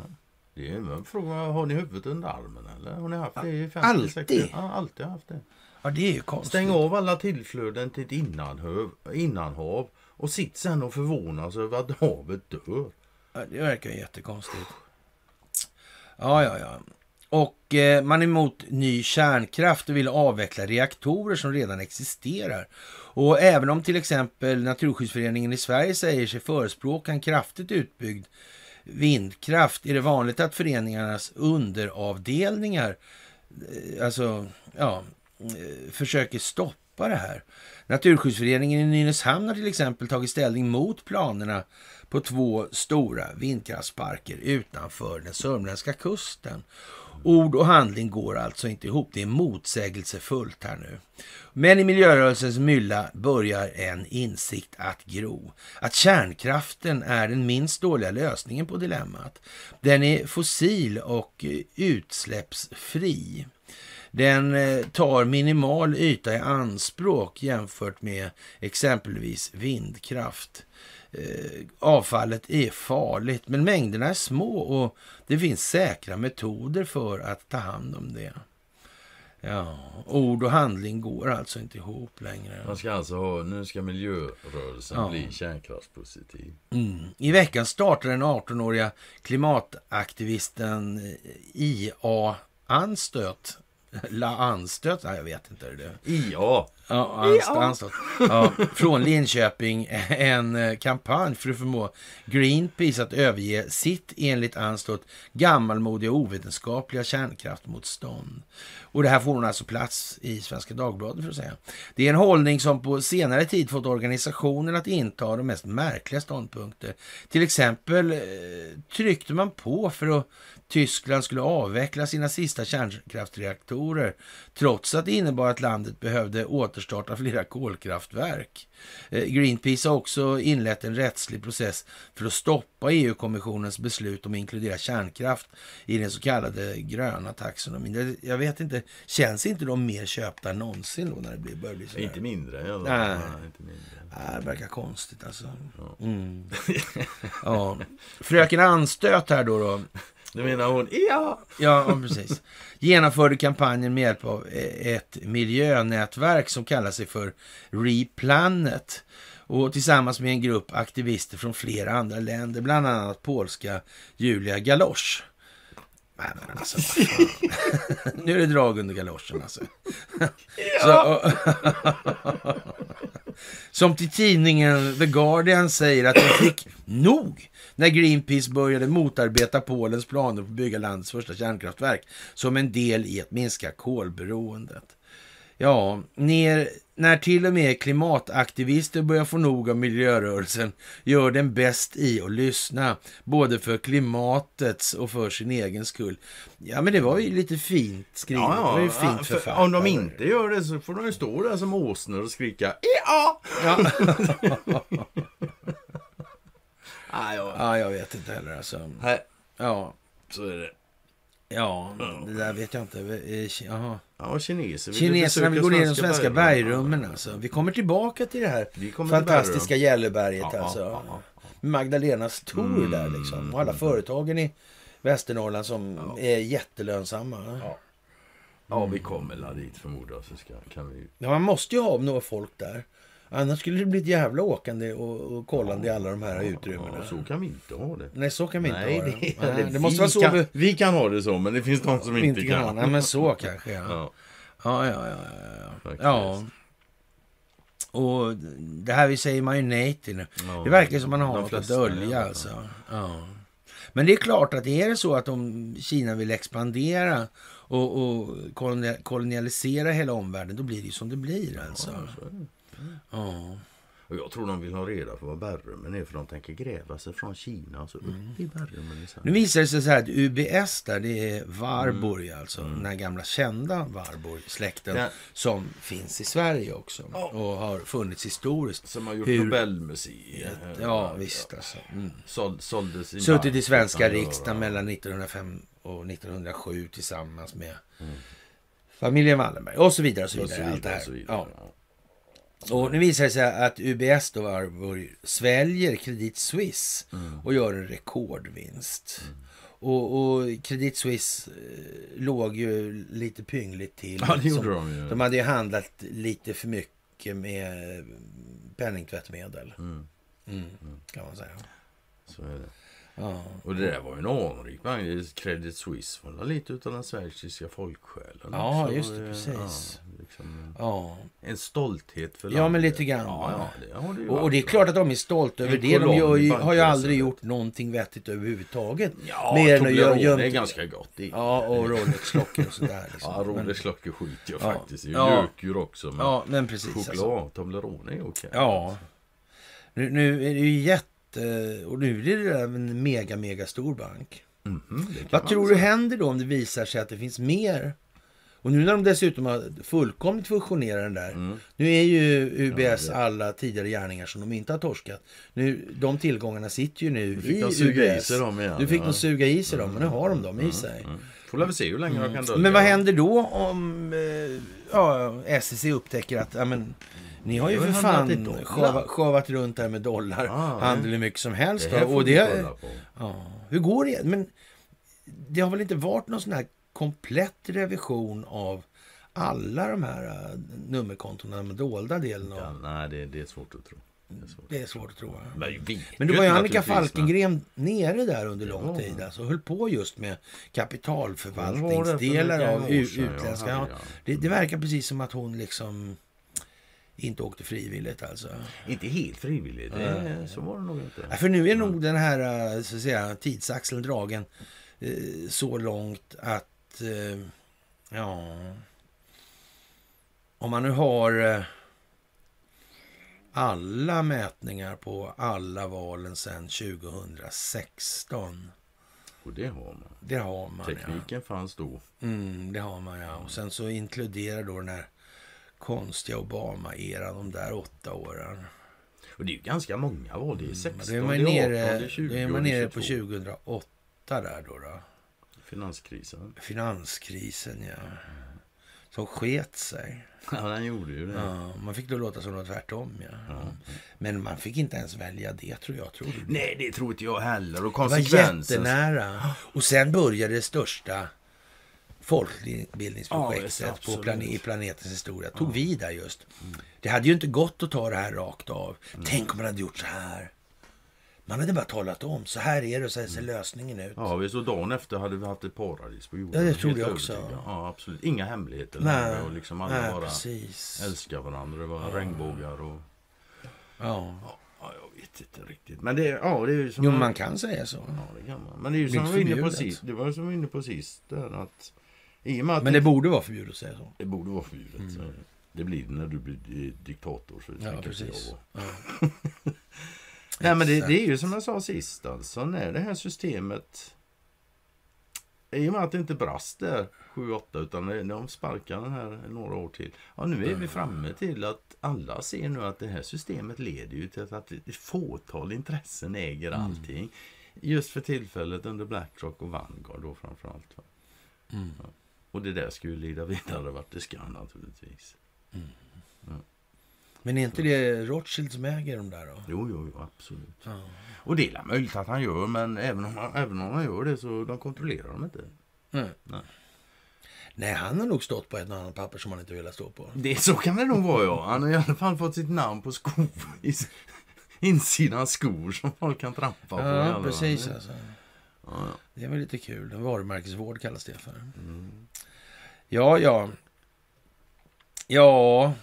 Det är en fråga, har ni huvudet under armen eller? Har ni haft det i 50 Alltid? 60? Ja, alltid haft det. Ja, det är ju konstigt. Stäng av alla tillflöden till ett innanhav, innanhav och sitt sen och förvånas över att havet dör. Ja, det verkar jättekonstigt. Ja, ja, ja. Och eh, man är emot ny kärnkraft och vill avveckla reaktorer som redan existerar. Och även om till exempel Naturskyddsföreningen i Sverige säger sig förespråka en kraftigt utbyggd vindkraft är det vanligt att föreningarnas underavdelningar eh, alltså, ja, eh, försöker stoppa det här. Naturskyddsföreningen i Nynäshamn har till exempel tagit ställning mot planerna på två stora vindkraftsparker utanför den sörmländska kusten. Ord och handling går alltså inte ihop. Det är motsägelsefullt här nu. Men i miljörörelsens mylla börjar en insikt att gro. Att kärnkraften är den minst dåliga lösningen på dilemmat. Den är fossil och utsläppsfri. Den eh, tar minimal yta i anspråk jämfört med exempelvis vindkraft. Eh, avfallet är farligt, men mängderna är små och det finns säkra metoder för att ta hand om det. Ja, ord och handling går alltså inte ihop längre. Man ska alltså ha, nu ska miljörörelsen ja. bli kärnkraftspositiv. Mm. I veckan startar den 18-åriga klimataktivisten IA Anstöt La anstöt? Nej, jag vet inte. Det. IA. Ja, anst, anstöt. Ja, från Linköping en eh, kampanj för att förmå Greenpeace att överge sitt enligt anstöt gammalmodiga och ovetenskapliga kärnkraftmotstånd. Och det här får hon alltså plats i Svenska Dagbladet för att säga. Det är en hållning som på senare tid fått organisationen att inta de mest märkliga ståndpunkter. Till exempel eh, tryckte man på för att Tyskland skulle avveckla sina sista kärnkraftreaktorer trots att det innebar att landet behövde återstarta flera kolkraftverk. Eh, Greenpeace har också inlett en rättslig process för att stoppa EU-kommissionens beslut om att inkludera kärnkraft i den så kallade gröna taxonomin. Jag vet inte, känns inte de mer köpta än någonsin då när det börjar bli så? Inte mindre. Nej. Nej, inte mindre. det verkar konstigt alltså. Mm. ja. Fröken Anstöt här då. då du menar hon? Ja! Ja, precis. Genomförde kampanjen med hjälp av ett miljönätverk som kallar sig för Replanet. Och tillsammans med en grupp aktivister från flera andra länder, bland annat polska Julia Galosch. Men alltså, nu är det drag under galoschen alltså. Så, som till tidningen The Guardian säger att de fick nog när Greenpeace började motarbeta Polens planer på att bygga landets första kärnkraftverk som en del i att minska kolberoendet. Ja, ner, när till och med klimataktivister börjar få nog av miljörörelsen gör den bäst i att lyssna, både för klimatets och för sin egen skull. Ja, men det var ju lite fint skrivet. Ja, ja. Det var ju fint för, om de inte gör det så får de ju stå där som åsnor och skrika ja. ja. Ah, ja. ja, jag vet inte heller alltså. Nej. Ja. Så är det. Ja, det där vet jag inte. Jaha. Ja, kineser. vill Kineserna vill gå ner i de svenska bergrummen alltså. Vi kommer tillbaka till det här fantastiska Gälleberget ja, alltså. Ja, Magdalenas tour mm. där liksom. Och alla företagen i Västernorrland som är jättelönsamma. Ja. Ja, vi kommer la dit förmodligen. Så ska, kan vi... ja, man måste ju ha några folk där. Annars skulle det bli ett jävla åkande och, och kollande i alla de här utrymmena. Ja, så kan vi inte ha det. Nej, så kan vi inte Nej, ha det. det, Nej, det måste vara så. Kan, vi kan ha det så, men det finns de som inte, kan. kan. Nej, men så kanske, ja. Ja, ja, ja. ja, ja. ja. Och det här vi säger man ju nej till nu. Ja, det verkar som man har något att dölja alltså. Ja. Men det är klart att är det så att om Kina vill expandera och, och kolonialisera hela omvärlden, då blir det ju som det blir alltså. Ja, Ja. Och jag tror de vill ha reda på vad bergrummen är för de tänker gräva sig från Kina och så upp mm. i bergrummen. Nu visar det sig så här att UBS där, det är Warburg mm. alltså. Mm. Den här gamla kända Warburg-släkten ja. som finns i Sverige också. Ja. Och har funnits historiskt. Som har gjort Hur... Nobelmuseet. Ja, ja, visst alltså. Mm. Såld, såldes i Suttit i svenska riksdagen mellan 1905 och 1907 tillsammans med mm. familjen Wallenberg och så vidare. Och så vidare, och så vidare allt det här. Och nu visar det sig att UBS då Warburg sväljer Credit Suisse mm. och gör en rekordvinst. Mm. Och, och Credit Suisse eh, låg ju lite pyngligt till. Ja, det gjorde de ju. De hade ju handlat lite för mycket med penningtvättmedel. Mm. Mm. mm. Kan man säga. Så är det. Ja. Och det där var ju en anrik bank. Credit Suisse var lite utav den schweiziska folksjälen. Ja, också. just det, precis. Ja, liksom, ja. en stolthet för Ja, men landet. lite grann, Ja, ja, det det Och, och det är klart att de är stolta över En det. De gör ju, har ju aldrig gjort någonting vettigt överhuvudtaget. Ja, Mer än att göra- är gömt- ganska gott. Det är- Ja, och Rolex-klockor och sådär. Liksom. Ja, Rolex-klockor skiter jag Ja. faktiskt i. Ja. Gökur också. Men Ja, men precis. choklad, Alltså. Toblerone är okej. Ja. Nu, nu är det ju jätte... Och nu är det en mega, mega stor bank. Det kan Vad tror du händer då om det visar sig att det finns mer? Och nu när de dessutom har fullkomligt fusionerat den där. Mm. Nu är ju UBS Ja, alla tidigare gärningar som de inte har torskat. Nu, de tillgångarna sitter ju nu i UBS. sig dem igen, Nu fick ja. de suga i sig dem, men nu har de dem i sig. Mm. Får väl se hur länge de kan dölja. Men vad händer då om eh, ja, SEC upptäcker att ja, men, ni har ju för fan sjavat runt där med dollar. Ja, handel hur mycket som helst. Det här och det, ja, hur går det? Men det har väl inte varit någon sån här komplett revision av alla de här uh, nummerkontona, den dolda delen av... Ja, nej, det, det är svårt att tro. Det är svårt. Det är svårt att tro. Men, Men det var ju Annika naturligtvis, men- Falkengren nere där under lång Ja. tid. Alltså, höll på just med kapitalförvaltningsdelar av utländska. Ja, det, det verkar precis som att hon liksom inte åkte frivilligt alltså. Inte helt frivilligt. Det, så var det nog inte. Ja, för nu är nog den här eh, så att säga, tidsaxeln dragen eh, så långt att eh, ja om man nu har eh, alla mätningar på alla valen sedan 2016. Och det har man. Det har man Tekniken fanns då. ja. Mm, det har man ja. Och sen så inkluderar då den här konstiga Obama-eran, de där åtta åren. Och det är ju ganska många val. Det är 16, Då är man det är 18, nere, det är 20, då är man nere på 22. 2008 där då. då. Finanskrisen. Finanskrisen, ja. Som sket sig. Ja, den gjorde ju det. Ja, man fick då låta som var tvärtom, ja. Men man fick inte ens välja det, tror jag. Tror? Nej, det tror inte jag heller. Och det var konsekvensen... jättenära. Och sen började det största folkbildningsprojektet Ja, på plane i planetens historia. Tog vi där just. Det hade ju inte gått att ta det här rakt av. Tänk om man hade gjort så här. Man hade bara talat om. Så här är det och så här ser lösningen ut. Ja, vi så dagen efter hade vi haft ett paradis på jorden. Ja, det trodde jag också. övertygad. Ja, absolut. Inga hemligheter Nej, längre. Och liksom alla nej bara precis. älskar varandra. Det var regnbågar och... Ja. Ja, jag vet inte riktigt. Men det, ja, det är ju som... Jo, man kan säga så. Ja, det kan man. Men det är ju som vi var inne på sist. Det var som vi var inne på sist. Där att... I Men det borde vara förbjudet att säga så. det borde vara förbjudet. så Det blir det när du blir diktator. Så det Ja, jag precis. Ja. Nej, men det, det är ju som jag sa sist. Alltså, när det här systemet... I och med att det inte brast där 7-8 utan det- de sparkar den här några år till. Ja, nu är vi framme till att alla ser nu att det här systemet leder ju till att ett fåtal intressen äger allting. Just för tillfället under Blackrock och Vanguard då framförallt. Va? Mm. Ja. Och det där skulle ju leda vidare vart det ska naturligtvis. Men är inte det Rothschild som äger de där då? Jo, jo, jo absolut. Ja. Och det är möjligt att han gör, men även om, han, även om han gör det så de kontrollerar de inte. Nej. Nej. Nej, han har nog stått på ett och annat papper som han inte velat stå på. Det, så kan det nog vara, ja. Han har i alla fall fått sitt namn på skor. Insidan skor som folk kan trampa på. Ja, precis alltså. Ja, ja. Det är väl lite kul. Varumärkesvård kallas det för. Mm. Ja, ja. Ja,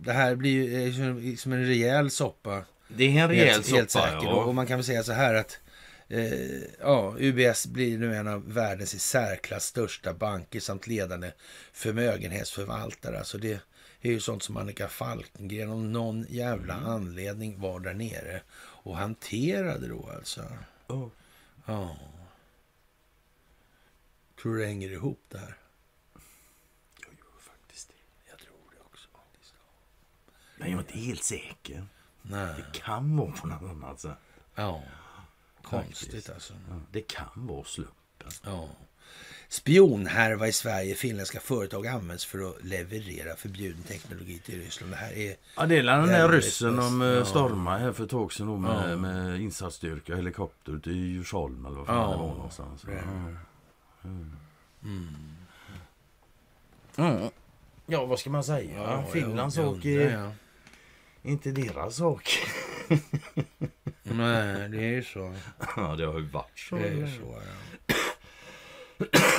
det här blir ju eh, som- en rejäl soppa. Det är en rejäl helt, helt soppa, säkert. Och ja. man kan väl säga så här att eh, ja, UBS blir nu en av världens i särklass största banker samt ledande förmögenhetsförvaltare. Alltså det är ju sånt som Annika Falkengren av någon jävla Mm. anledning var där nere och hanterade då alltså. Ja. Ja. Tror du det hänger ihop där? Jag gör faktiskt det. Jag tror det också. faktiskt. Men jag är inte helt säker. Nej. Det kan vara på något annat sätt. Ja. Konstigt Faktiskt. alltså. Ja, Det kan vara slumpen. Ja. Spionhärva i Sverige. Finländska företag används för att leverera förbjuden teknologi till Ryssland. Det här är... Ja, det är den där ryssen de bäst. ja. Ja. stormade här för ett tag sedan med, Ja. med insatsstyrka, helikopter till Djursholm eller vad fan Ja. det var någonstans. Det. Mm. Ja, vad ska man säga? Ja, undrar, är ja. Inte deras sak. Nej, det är ju så. Ja, det har ju varit så. Det är ju så, ja.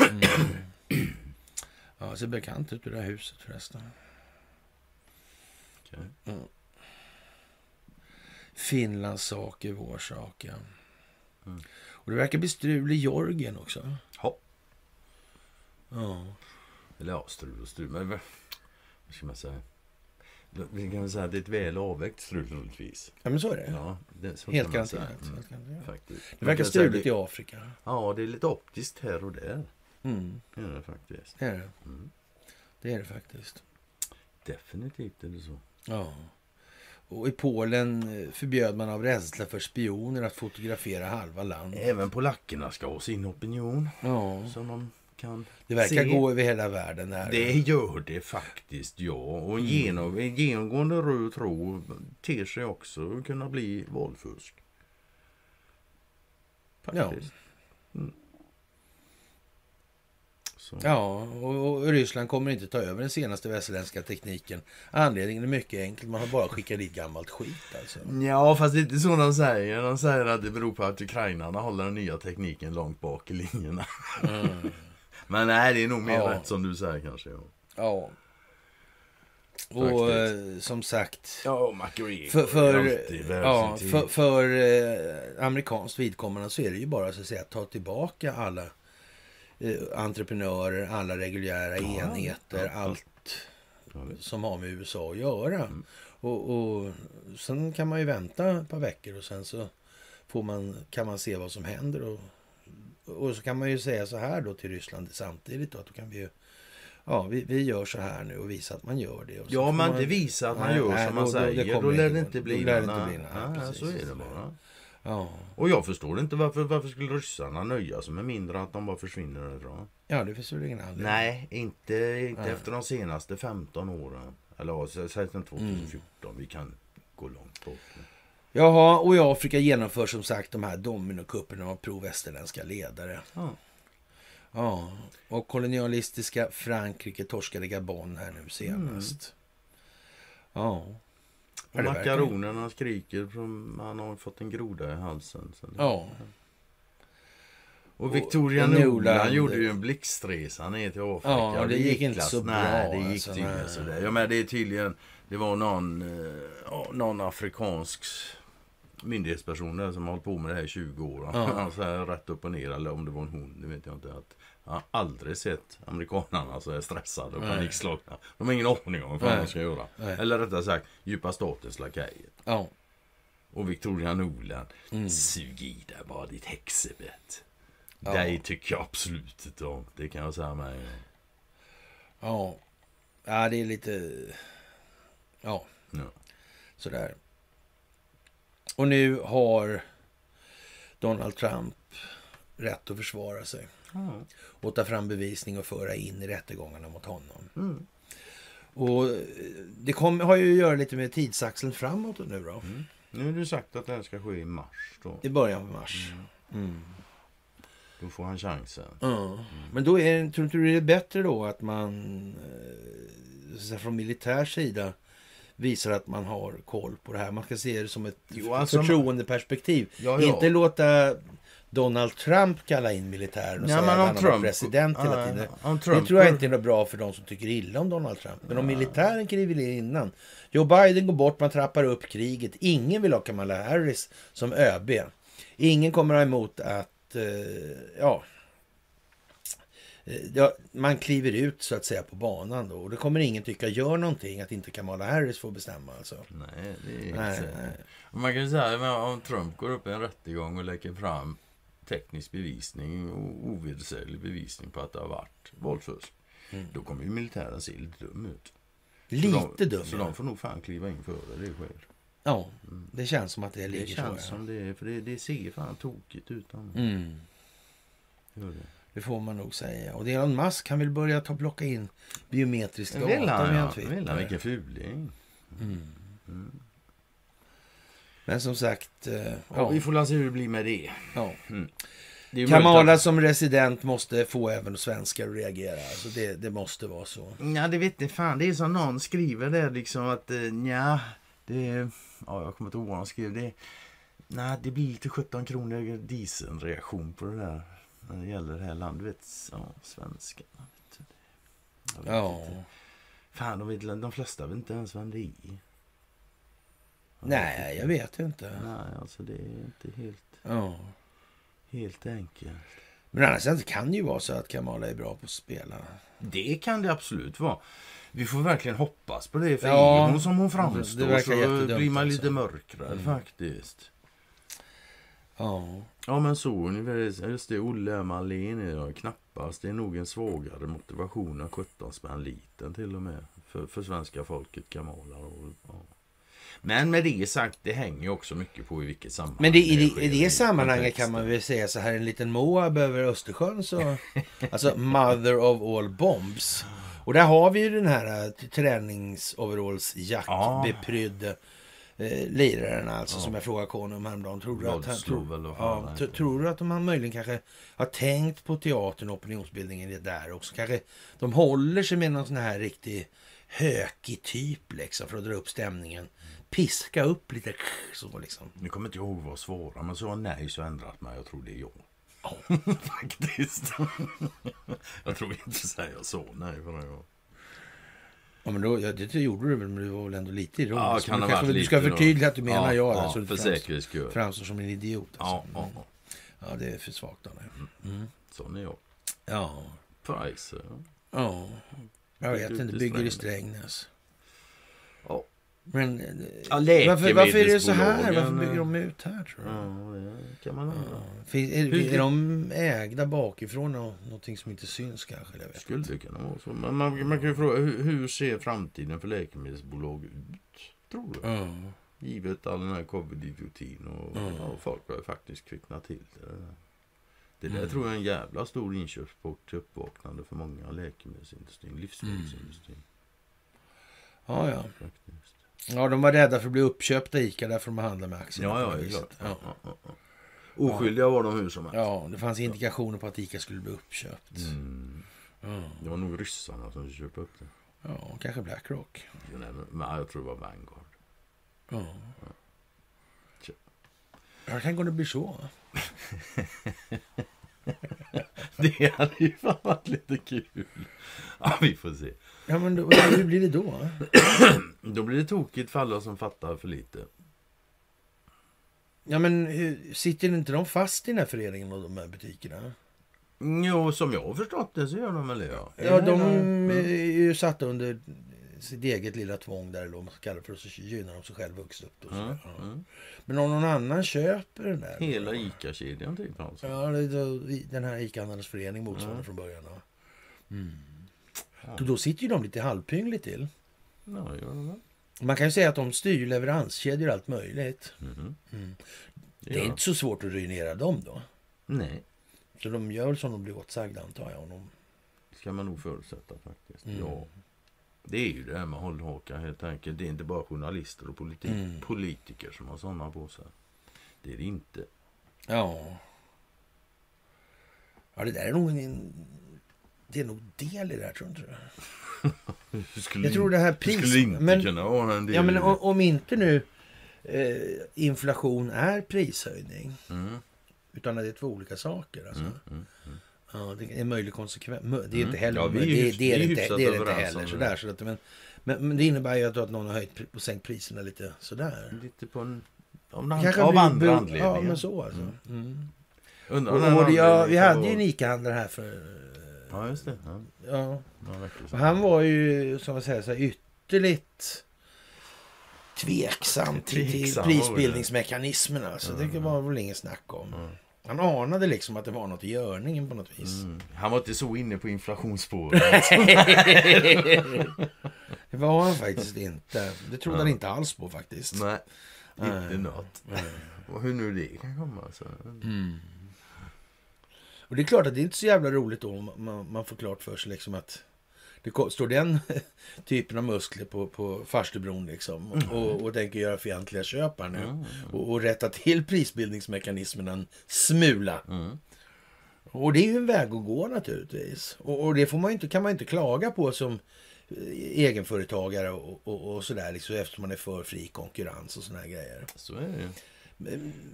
Mm. Ja, ser bekant ut det där huset förresten. Okej. Mm. Finlands sak är vår sak, ja. Mm. Och det verkar bli strul i Georgien också. Ja. Ja. Eller ja, strul och strul. Men vad ska man säga? Vi kan säga att det är ett väl avvägt strul troligtvis. ja, men så är det. Ja, det, så Helt garanterat. Mm, faktiskt. Det verkar struligt i Afrika. Ja, det är lite optiskt här och där. Mm, Det är det faktiskt. det är det. Mm. Det är det faktiskt. Definitivt är det så. Ja. Och i Polen eh, förbjöd man av rädsla för spioner att fotografera halva landet. Även polackerna ska ha sin opinion Ja. som de kan Det verkar se. gå över hela världen. Här. Det gör det faktiskt, ja. Och en, genom, en genomgående röd tråd ter sig också kunna bli valfusk. Faktiskt. Mm. Så. Ja, och, och Ryssland kommer inte ta över den senaste västerländska tekniken. Anledningen är mycket enkel. Man har bara skickat dit gammalt skit alltså. Ja, fast det är inte så de säger. De säger att det beror på att ukrainarna håller den nya tekniken långt bak i linjerna. Men nej, det är nog mer Ja. rätt som du säger kanske. Ja, Ja. Och eh, som sagt. ja McGregor För, för, ja, för, för eh, amerikanskt vidkommande så är det ju bara så att säga att ta tillbaka alla eh, entreprenörer, alla reguljära Ja, enheter, allt som har med USA att göra. Mm. Och, och sen kan man ju vänta ett par veckor och sen så får man, kan man se vad som händer. Och, och så kan man ju säga så här då till Ryssland samtidigt då, att då kan vi ju Ja, vi, vi gör så här nu och visa att man gör det. Och Ja, man inte visar att man Nej, gör nej, som man då- det säger. Då lär det inte Då bli lär det någon- inte bli någon. Nej, Ja, precis. så är det bara. Ja, Och jag förstår inte varför, varför skulle ryssarna nöja sig med mindre att de bara försvinner därifrån? ja det finns väl ingen anledning. Nej, inte, inte Nej. efter de senaste 15 åren. Eller ja, sä- säg sedan 2014. Mm. Vi kan gå långt bort. Jaha, och i Afrika genomförs som sagt de här dominokupperna av pro-västerländska ledare. Ja. Ja, och kolonialistiska Frankrike torskade Gabon här nu senast. Ja. Och Ja, det verkar- makaronerna skriker från han har fått en groda i halsen. Så det- Ja. Och Victoria och Nuland gjorde ju en blixtresa ner till Afrika. Ja, Och det gick inte klass- så bra, Nej, det gick alltså, tydligen sådär. Ja, men det är tydligen, det var någon, eh, någon afrikansk myndighetsperson där som har hållit på med det här i 20 år. Ja. Så här rätt upp och ner, eller om det var en hon, det vet jag inte. Att jag har aldrig sett amerikanerna så här stressade och Nej. panikslagna. De har ingen aning om vad de ska göra. Nej. Eller rättare sagt, djupa statens lakejer. Ja. Och Victoria Nuland, Mm. sug i dig bara ditt häxebett. Ja. Det tycker jag absolut inte om. Det kan jag säga med. Ja. Ja, det är lite... Ja, Ja. sådär. Och nu har Donald Trump rätt att försvara sig. Och ta fram bevisning och föra in i rättegångarna mot honom. Mm. Och eh, det kommer, har ju att göra lite med tidsaxeln framåt nu då. Nu har du sagt att det här ska ske i mars då. I början på mars. Mm. Då får han chansen. Ja. Men då är, tror du det är bättre då att man eh, från militär sida visar att man har koll på det här. Man ska se det som ett Jo, alltså- förtroendeperspektiv. Ja, ja. Inte låta Donald Trump kalla in militären och Ja, säga att han Trump- president hela tiden. det Trump tror jag inte är något bra för de som tycker illa om Donald Trump. Men om militären kliver in innan. Joe Biden går bort, man trappar upp kriget. Ingen vill ha Kamala Harris som ÖB. Ingen kommer ha emot att, eh, ja, Ja, man kliver ut så att säga på banan då. Och det kommer ingen tycka gör någonting att inte Kamala Harris får bestämma alltså. Nej, det är Nej, inte nej. Man kan ju säga om Trump går upp i en rättegång och lägger fram teknisk bevisning och ovedersäglig bevisning på att det har varit våldfusk. Mm. Då kommer ju militären se lite dum ut. Lite dum. Så de får nog fan kliva in före det sker. Ja, det känns som att det Det ligger känns så. som det för det, det ser fan tokigt ut. Mm. Gör det. Det får man nog säga. Och Elon Musk han vill börja ta plocka in biometrisk data Vill han via ja. Twitter. Vill han, vilken fuling. Mm. Men som sagt, eh, Ja. ja, Vi får se hur det blir med det. ja. det är Kamala möjligt som resident måste få även svenskar att reagera. Alltså det, det måste vara så. att, Ja, det vet inte fan. Det är som någon skriver där liksom att eh, nja, det är... Ja, jag kommer inte ihåg vad han skrev. Det, Nej, det blir lite 17 kronor dieselreaktion på det där. När det gäller det här landet. Vet, ja, svenskarna. Vet du. Ja. inte. Fan, de, vet, de flesta vet inte ens vem det är. Nej, jag vet inte. Nej, alltså det är inte helt, Ja. helt enkelt. Men annars det kan det ju vara så att Kamala är bra på att spela. Det kan det absolut vara. Vi får verkligen hoppas på det. För Ja, hon som hon framstår så blir man alltså. lite mörkrädd faktiskt. Ja. Ja men så ungefär. Just det, Olle Malin är jag knappast. Det är nog en svagare motivation än 17 spänn liten till och med. För, för svenska folket Kamala. Och, ja. Men med det sagt, det hänger också mycket på i vilket sammanhang Men det, i, det, i det sammanhanget kan man väl säga så här, en liten Moab över Östersjön så... alltså mother of all bombs. Och där har vi ju den här äh, Ja. träningsoverallsjackbeprydde eh, liraren alltså som jag frågade Konung om häromdagen. Tror du, att, han, ja, tro- heter. tror du att de möjligen kanske har tänkt på teatern och opinionsbildningen det där också? Kanske de håller sig med någon sån här riktig hökig typ liksom för att dra upp stämningen. Piska upp lite så liksom. Nu kommer inte ihåg vad svåra, men så har nej så ändrat mig. Jag tror det är jag. Faktiskt. jag tror inte säga så nej för en gång. Ja, men då, ja, det gjorde du väl, men du var väl ändå lite ironisk. Ja, kan du kanske, du ska förtydliga att du menar Ja, jag. ja, alltså, du för säkerhets skull. Framstår som en idiot. Ja, Alltså. ja, Mm. ja. ja, det är för svagt av dig. Sån är jag. Ja, Price. ja. Jag vet inte, bygger i. Strängnäs. Ja. Men Ja, varför, varför är det så här? Varför bygger de ut här tror du? Ja, det kan man undra. Finns, är, Hur- är de ägda bakifrån och någonting som inte syns kanske? Jag vet. Skulle det kunna vara så. Men man, man kan ju fråga, hur, hur ser framtiden för läkemedelsbolag ut? Tror du? Ja. Givet all den här covid-idiotin och Mm. ja, folk har faktiskt kvicknat till det. Det där Mm. tror jag är en jävla stor inkörsport till uppvaknande för många läkemedelsindustrin, livsmedelsindustrin. ja, ja. Faktiskt. Ja, de var rädda för att bli uppköpta ICA, därför de handlar med aktier. Ja, ja, klart. Ja. Ja, ja, ja. Oskyldiga var de hur som helst. Ja, det fanns indikationer på att ICA skulle bli uppköpt. Mm. Ja, Det var nog ryssarna som köpte upp det. ja kanske Blackrock. Jo, nej, men- jag tror det var Vanguard. Ja. Ja, tänk om det blir så. Det hade ju fan varit lite kul. Ja, vi får se. Ja, men då, hur blir det då? Då blir det tokigt för alla som fattar för lite. Ja, men hur, sitter inte de fast i den här föreningen och de här butikerna? Jo, som jag har förstått det så gör de väl det, ja. Ja, de är ju satta under sitt eget lilla tvång där, eller vad man ska kalla det för, och så gynnar de sig själv vuxit upp. Och så. Mm, ja. mm. Men om någon annan köper den där? Hela ICA-kedjan typ alltså. Ja, det den här ICA-handlarnas förening motsvarande Mm. från början. Ja. Då, då sitter ju de lite halvpyngligt till. Ja, gör de väl. Man kan ju säga att de styr leveranskedjor och allt möjligt. Mhm. Mm. Det Det är gör inte så svårt att ruinera dem då. Nej, Så de gör som de blir åtsagda antar jag. De... det ska man nog förutsätta faktiskt. Mm. Ja. Det är ju det här med hållhaka helt enkelt. Det är inte bara journalister och politi- Mm. politiker som har sådana på sig. Det är det inte. Ja. Ja, det där är nog en... Det är nog del i det här, tror inte du? Skulle Jag tror det här pris... inte men, ja, men i det. o- om inte nu eh, inflation är prishöjning, Mm, utan att det är två olika saker. Alltså. mm, mm, mm. Ja, det är en möjlig konsekvens. Det är Mm. inte heller, Ja, det, det är inte, det är inte om heller. Sådär, så att, men, men, men det innebär ju att, att någon har höjt och sänkt priserna lite sådär. Lite på en... Av, an- Kanske av andra anledningar. Ja, men så alltså. Mm. Mm. Undrar Och, och det, ja, anledningen vi hade ju en ICA-handlare här för... Ja, just det. Ja, Ja, och han var ju, som man säger, så här, ytterligt tveksam till, till prisbildningsmekanismen. Alltså. Det var väl ingen snack om. Mm. Han anade liksom att det var något i görningen på något vis. Mm. Han var inte så inne på inflationsspåret. det var han faktiskt inte. Det trodde han inte alls på faktiskt. Nej, inte något. Hur nu det kan komma. Så. Mm. Och det är klart att det är inte så jävla roligt då om man, man får klart för sig liksom att det står den typen av muskler på, på farstubron liksom och, och tänker göra fientliga köp här nu Mm. och, och rätta till prisbildningsmekanismen en smula. Mm. Och det är ju en väg att gå naturligtvis. Och, och det får man inte, kan man inte klaga på som eh, egenföretagare och, och, och sådär liksom, eftersom man är för fri konkurrens och här grejer. Så är det Så,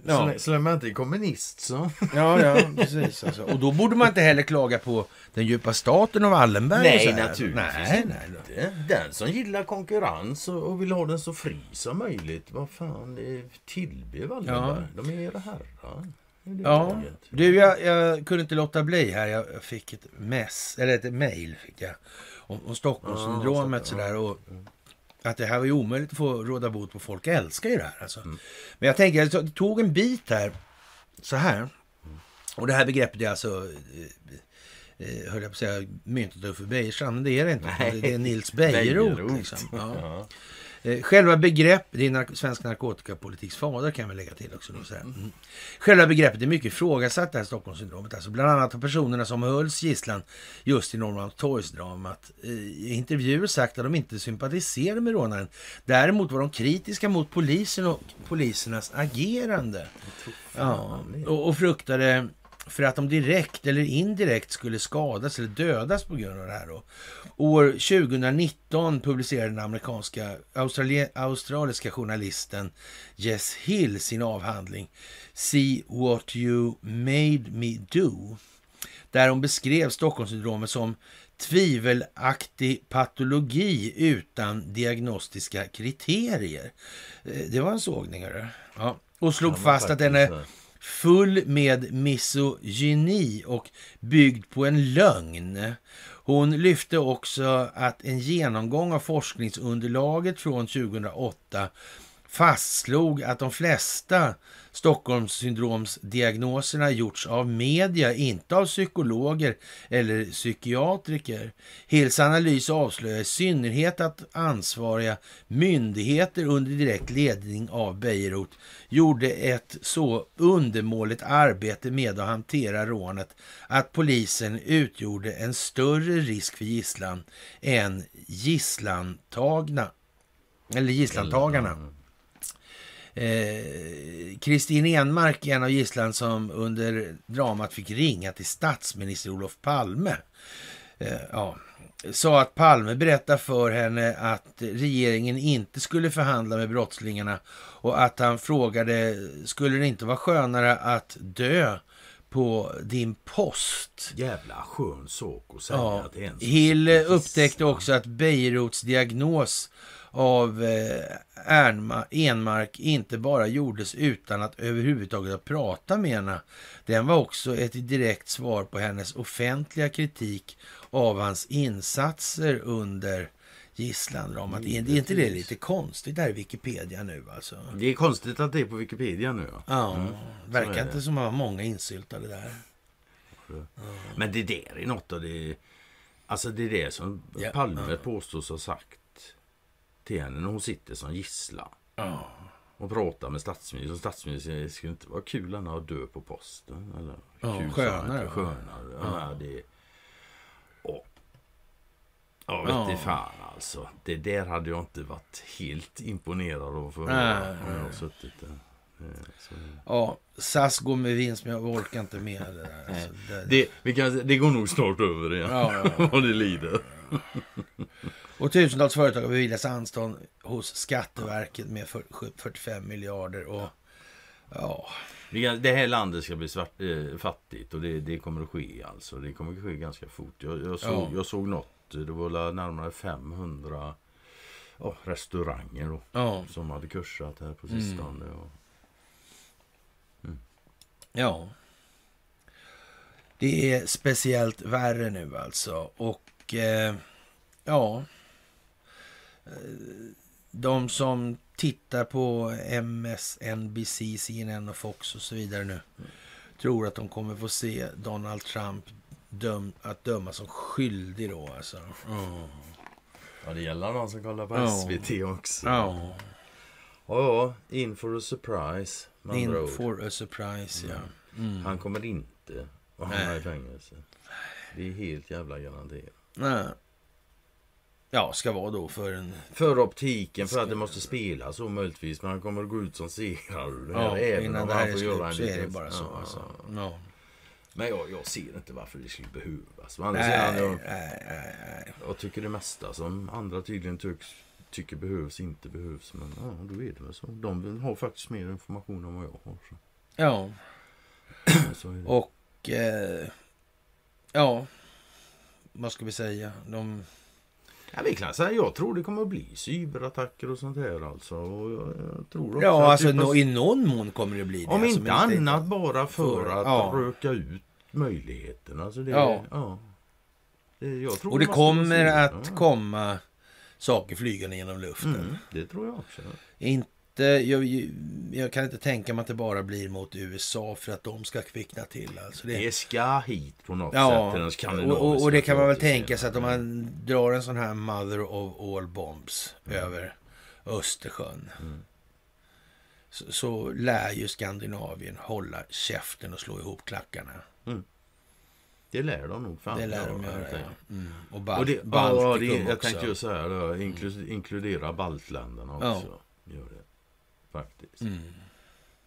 Ja, så länge man inte är kommunist så... ja, ja precis. Alltså. Och då borde man inte heller klaga på den djupa staten av Wallenberg. och så Nej, här. naturligtvis Nej, nej. inte. Den som gillar konkurrens och och vill ha den så fri som möjligt. Vad fan, tillbe Wallenberg. De är era herrar. Ja, du jag, jag kunde inte låta bli här. Jag jag fick ett mess, eller ett mail fick jag. Om, om Stockholmssyndromet Ja, sådär. Och att det här var ju omöjligt att få råda bot på. Folk älskar ju det här alltså. Mm. Men jag tänker, jag tog en bit här. Så här. Och det här begreppet är alltså... eh, eh, höll jag på att säga myntet Uffe Bejerstrand, men det är det inte. Nej. Det är Nils. Bejerot. Liksom. Ja. Eh, Själva begrepp, det är nark svensk narkotikapolitiks fader kan vi lägga till också. Då, så. Mm. Själva begreppet är mycket ifrågasatt det här Stockholmssyndromet. Alltså bland annat har personerna som hölls gisslan just i Norrmalmstorgsdramat eh, i intervjuer sagt att de inte sympatiserade med rånaren. Däremot var de kritiska mot polisen och polisernas agerande. Ja, och, och fruktade för att de direkt eller indirekt skulle skadas eller dödas på grund av det här. Då. År 2019 publicerade den amerikanska australiska journalisten Jess Hill sin avhandling See what you made me do. Där hon beskrev Stockholmssyndromet som tvivelaktig patologi utan diagnostiska kriterier. Eh, Det var en sågning, hörru. Ja. Och slog fast att den är faktiskt, full med misogyni och byggd på en lögn. Hon lyfte också att en genomgång av forskningsunderlaget från 2008 fastslog att de flesta Stockholmssyndromsdiagnoserna gjorts av media, inte av psykologer eller psykiatriker. Hills analys avslöjar i synnerhet att ansvariga myndigheter under direkt ledning av Bejerot gjorde ett så undermåligt arbete med att hantera rånet att polisen utgjorde en större risk för gisslan än gisslantagna. Eller gisslantagarna. Eh, Kristin Enmark, en av gisslan som under dramat fick ringa till statsminister Olof Palme. Eh, ja, sa att Palme berättade för henne att regeringen inte skulle förhandla med brottslingarna och att han frågade, skulle det inte vara skönare att dö på din post? Jävla skön sak att säga Ja, att är Hill upptäckte också att Beiruts diagnos av eh, Ernma, Enmark inte bara gjordes utan att överhuvudtaget ha pratat med henne. Den var också ett direkt svar på hennes offentliga kritik av hans insatser under gisslandramat. Är det är inte det lite konstigt där i Wikipedia nu alltså? Det är konstigt att det är på Wikipedia nu. Ja. Ja, Mm, verkar inte som att många insyltade där. Men det där är något av det... Alltså det är det som Ja. Palme påstås ha sagt till henne när hon sitter som gisslan. Ja. Och pratar med statsministern. Statsministern skulle inte vara kul att dö på posten. Eller, Ja, kul, skönare, skönare. Ja. det, och, ja, vet Ja. ja. fan alltså. Det där hade jag inte varit helt imponerad av för Nej, om jag har suttit där. Så. Ja, SAS går med vinst men jag orkar inte med det där. Alltså, det, Det, vi kan, det går nog snart över igen. Ja, ja. Vad det lider. Och tusentals företag har beviljats anstånd hos Skatteverket med för- 45 miljarder. Och ja, Det här landet ska bli svart, eh, fattigt och det, det kommer att ske alltså. Det kommer att ske ganska fort. Jag, jag, såg, Ja. jag såg något. Det var närmare 500 ja, restauranger då, ja, som hade kursat här på sistone. Och, ja. Det är speciellt värre nu alltså. Och eh, ja, de som tittar på MSNBC, CNN och Fox och så vidare nu tror att de kommer få se Donald Trump döm, att döma som skyldig då alltså. Ja. ja, det gäller någon som kollar på Ja. SVT också. Ja. Ja, ja, in for a surprise. In ord. for a surprise, ja. Mm. Han kommer inte att hamna i fängelse. Det är helt jävla garanterat. Nej. Ja, ska vara då för en... För optiken, för att det måste spela så möjligtvis. Men han kommer att gå ut som segrare. Ja, även innan om det här är slut så är det bara så. Ja, Alltså. ja. Men jag, jag ser inte varför det skulle behövas. Nej, sidan, jag, nej, nej, nej. jag tycker det mesta som andra tydligen tycks, tycker behövs, inte behövs. Men ja, då är det väl så. De har faktiskt mer information än vad jag har. Så. Ja, Så och... Eh, ja, vad ska vi säga? De... Ja, vi kan säga, jag tror det kommer att bli cyberattacker och sånt här alltså. Och jag, jag tror också Ja, alltså nå- i någon mån kommer det bli det. Om alltså, inte annat bara för att ja. röka ut möjligheterna. Alltså det, Ja. ja. Det, Och det kommer att ja. komma saker flygande genom luften. Mm, det tror jag också. Inte, jag, jag kan inte tänka mig att det bara blir mot USA för att de ska kvickna till. Alltså det, Det ska hit på något sätt. ja, den och, och, och det kan man väl tänka sig att om man drar en sån här mother of all bombs över Östersjön. Så, så lär ju Skandinavien hålla käften och slå ihop klackarna. Det lär de nog fan Det lär de göra, ja. Mm. Och, Bal- Och det, ja, Baltikum det, jag också. tänkte ju så här, då, inklu, inkludera baltländerna Ja. också. Gör det. Faktiskt. Mm.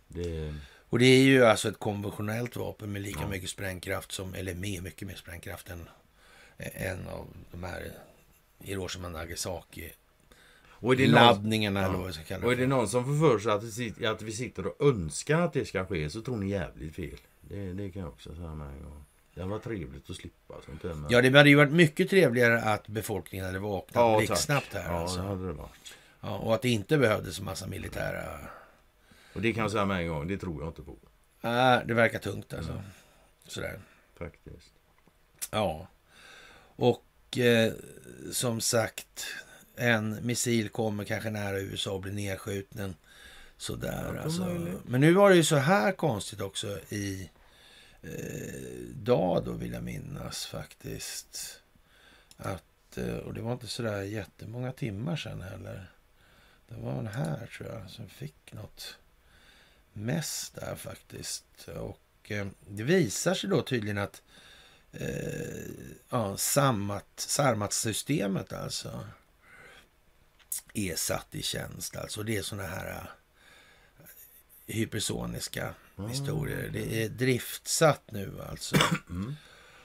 Det, Och det är ju alltså ett konventionellt vapen med lika Ja. mycket sprängkraft som, eller med mycket mer sprängkraft än en av de här Hiroshima Nagasaki och är det någon, laddningarna eller ja. vad vi ska kalla och är det. det någon som får för sig att, det sit- att vi sitter och önskar att det ska ske så tror ni jävligt fel. Det, det kan jag också säga med en gång. Det var trevligt att slippa sånt där. Men... Ja, det hade ju varit mycket trevligare att befolkningen hade vaknat Ja, blixtsnabbt tack. här. Ja, alltså. det hade det varit. Ja, och att det inte behövdes en massa militära... Och det kan jag säga med en gång, det tror jag inte på. Nej, det verkar tungt alltså. Mm. Sådär. Faktiskt. Ja. Och eh, som sagt, en missil kommer kanske nära USA och blir nedskjuten. Sådär Ja, alltså. möjligt. Men nu var det ju så här konstigt också i eh, dag då vill jag minnas faktiskt. Att, eh, och det var inte sådär jättemånga timmar sedan heller. Det var den här tror jag som fick något mest där faktiskt. Och eh, det visar sig då tydligen att eh, ja, Sarmat-systemet alltså är satt i tjänst. Alltså det är såna här eh, hypersoniska Mm. historier. Det är driftsatt nu alltså. Mm.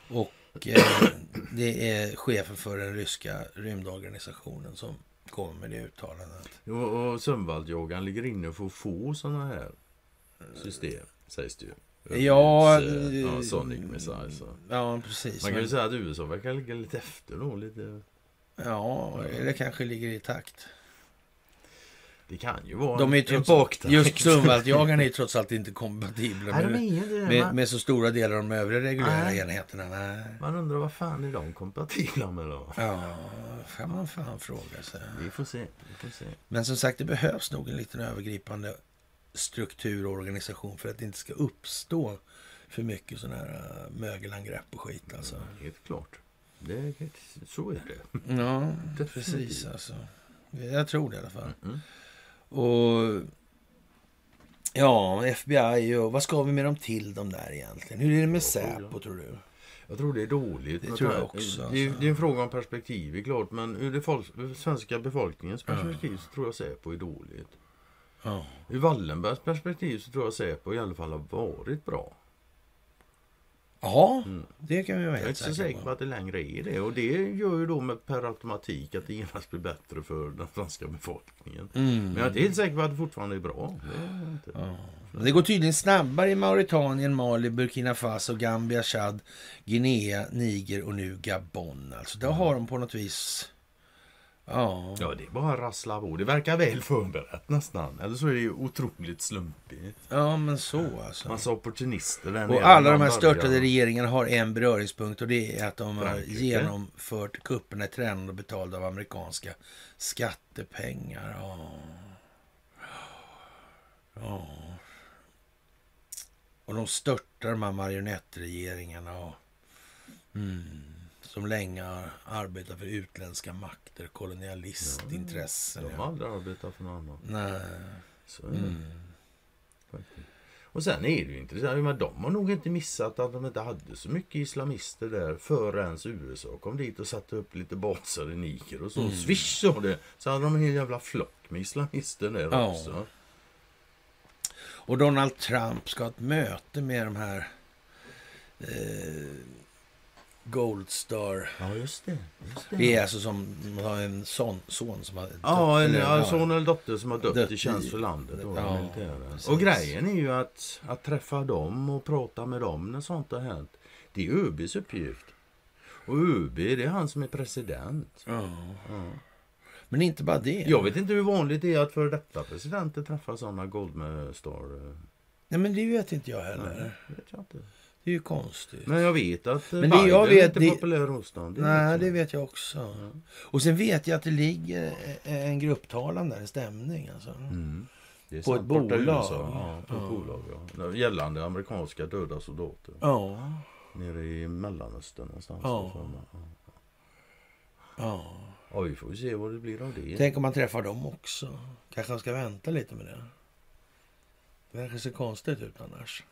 Och eh, det är chefen för den ryska rymdorganisationen som kommer med det uttalandet. Jo, och Sundvalljogan ligger inne för att få sådana här system, sägs det ju. Ja, Övnings, eh, ja eh, Sonic Missiles. så. Ja, precis. Man kan ju säga att USA verkar ligga lite efter då. Lite... Ja, eller kanske ligger i takt. Det kan ju vara De är en baktanke. just Sundvalljagarna är ju trots allt inte kompatibla Nej, med, inte med, Man, med så stora delar av de övriga reguljära Nej. enheterna. Nej. man undrar vad fan är de kompatibla med då? Ja, kan man fan fråga sig. Vi får se. Vi får se. Men som sagt, det behövs nog en liten övergripande struktur och organisation för att det inte ska uppstå för mycket sådana här äh, mögelangrepp och skit. Alltså. Helt klart. Det, så är det. Ja, Definitivt. precis. Alltså. Jag tror det i alla fall. Mm. Och ja, FBI och vad ska vi med dem till de där egentligen? Hur är det med Säpo tror du? Jag tror det är dåligt. Det tror jag också, Det, är- alltså. det är en fråga om perspektiv, är klart. Men ur det svenska befolkningens perspektiv så tror jag Säpo är dåligt. Ja. Ur Wallenbergs perspektiv så tror jag Säpo i alla fall har varit bra. Ja, Mm. det kan vi vara Jag är helt inte så säker säkra på att det längre är det. Och det gör ju då med per automatik att det genast blir bättre för den svenska befolkningen. Mm. Men jag är inte helt säker på att det fortfarande är bra. Det är. Ja. Det går tydligen snabbare i Mauritanien, Mali, Burkina Faso, Gambia, Chad, Guinea, Niger och nu Gabon. Alltså, där har de på något vis... Ja. Ja, det är bara att rassla på. Det verkar väl förberett nästan. Eller så är det ju otroligt slumpigt. ja, men så alltså. Massa opportunister där Och nere. alla de här störtade regeringarna har en beröringspunkt och det är att de har Frankrike. genomfört kupperna i tränade och betalda av amerikanska skattepengar. Ja. ja. Och de störtar de här marionettregeringarna och, mm, som länge har arbetat för utländska makter, kolonialistintressen. De har aldrig arbetat för någon annan. Nej. Så är det. Mm. Och sen är det ju intressant. Men de har nog inte missat att de inte hade så mycket islamister där förrän USA kom dit och satte upp lite baser i Niger och så. Mm. Swish sa det. Så hade de en hel jävla flock med islamister där Ja. också. Och Donald Trump ska ha ett möte med de här eh, Gold Star. Ja, just det. Just det. Det är alltså som man har en son, son som har dött. Ja, en eller, ja, son eller dotter som har dött, Dött i tjänst för landet. Då, Ja, och grejen är ju att, att träffa dem och prata med dem när sånt har hänt. Det är ÖBs uppgift. Och ÖB, det är han som är president. Ja. Ja. Men inte bara det. Jag vet inte hur vanligt det är att för detta presidenter träffar sådana Goldman-star. eh, Nej, men det vet inte jag Nej, heller. det vet jag inte. Det är ju konstigt. Men jag vet att eh, Men det jag är vet, inte det- populär hos dem. Nej, vet det vet jag också. Och sen vet jag att det ligger en grupptalan där, en stämning alltså. Mm. Det är På ett sant, bolag. USA. Ja, på ett Ja. bolag. Ja. Gällande amerikanska döda soldater. Ja. Nere i Mellanöstern någonstans. Ja. Ja. ja. Ja, vi får se vad det blir av det. Tänk om man träffar dem också. Kanske man ska vänta lite med det. Det verkar se konstigt ut annars.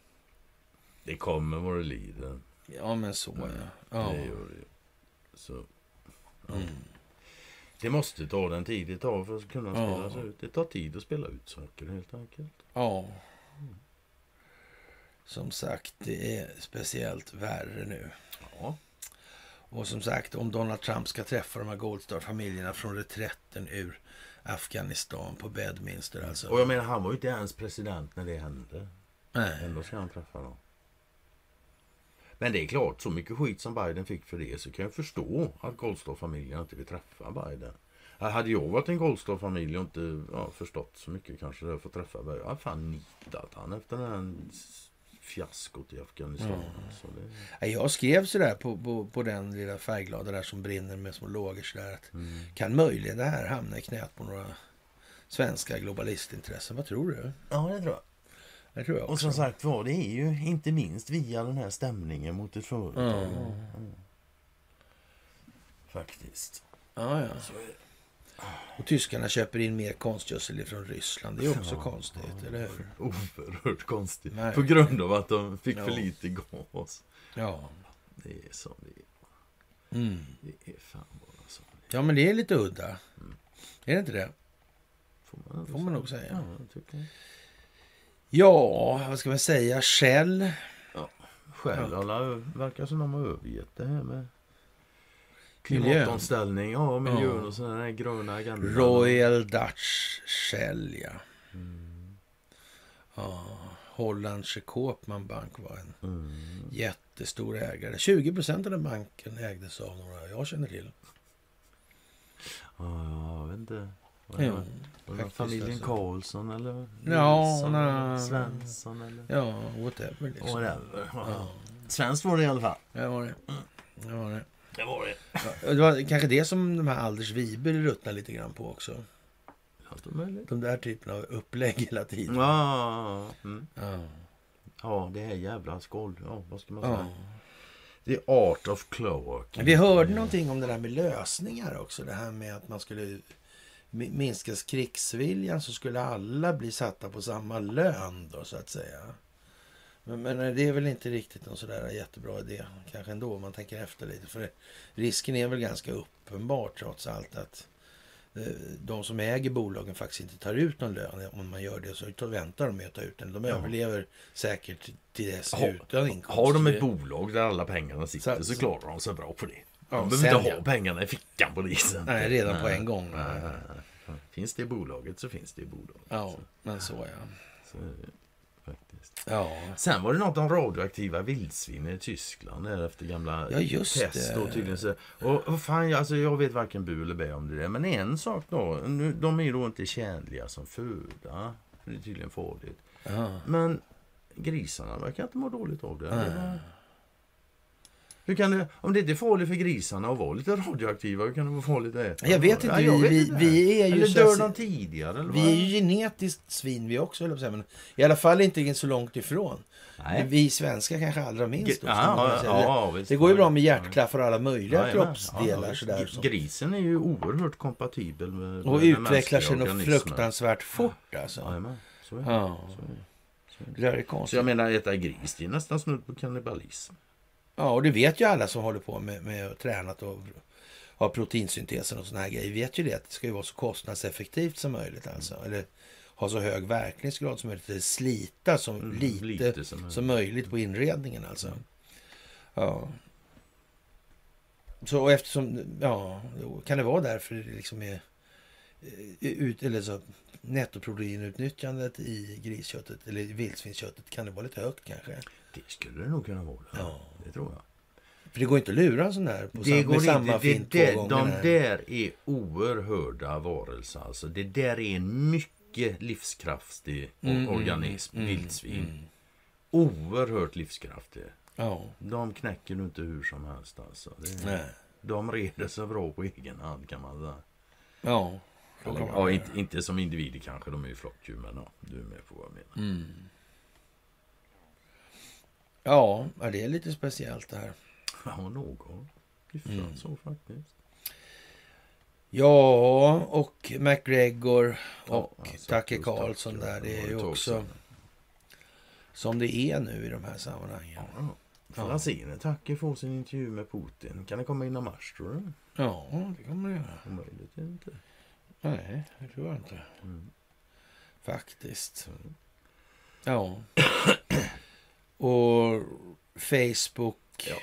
Det kommer vad det lider. Ja, men så ja. ja. Det gör det. Så. ja. Mm. Det måste ta den tid det tar för att kunna Ja. spelas ut. Det tar tid att spela ut saker helt enkelt. Ja. Som sagt, det är speciellt värre nu. Ja. Och som sagt, om Donald Trump ska träffa de här Goldstar-familjerna från reträtten ur Afghanistan på Bedminster alltså. Och jag menar, han var ju inte ens president när det hände. Nej. Ändå ska han träffa dem. Men det är klart, så mycket skit som Biden fick för det så kan jag förstå att Goldstar-familjen inte vill träffa Biden. Hade jag varit en Goldstar-familj och inte ja, förstått så mycket kanske det för att träffa Biden. Jag hade fan nitat han efter den här fiaskot i Afghanistan. Så det, Nej, Jag skrev sådär på, på, på den lilla färgglada där som brinner med små lågor sådär att mm. kan möjligen det här hamna i knät på några svenska globalistintressen? Vad tror du? Ja, det tror jag. Det tror jag också. Och som sagt var, det är ju inte minst via den här stämningen mot ett företag. Ja. Mm. Faktiskt. Ja, ja. Och tyskarna köper in mer konstgödsel från Ryssland. Det är också Ja, konstigt, ja. eller hur? Oerhört konstigt. Nej. På grund av att de fick Ja. för lite gas. Ja. Det är som det är. Mm. Det är fan bara så. det Ja, men det är lite udda. Mm. Är det inte det? Får man, Får man nog säga. Ja. Ja, vad ska man säga? Shell. Själv, alla verkar som de har övergett det här med klimatomställning. Ja, miljön Ja. och sådana här gröna agendor. Royal Dutch Shell, ja. Mm. ja. Hollandske Koopman Bank var en Mm. jättestor ägare. 20 procent av den banken ägdes av några jag känner till. Ja, jag vet inte. Är faktiskt, Familjen alltså. Karlsson eller Ja, Nilsson eller Svensson eller Ja, whatever. Liksom. whatever. Ja, Svenskt var det i alla fall. det var det. Det var det. Det var det. Ja, det var kanske det som de här Alders Wiberg ruttnar lite grann på också. Är. De där typerna av upplägg hela tiden. Ja, mm. Ja. ja, det här jävla skål. Ja, vad ska man Ja. säga? The art of cloak. Vi hörde någonting om det där med lösningar också. Det här med att man skulle mi- minska krigsviljan så skulle alla bli satta på samma lön då så att säga. Men, men det är väl inte riktigt en sådär jättebra idé kanske ändå om man tänker efter lite. För risken är väl ganska uppenbar trots allt att eh, de som äger bolagen faktiskt inte tar ut någon lön. Om man gör det så väntar de med att ta ut den. De Ja. överlever säkert till dess Ha- utan inkomst. Har de ett bolag där alla pengarna sitter så, Så- så- klarar de sig bra på det. Ja, de behöver sen, inte ja. ha pengarna i fickan på det. Nej, redan på Nej. en gång. Nej, nej. Finns det i bolaget så finns det i bolaget. Ja, men så ja. Så, är det faktiskt. Ja, Sen var det något om radioaktiva vildsvin i Tyskland efter gamla Ja, just test. Och, tydligen så, och, och fan, alltså, jag vet varken bu eller bä om det där. Men en sak då. Nu, de är då inte tjänliga som föda. Det är tydligen farligt. ja. Men grisarna verkar inte må dåligt av det. Nej. Hur kan det, om det inte är farligt för grisarna att vara lite radioaktiva, hur kan det vara farligt att äta? Jag vet inte, vi- är ju Eller så- dör de tidigare? Eller Vi vad? är ju genetiskt svin vi också, men i alla fall inte så långt ifrån. Nej. Vi svenskar kanske allra minst. Ja, ska man ja, ja, det går ju bra med hjärtklaffar och alla möjliga Jajamän. kroppsdelar. Ja, sådär, G- Grisen är ju oerhört kompatibel med och med utvecklar sig något fruktansvärt fort. Alltså. Jajamän, så är det. Ja, Så är det. Så är det. det där är Så konstigt. jag menar, äta gris, det är nästan snudd på kannibalism. Ja, och det vet ju alla som håller på med, med tränat och har proteinsyntesen och såna här grejer. vet ju det att det ska ju vara så kostnadseffektivt som möjligt. Alltså. Eller ha så hög verkningsgrad som möjligt. Eller slita så Mm, lite, lite som som, möjligt. möjligt på inredningen. Alltså. Ja. Så och eftersom, ja, kan det vara därför det liksom är eh, ut, eller så, nettoproteinutnyttjandet i grisköttet eller vildsvinsköttet kan det vara lite högt kanske. Det skulle det nog kunna vara. Ja. Det tror jag. För det går inte att lura en sån där på Det sam, samma inte. Fint det, två de gånger. där är oerhörda varelser. Alltså. Det där är en mycket livskraftig Mm, mm, organism, mm, vildsvin. mm. Oerhört livskraftig. Ja, De knäcker du inte hur som helst. Alltså. Det, nej. de reder sig bra på egen hand kan man säga. Ja. Eller, ja, inte, inte som individer kanske, de är ju flockdjur, men ja, du är med på vad jag menar. Mm. Ja, ja, det är lite speciellt det här. Ja, någon. Hyfsat Mm. så faktiskt. Ja, och McGregor och Ja, alltså, Tucker, där. Det är ju också som det är nu i de här sammanhangen. Ja, ja. Får man se när Tacke får sin intervju med Putin. Kan det komma innan mars tror du? Ja, det kommer det göra. Omöjligt inte. Nej, det tror jag inte. Mm. Faktiskt. Ja. Och Facebook Ja,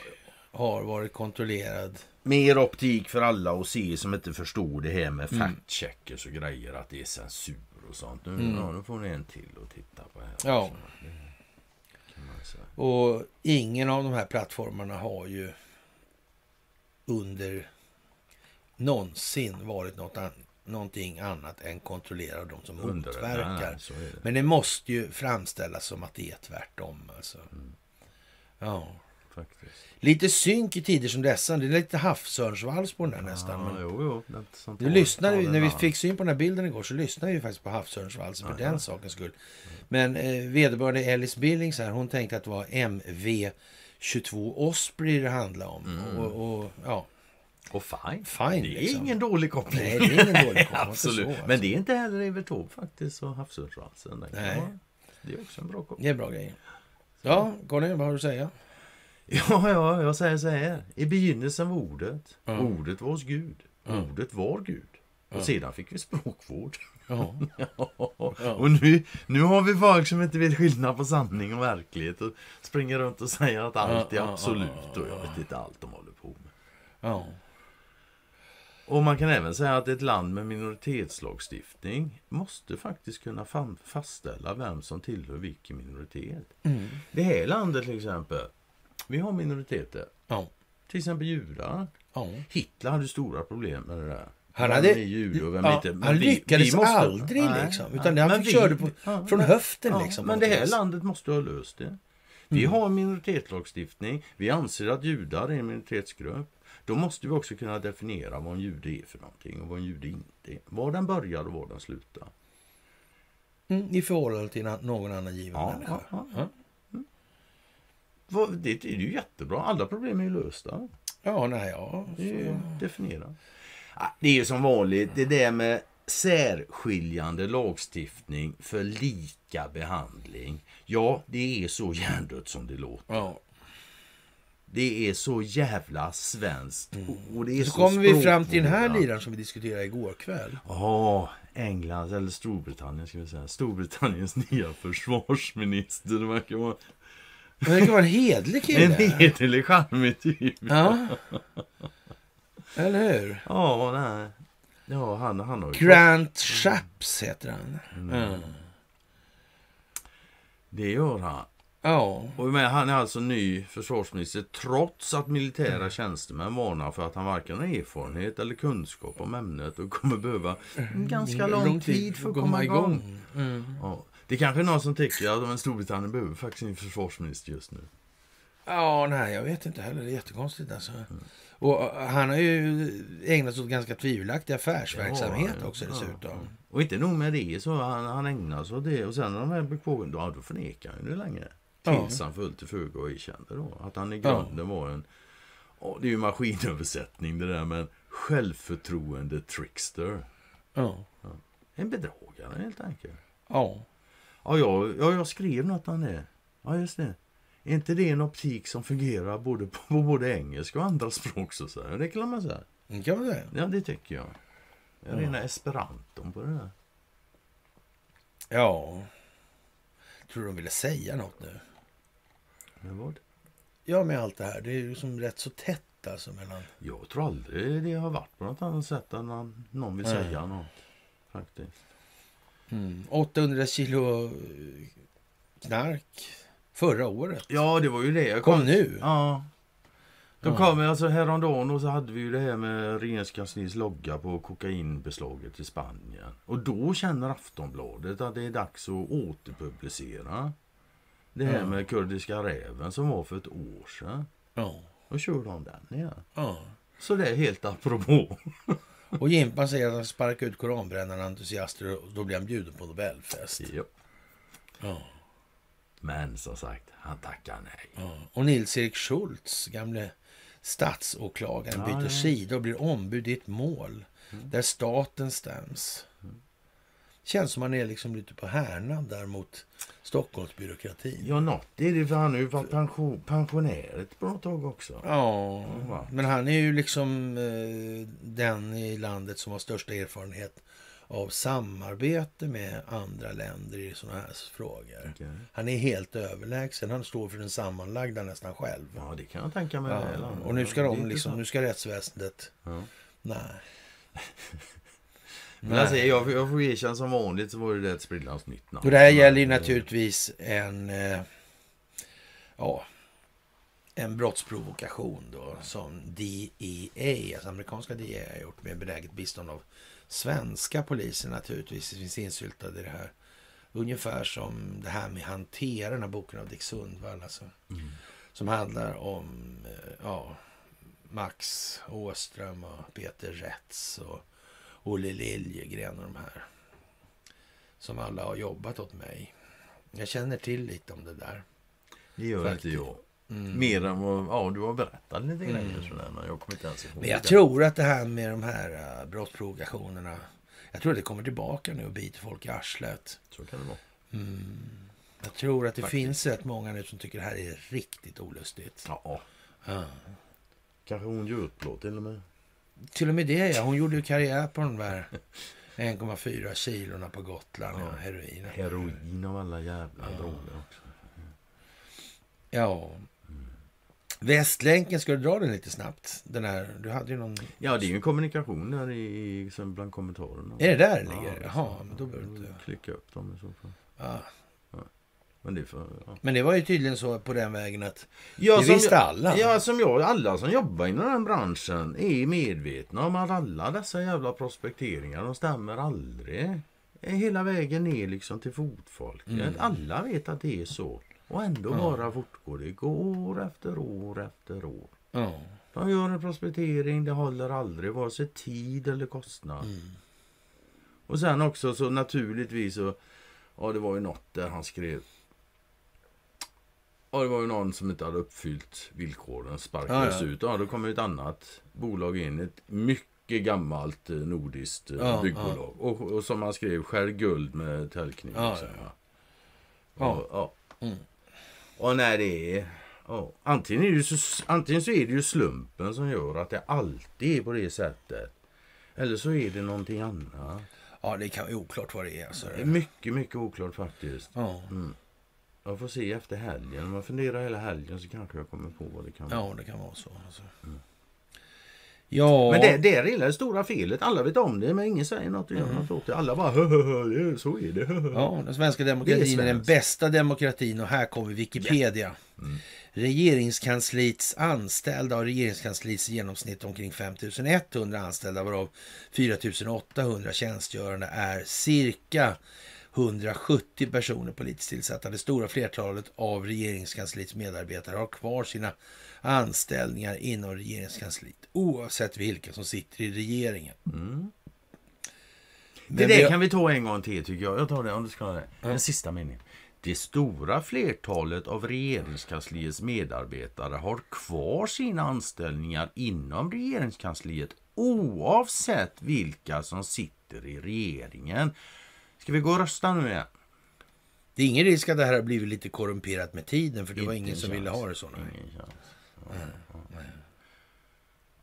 har varit kontrollerad. Mer optik för alla och se som inte förstår det här med Mm. fact-checkers och grejer. Att det är censur och sånt. Nu, Mm. ja, nu får ni en till att titta på här. Ja. Och ingen av de här plattformarna har ju under någonsin varit något an- någonting annat än kontrollera de som motverkar. Nej, det. Men det måste ju framställas som att det är tvärtom. Alltså. Mm. Ja. Faktiskt. Lite synk i tider som dessa. Det är lite havsörnsvals på den nästan. Ja, Men jo, jo. Sånt nu här. lyssnade vi, när vi fick syn på den här bilden igår så lyssnade vi faktiskt på havsörnsvalsen för den sakens skull. Men eh, vederbörande Ellis Billings här, hon tänkte att det var MV22 Osprey det handlade om. Mm. Och, och, ja, Och fine. fine Det är liksom. ingen dålig koppling. Nej, det är ingen dålig koppling. Absolut. Så, alltså. Men det är inte heller Evertorp faktiskt och Nej. vara- Det är också en bra koppling. Det är bra grejer. Ja, Conny, vad har du att säga? Ja, ja, jag säger så här. I begynnelsen var ordet. Ja. Ordet var hos Gud. Ja. Ordet var Gud. Och sedan fick vi språkvård. Ja. Och nu, nu har vi folk som inte vet skillnad på sanning och verklighet och springer runt och säger att allt är absolut och jag ja. vet inte allt de håller på med. ja. Och man kan även säga att ett land med minoritetslagstiftning måste faktiskt kunna fastställa vem som tillhör vilken minoritet. Mm. Det här landet till exempel, vi har minoriteter. Ja. Till exempel judar. ja. Hitler hade stora problem med det där. Han Vem hade- är jude och vem ja, inte? Han vi- lyckades vi måste- aldrig Nej, liksom. nej. Utan det han vi- körde på, ja, från höften ja, liksom. Men det här landet måste ha löst det. Vi Mm. har minoritetslagstiftning. Vi anser att judar är en minoritetsgrupp. Då måste vi också kunna definiera vad en jude är för någonting och vad en jude inte är. Var den börjar och var den slutar. Mm, I förhållande till någon annan given Ja, människa. ja, Ja. Vad- Det, det är ju jättebra. Alla problem är ju lösta. Ja, nej, ja. Det är definiera. Det är ju som vanligt det där med särskiljande lagstiftning för lika behandling. Ja, det är så hjärndött som det låter. ja. Det är så jävla svenskt. Och det är Så så kommer vi fram till den här liran som vi diskuterade igår kväll. Ja, England eller Storbritannien ska vi säga. Storbritanniens nya försvarsminister. Det verkar vara Det verkar vara en hedlig en kille. hederlig, charmig typ. Ja. Eller hur? Ja, nej. Ja, han, han har ju... Grant Shapps heter han. Mm. Ja. Det gör han. Ja. Och men han är alltså ny försvarsminister trots att militära tjänstemän varnar för att han varken har erfarenhet eller kunskap om ämnet och kommer behöva en ganska lång, tid för att komma igång. Mm. Ja. Det kanske är någon som tycker att Storbritannien behöver faktiskt en försvarsminister just nu. Ja, nej, jag vet inte heller. Det är jättekonstigt alltså. Och uh, han har ju ägnat sig åt ganska tvivelaktig affärsverksamhet Ja, också ja, dessutom. Och inte nog med det, så han, han ägnar sig åt det. Och sen när de väl blir pågående, ja, då förnekar han ju det längre. Han föll till föga och erkände då att han i grunden var en... Ja, det är ju maskinöversättning det där, men självförtroende trickster. Ja. En bedragare helt enkelt. Ja. Ja, jag, ja, jag skrev något om det. Ja, just det. Är inte det en optik som fungerar både på, på både engelska och andra språk så att säga? Det kan man säga. Det kan man säga. Ja, det tycker jag. Är Ja. rena esperanton på det där. Ja. Tror du de ville säga något nu? Men vad? Ja, med allt det här. Det är ju som rätt så tätt alltså mellan... Jag tror aldrig det har varit på något annat sätt än att någon vill Nej. säga något. Faktiskt. Mm. 800 kilo eh, knark förra året. Ja, det var ju det. Jag Kom nu. Ja. Ja. kom alltså häromdagen och så hade vi ju det här med regeringskansliets logga på kokainbeslaget i Spanien. Och då känner Aftonbladet att det är dags att återpublicera det här Ja. med kurdiska räven som var för ett år sedan. Ja. Då kör de den igen. ja. Så det är helt apropå. Och Jimpan säger att han sparkar ut koranbrännarna entusiaster och då blir han bjuden på Nobelfest. Ja. Ja. Men som sagt, han tackar nej. Ja. Och Nils-Erik Schultz, gamle statsåklagaren, Ja, byter ja. sida och blir ombud i ett mål där staten stäms. Känns som han är liksom lite på härnad där mot Stockholmsbyråkratin. Ja, något är det för han har ju varit pension, pensionär ett bra tag också. Ja, va? men han är ju liksom eh, den i landet som har största erfarenhet av samarbete med andra länder i sådana här frågor. Okej. Han är helt överlägsen. Han står för den sammanlagda nästan själv. Ja, det kan jag tänka mig. Ja, och nu ska Det de liksom, nu ska rättsväsendet... Ja. Nej. Men alltså, jag, jag får erkänna som vanligt så var det ett sprillans nytt namn. Och det här gäller ju naturligtvis en... Eh, ja, en brottsprovokation då som DEA, alltså amerikanska DEA, har gjort med benäget bistånd av svenska polisen naturligtvis. Det finns insyltade i det här. Ungefär som det här med hantera, den här boken av Dick Sundvall. Alltså, Mm. Som handlar om eh, ja, Max Åström och Peter Rätz och Olle Liljegren och de här. Som alla har jobbat åt mig. Jag känner till lite om det där. Det gör Faktiskt. inte jag. Mm. Mer än vad ja, du har berättat lite grejer sådär, men jag kommer inte ens ihåg Men jag det. tror att det här med de här uh, brottsprovokationerna. Jag tror att det kommer tillbaka nu och biter folk i arslet. Så kan det vara. Mm. Jag tror att det Faktiskt. finns rätt många nu som tycker det här är riktigt olustigt. Ja, Ja. kanske upplåt till och med. Till och med det ja. Hon gjorde ju karriär på de där 1,4 kilorna på Gotland. Ja, Ja. heroin. Heroin av alla jävla droger också. Ja. Västlänken, ska du dra den lite snabbt? Den här, du hade ju någon... Ja, det är ju en kommunikation där i, som bland kommentarerna. Är det där det Ja, ligger? är Jaha, men då behöver du inte... Klicka upp dem i så fall. Ja. Men det för, ja. Men det var ju tydligen så på den vägen att Ja, det som visste alla. Ja, som jag. Alla som jobbar inom den branschen är medvetna om att alla dessa jävla prospekteringar, de stämmer aldrig. Hela vägen ner liksom till fotfolket. Mm. Alla vet att det är så. Och ändå Ja. bara fortgår det. År efter år efter år. Ja. De gör en prospektering, det håller aldrig vare sig tid eller kostnad. Mm. Och sen också så naturligtvis så, ja det var ju något där han skrev. Ja det var ju någon som inte hade uppfyllt villkoren, sparkades Ja, ja. ut. Ja då kommer ett annat bolag in, ett mycket gammalt eh, nordiskt eh, Ja, byggbolag. Och, och som han skrev, skär guld med täljkniv. Ja, liksom, ja. ja. Och, ja. Mm. och när det är... Ja, antingen, är det så, antingen så är det ju slumpen som gör att det alltid är på det sättet. Eller så är det någonting annat. ja, det kan vara oklart vad det är. Alltså. Det är mycket, mycket oklart faktiskt. Ja. Mm. Jag får se efter helgen. Om jag funderar hela helgen så kanske jag kommer på vad det kan vara. ja, det kan vara så. Alltså. Ja, Men det, det är det stora felet. Alla vet om det men ingen säger något och gör något åt det. Alla bara hö, hö, så är det. hö, ja, den svenska demokratin är är, den bästa demokratin och här kommer Wikipedia. Mm. Regeringskansliets anställda har regeringskansliets genomsnitt omkring 5100 anställda varav 4800 tjänstgörande är cirka 170 personer politiskt tillsatta. Det stora flertalet av regeringskansliets medarbetare har kvar sina anställningar inom regeringskansliet oavsett vilka som sitter i regeringen. Mm. Det där vi- kan vi ta en gång till tycker jag. Jag tar det om du ska ha det. Den sista meningen. Det stora flertalet av regeringskansliets medarbetare har kvar sina anställningar inom regeringskansliet oavsett vilka som sitter i regeringen. Ska vi gå och rösta nu igen? Det är ingen risk att det här har blivit lite korrumperat med tiden för det var ingen en som ville ha det så. nej. Ingen chans. Ja, ja.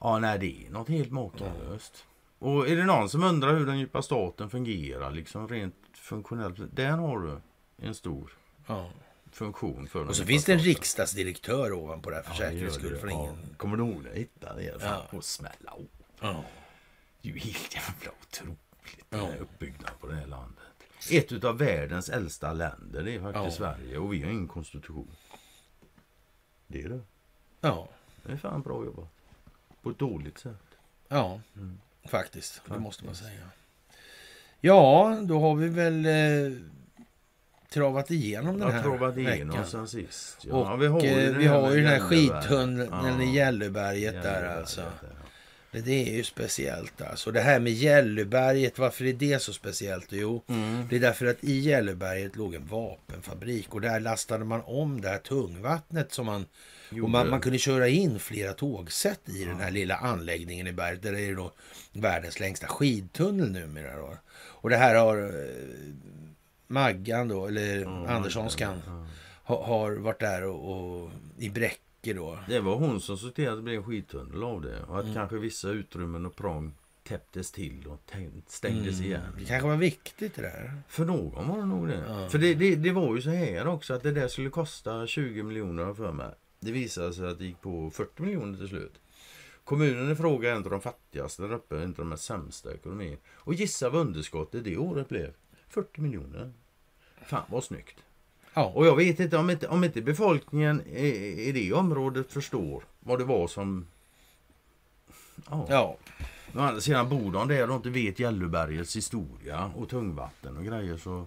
ja, nej det är något helt makalöst. Och är det någon som undrar hur den djupa staten fungerar, liksom rent funktionellt. Där har du en stor Ja. funktion för Och så finns det en riksdagsdirektör ovanpå det här för Ja, säkerhets skull. För Ja. ingen... Kommer du ihåg det? Hitta det. Fan, Ja. och smälla upp. Ja. Det är ju helt jävla otroligt. Ja. Den här uppbyggnaden på det här landet. Ett av världens äldsta länder det är faktiskt Ja. Sverige och vi har ingen konstitution. Det är det. Ja. Det är fan bra jobbat. På ett dåligt sätt. Ja, Mm. faktiskt. Det måste man säga. Ja, då har vi väl eh, travat igenom den här provat igenom veckan. sen sist. Och vi har ju eh, det vi har den här skidtunneln Gälliberg. i Gälliberget där alltså. där, ja. Det, det är ju speciellt alltså. Det här med Gälliberget, varför är det så speciellt? Jo, Mm. det är därför att i Gälliberget låg en vapenfabrik och där lastade man om det här tungvattnet som man och man, man kunde köra in flera tågsätt i den här lilla anläggningen i berget. Där det är då världens längsta skidtunnel numera. Då. Och det här har eh, Maggan då, eller Ja, Anderssonskan, ja. ha, har varit där och, och i Bräcke då. Det var hon som såg till att det blev en skidtunnel av det. Och Mm. att kanske vissa utrymmen och prång täpptes till och tä- stängdes igen. Mm. Det kanske var viktigt det där. För någon var det nog det. Ja. För det, det, det var ju så här också att det där skulle kosta 20 miljoner för mig. Det visade sig att det gick på 40 miljoner till slut. Kommunen i fråga är av de fattigaste där uppe, inte de mest sämsta ekonomin. Och gissa vad underskottet det året blev? 40 miljoner. Fan vad snyggt. Ja, Och jag vet inte om inte, om inte befolkningen i, i det området förstår vad det var som... Ja. ja. Å andra sidan bor de där och inte vet Gällubergets historia och tungvatten och grejer så...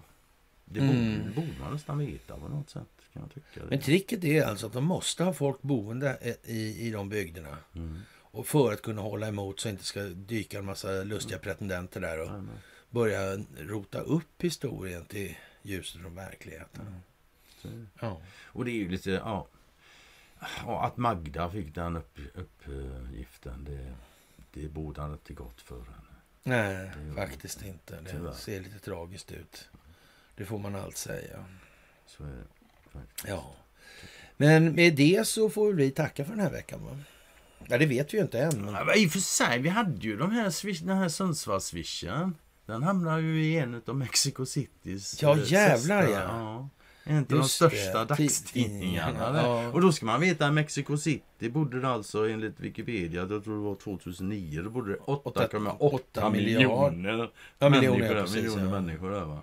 Det borde, Mm. det borde man nästan veta på något sätt. Kan jag tycka. Men tricket är alltså att de måste ha folk boende i, i de bygderna. Mm. Och för att kunna hålla emot så inte ska dyka en massa lustiga pretendenter där och Jajamän. börja rota upp historien till ljuset från verkligheten. Det. Ja. Och det är ju lite... Ja, ja, att Magda fick den upp, uppgiften det, det borde han inte gott för henne. Nej, Det faktiskt inte. Det Tyvärr. ser lite tragiskt ut. Det får man allt säga. Så är det. faktiskt. Ja. Men med det så får vi tacka för den här veckan. Va? Ja, det vet vi ju inte än. Men... Ja, I och för sig, vi hade ju de här swish, den här Sundsvallswishen. Den hamnar ju i en av Mexico Citys Ja, eh, jävlar, största- ja. En av de största det, dagstidningarna. ja. Och då ska man veta att Mexico City bodde det alltså enligt Wikipedia, jag tror det var 2009, då bodde det 8,8 miljard. miljoner, Ja, miljoner, människor, precis, miljoner ja. människor där, va?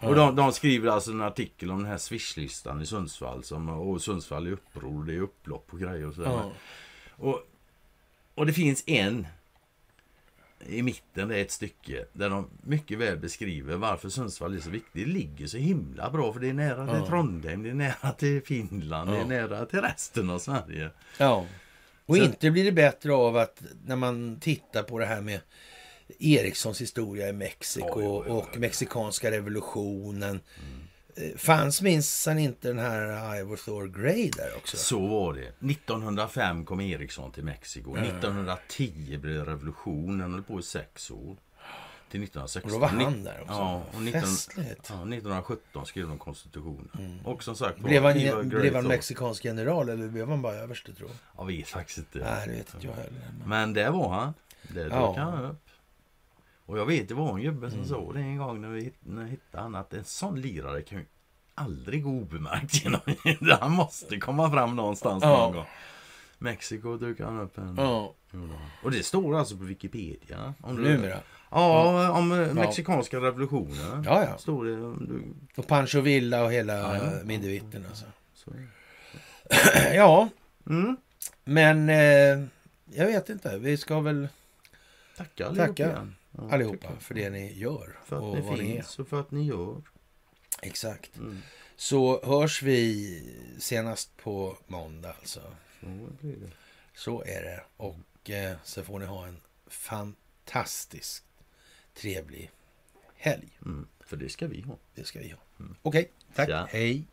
Och de, de skriver alltså en artikel om den här swishlistan i Sundsvall. Som, och Sundsvall är uppror, det är upplopp och grejer och sådär. Och, och det finns en i mitten, det är ett stycke där de mycket väl beskriver varför Sundsvall är så viktigt. Det ligger så himla bra för det är nära till Ja. Trondheim, det är nära till Finland, det Ja. är nära till resten av Sverige. Ja. Och Så- inte blir det bättre av att när man tittar på det här med Erikssons historia i Mexiko oj. och mexikanska revolutionen. Eh, Fanns minsann inte den här Ivor Thor Grey där också? Så var det. 1905 kom Eriksson till Mexiko. 1910 blev det revolution. Den höll på i sex år. Till 1916. Och då var han där också. Ja, och 19, Festligt. ja, 1917 skrev de konstitutionen. Och som sagt Blev han, blev han mexikansk general eller blev han bara överste tror jag? Jag vet faktiskt inte. Nej, det vet inte jag heller. Men... Men där var han. Där dök Ja. han upp. Och jag vet, det var en gubbe Mm. som sa det en gång när vi, hitt- när vi hittade han att en sån lirare kan ju aldrig gå obemärkt genom Han måste komma fram någonstans Ja. någon gång. Mexiko dök han upp en. Ja, Och det står alltså på Wikipedia. Om du, numera. Ja, om eh, mexikanska revolutionen. Ja, ja. Står det. Du, Och Pancho Villa och hela Ja, ja. Mindevitten alltså. så. Ja, Mm. men eh, jag vet inte. Vi ska väl Tacka allihopa Tacka igen. Ja, allihopa jag. för det ni gör. För att och ni vad ni är. finns och för att ni gör. Exakt. Mm. Så hörs vi senast på måndag alltså. Så blir det. Så är det. Och eh, så får ni ha en fantastiskt trevlig helg. Mm. För det ska vi ha. Det ska vi ha. Okej, tack. Ja. Hej.